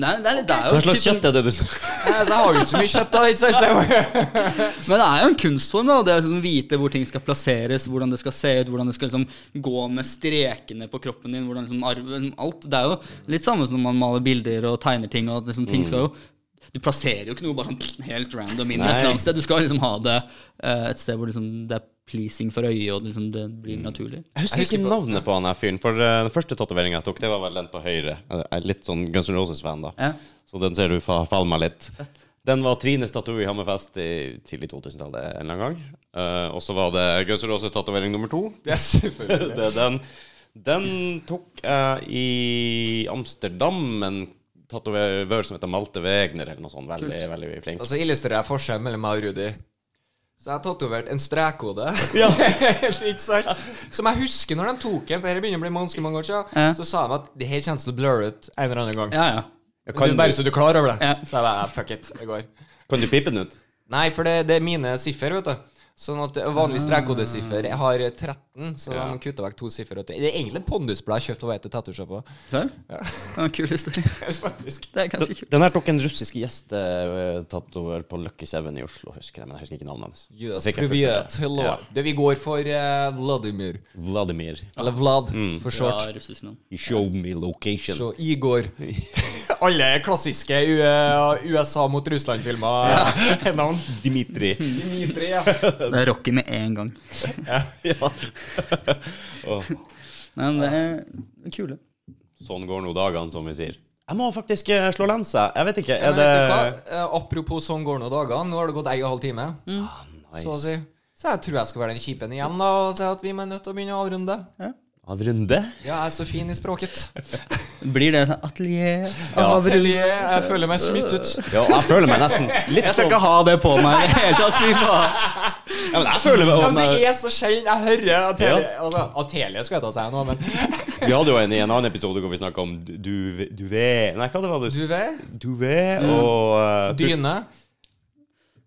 Nei, det, er, litt- det er jo Hva slags typen- kjøtt er det du sa? om? så jeg har jo ikke så mye kjøtt, da. Ikke sant? Men det er jo en kunstform, da. Det å liksom vite hvor ting skal plasseres, hvordan det skal se ut, hvordan det skal liksom gå med strekene på kroppen din. hvordan liksom arven, alt. Det er jo litt samme som når man maler bilder og tegner ting. og at liksom, ting skal jo Du plasserer jo ikke noe bare sånn helt random inn Nei. et eller annet sted. Du skal liksom ha det uh, et sted hvor liksom det er pleasing for øyet, og liksom det blir naturlig. Jeg husker Jeg husker ikke på- navnet på han her fyren. For uh, den første tatoveringa jeg tok, det var vel den på høyre. Jeg er litt sånn Guns N' Roses-fan, da. Ja. Så den ser du fa faller meg litt. Den var Trines tattoo i Hammerfest i tidlig 2000-tallet en eller annen gang. Uh, og så var det Guns N' Roses-tatovering nummer to. Yes, selvfølgelig. det, den, den tok jeg i Amsterdam. En tatovør som heter Malte Wegner, eller noe sånt. Veldig, veldig flink. Og så illustrerer jeg forskjellen mellom meg og Rudi. Så jeg har tatovert en strekkode. Ja. ikke sant? Som jeg husker når de tok den, for dette begynner å bli ganske mange år siden. Ja. Så sa de at det her kommer til å blurre ut en eller annen gang. Ja, ja. Ja, Men kan, du, bare så du er klar over det. Ja. Så jeg bare fuck it, det går. kan du pipe den ut? Nei, for det, det er mine siffer, vet du. Sånn at vanlig strekkodesiffer Jeg har 13, så Ja. de kutter vekk to siffer. Det er egentlig pondusblad jeg kjøpte på vei til tattoo-shoppa. Ja. Det en kul historie. Faktisk. Det er ganske kult. Den her tok en russisk gjestetatovør på Lucky Seven i Oslo, husker jeg, men jeg husker ikke navnet hans. Yes, privet. Hello. Ja. Det vi går for uh, Vladimir. Vladimir. Eller Vlad, for Ja, short. russisk navn. He showed me location. Så Igor. Alle klassiske USA mot Russland-filmer. Ja. Dimitri. Dimitri, ja. Det er Rocky med en gang. ja. ja. Men det er kule. sånn går nå dagene, som vi sier. Jeg må faktisk eh, slå lensa. Jeg vet ikke, er vet det? Eh, Apropos sånn går nå dagene. Nå har det gått ei og en halv time. Så å si. Så jeg tror jeg skal være den kjipen igjen da og si at vi er nødt til å begynne å avrunde. Av runde? Ja, jeg er så fin i språket. Blir det en atelier Atelier. Jeg føler meg smitt ut. Ja, jeg føler meg nesten litt Jeg skal sånn ikke ha det på meg i det hele tatt, fy faen. ja, men Jeg føler meg Ja, men det er så sjelden jeg hører Atelie. Ja. Altså, Atelie skal jeg ta seg nå, men Vi hadde jo en i en annen episode hvor vi snakka om du, duvet Nei, hva det var du duvet, Duvet og uh, dyne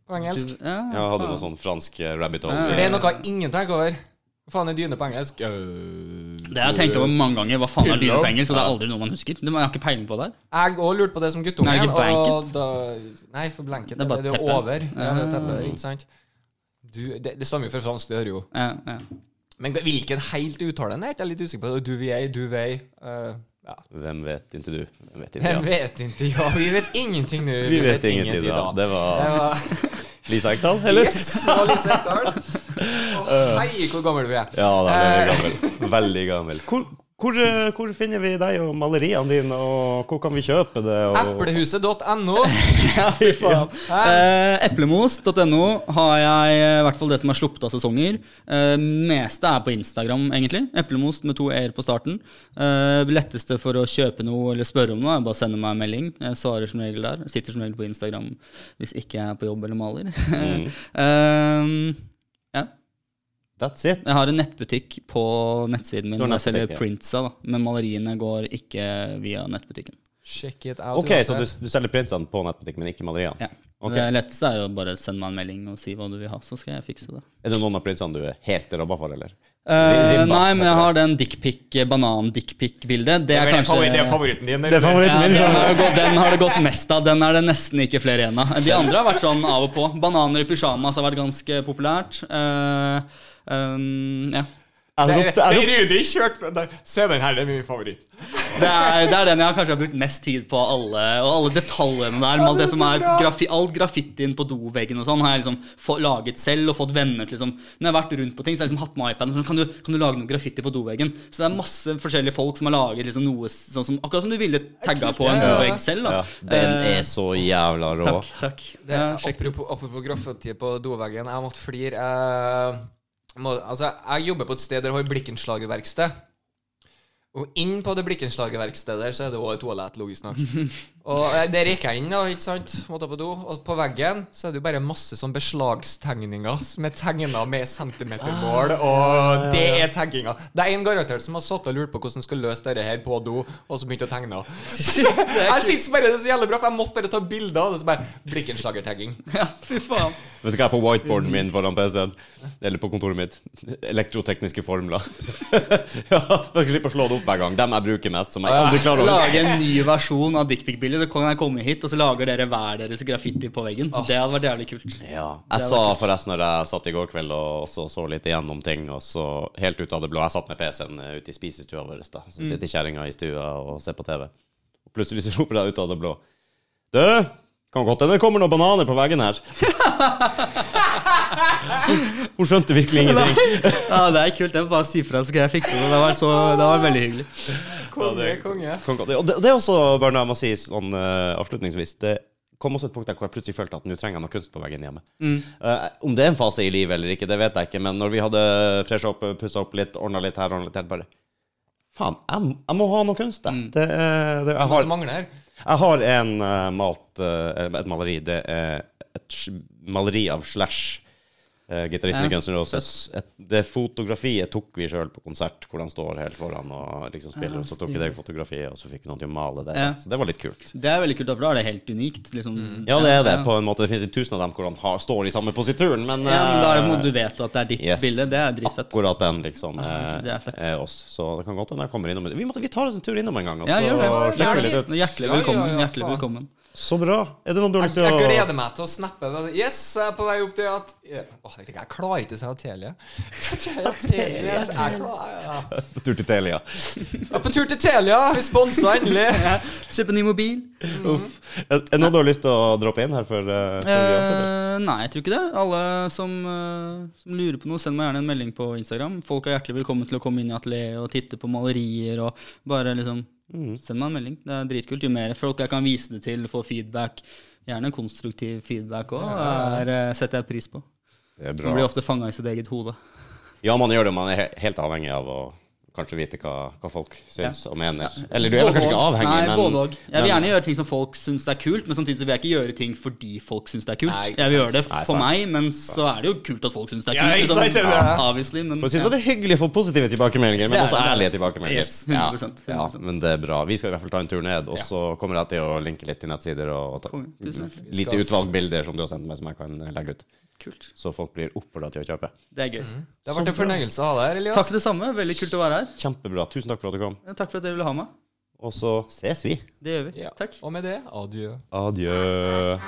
på engelsk. Ja, jeg hadde noe sånn fransk eh, rabbit hole. Ja. Det er noe ingen tenker over. Hva faen er dyne på engelsk? Uh, Det har jeg tenkt over mange ganger. Hva faen er dyne på engelsk? Så det er aldri noe man husker. Jeg har ikke peiling på det her. Jeg òg lurte på det som Og da, nei, for blanket Det er det, bare det, er over. Ja, det er teppet, ikke sant? Du, det, det stammer jo fra fransk, det hører jo. Ja, ja. Men hvilken helt uttale er jeg litt usikker på. Duvier, duvet uh, ja. Hvem vet ikke du? Hvem vet ikke, Jeg ja. vet ikke, ja. Vi vet ingenting nå. Vi vet ingenting da. Det Det var Lisa Ekdal, eller? Yes, det var Lise Ekdahl. Å, Hei, hvor gammel du er. Ja, da er Eh, veldig gammel. Veldig gammel. Hvor, hvor, eh, hvor finner vi deg og maleriene dine, og hvor kan vi kjøpe det? Og... Eplehuset.no. Ja, fy faen. Eh, Eplemos.no har jeg eh, i hvert fall det som er sluppet av sesonger. Eh, meste er på Instagram, egentlig. Eplemost med to e-er på starten. Eh, letteste for å kjøpe noe eller spørre om noe er bare å sende meg en melding. Jeg svarer som regel der. Sitter som regel på Instagram hvis ikke jeg er på jobb eller maler. Eh, ja. That's it. Jeg har en nettbutikk på nettsiden min hvor jeg selger nettbutikk, printsa, da. men maleriene går ikke via nettbutikken. Check it out. Ok, så du, du selger printsene på nettbutikken, men ikke maleriene? Ja. Okay. Det letteste er å bare sende meg en melding og si hva du vil ha, så skal jeg fikse det. Er det noen av printsene du er helt rabba for, eller? Eh, nei, men jeg har den dickpic, banan-dickpic-bildet. Det er er kanskje det er favoritten din. Det er favoritten ja, den, har det gått, den har det gått mest av. Den er det nesten ikke flere igjen av. De andre har vært sånn av og på. Bananer i pysjamas har vært ganske populært. Eh, um, ja. Det Rudi kjørt der. Se den her, det er min favoritt. Det er, det er den jeg har kanskje har brukt mest tid på alle, og alle detaljene der. med det som er grafi, All graffitien på doveggen og sånn har jeg liksom få, laget selv og fått venner til liksom Når jeg har vært rundt på ting, så har jeg liksom hatt med iPaden. Sånn, kan, du, kan du lage noe graffiti på doveggen? Så det er masse forskjellige folk som har laget liksom noe sånn som Akkurat som du ville tagga på en dovegg selv. da ja, den Eh, er så jævla rå. Takk. takk Det, apropos, apropos graffiti på doveggen. Jeg måtte flire. Jeg, må, altså, jeg jobber på et sted der jeg har blikkenslagerverksted. Og inn på det blikkenslagerverkstedet så er det også et toalett, logisk nok. Og eh, der gikk jeg inn, da, ikke sant, måtte på do. Og på veggen så er det jo bare masse sånn beslagstegninger som er tegna med centimetermål, og det er tagginga. Det er en garantert som har satt og lurt på hvordan han skal løse dette her på do, og så begynte å tegne. Jeg syns bare det er så jævlig bra, for jeg måtte bare ta bilder av det. Så bare Blikkenslagertagging. Ja, fy faen. Vet du hva jeg er på whiteboarden min foran PC-en? Eller på kontoret mitt? Elektrotekniske formler. ja, jeg slipper å slå det opp hver gang. Dem jeg bruker mest, som jeg aldri klarer å Lage en ny versjon av dickpic-bildet. Så kan jeg komme hit, og så lager dere hver deres graffiti på veggen. Det hadde vært jævlig kult. Ja. Jeg sa forresten når jeg satt i går kveld og så, så litt igjennom ting, og så helt ut av det blå Jeg satt med PC-en ute i spisestua vår. Så sitter kjerringa i stua og ser på TV. Og plutselig så roper jeg ut av det blå. Du, kan godt hende det kommer noen bananer på veggen her. Hun skjønte virkelig ingenting. Ja, Det er kult. Jeg vil bare si fra, så skal jeg fikse det. Det var, så, det var veldig hyggelig. Konge, Og det, det er også, bare når jeg må si sånn uh, avslutningsvis det kom også et punkt der hvor jeg plutselig følte at nå trenger jeg noe kunst på veggen hjemme. Eh, om det er en fase i livet eller ikke, det vet jeg ikke, men når vi hadde fresha opp, pussa opp litt, ordna litt her, ordna litt her, bare Faen, jeg, jeg må ha noe kunst, jeg. Det, er- det, jeg, har, her? jeg har en uh, malt uh, et maleri. Det er et maleri av Slash. Uh, Gitaristen i Guns N' Roses. Et, det fotografiet tok vi sjøl på konsert, hvor han står helt foran og liksom spiller. Ja, og så tok vi det fotografiet, og så fikk vi noen til å male det. Ja. Så det var litt kult. Det er veldig kult, for da er det helt unikt. Liksom. Ja, det er det. På en måte Det finnes tusen av dem hvor han har, står i samme posituren, men, Ja, men da er det, eh, må du vet at det er ditt yes. bilde. Det er dritfett. Akkurat den, liksom, er, det er fett. er oss. Så det kan godt hende jeg kommer innom Vi, måtte, vi tar oss en tur innom en gang, og Ja, så gjør det. sjekker vi litt ut. Hjertelig Ja, ja, velkommen. ja, Hjertelig velkommen. Så bra. Er det noen du har Jeg, lyst til å jeg gleder meg til å snappe. Yes, jeg er på vei opp til at Åh, jeg, jeg klarer ikke å si Telia. Telia jeg ja. Tur til Telia. Jeg er på tur til Telia. Vi sponsa endelig. Kjøpe ny mobil. Uff. Er det noe du har lyst til å droppe inn her før, eh, før vi avslutter? Eh, nei, jeg tror ikke det. Alle som, eh, som lurer på noe, send meg gjerne en melding på Instagram. Folk er hjertelig velkommen til å komme inn i atelieret og titte på malerier og bare liksom Send meg en melding. Det er dritkult. Jo mer folk jeg kan vise det til, få feedback, gjerne konstruktiv feedback òg, setter jeg pris på. Det er Man blir ofte fanga i sitt eget hode. Ja, man gjør det. Man er helt avhengig av å kanskje vite hva, hva folk syns og mener. Eller du er vel kanskje ikke avhengig, Nei, men både og. Jeg vil gjerne gjøre ting som folk syns er kult, men samtidig så vil jeg ikke gjøre ting fordi folk syns det er kult. Nei, jeg vil gjøre det for Nei, meg, men så er det jo kult at folk syns det er kult. Ja, liksom. sant, det er det. Obviously, men For å si det sånn, det er hyggelig å få positive tilbakemeldinger, men Det er også ærlige tilbakemeldinger. Yes, 100%, Ja, ja, 100%. men det er bra. Vi skal i hvert fall ta en tur ned, og så kommer jeg til å linke litt til nettsider og, og ta litt tusen takk. lite Skal- utvalg bilder som du har sendt meg, som jeg kan legge ut. Kult. Så folk blir oppfordra til å kjøpe. Det er gøy. Det har vært en fornøyelse å ha deg her, Elias. Takk det samme. Veldig kult å være her. Kjempebra. Tusen takk for at du kom. Takk for at dere ville ha meg. Og så ses vi. Det gjør vi. Ja. Takk. Og med det, adjø. Adjø.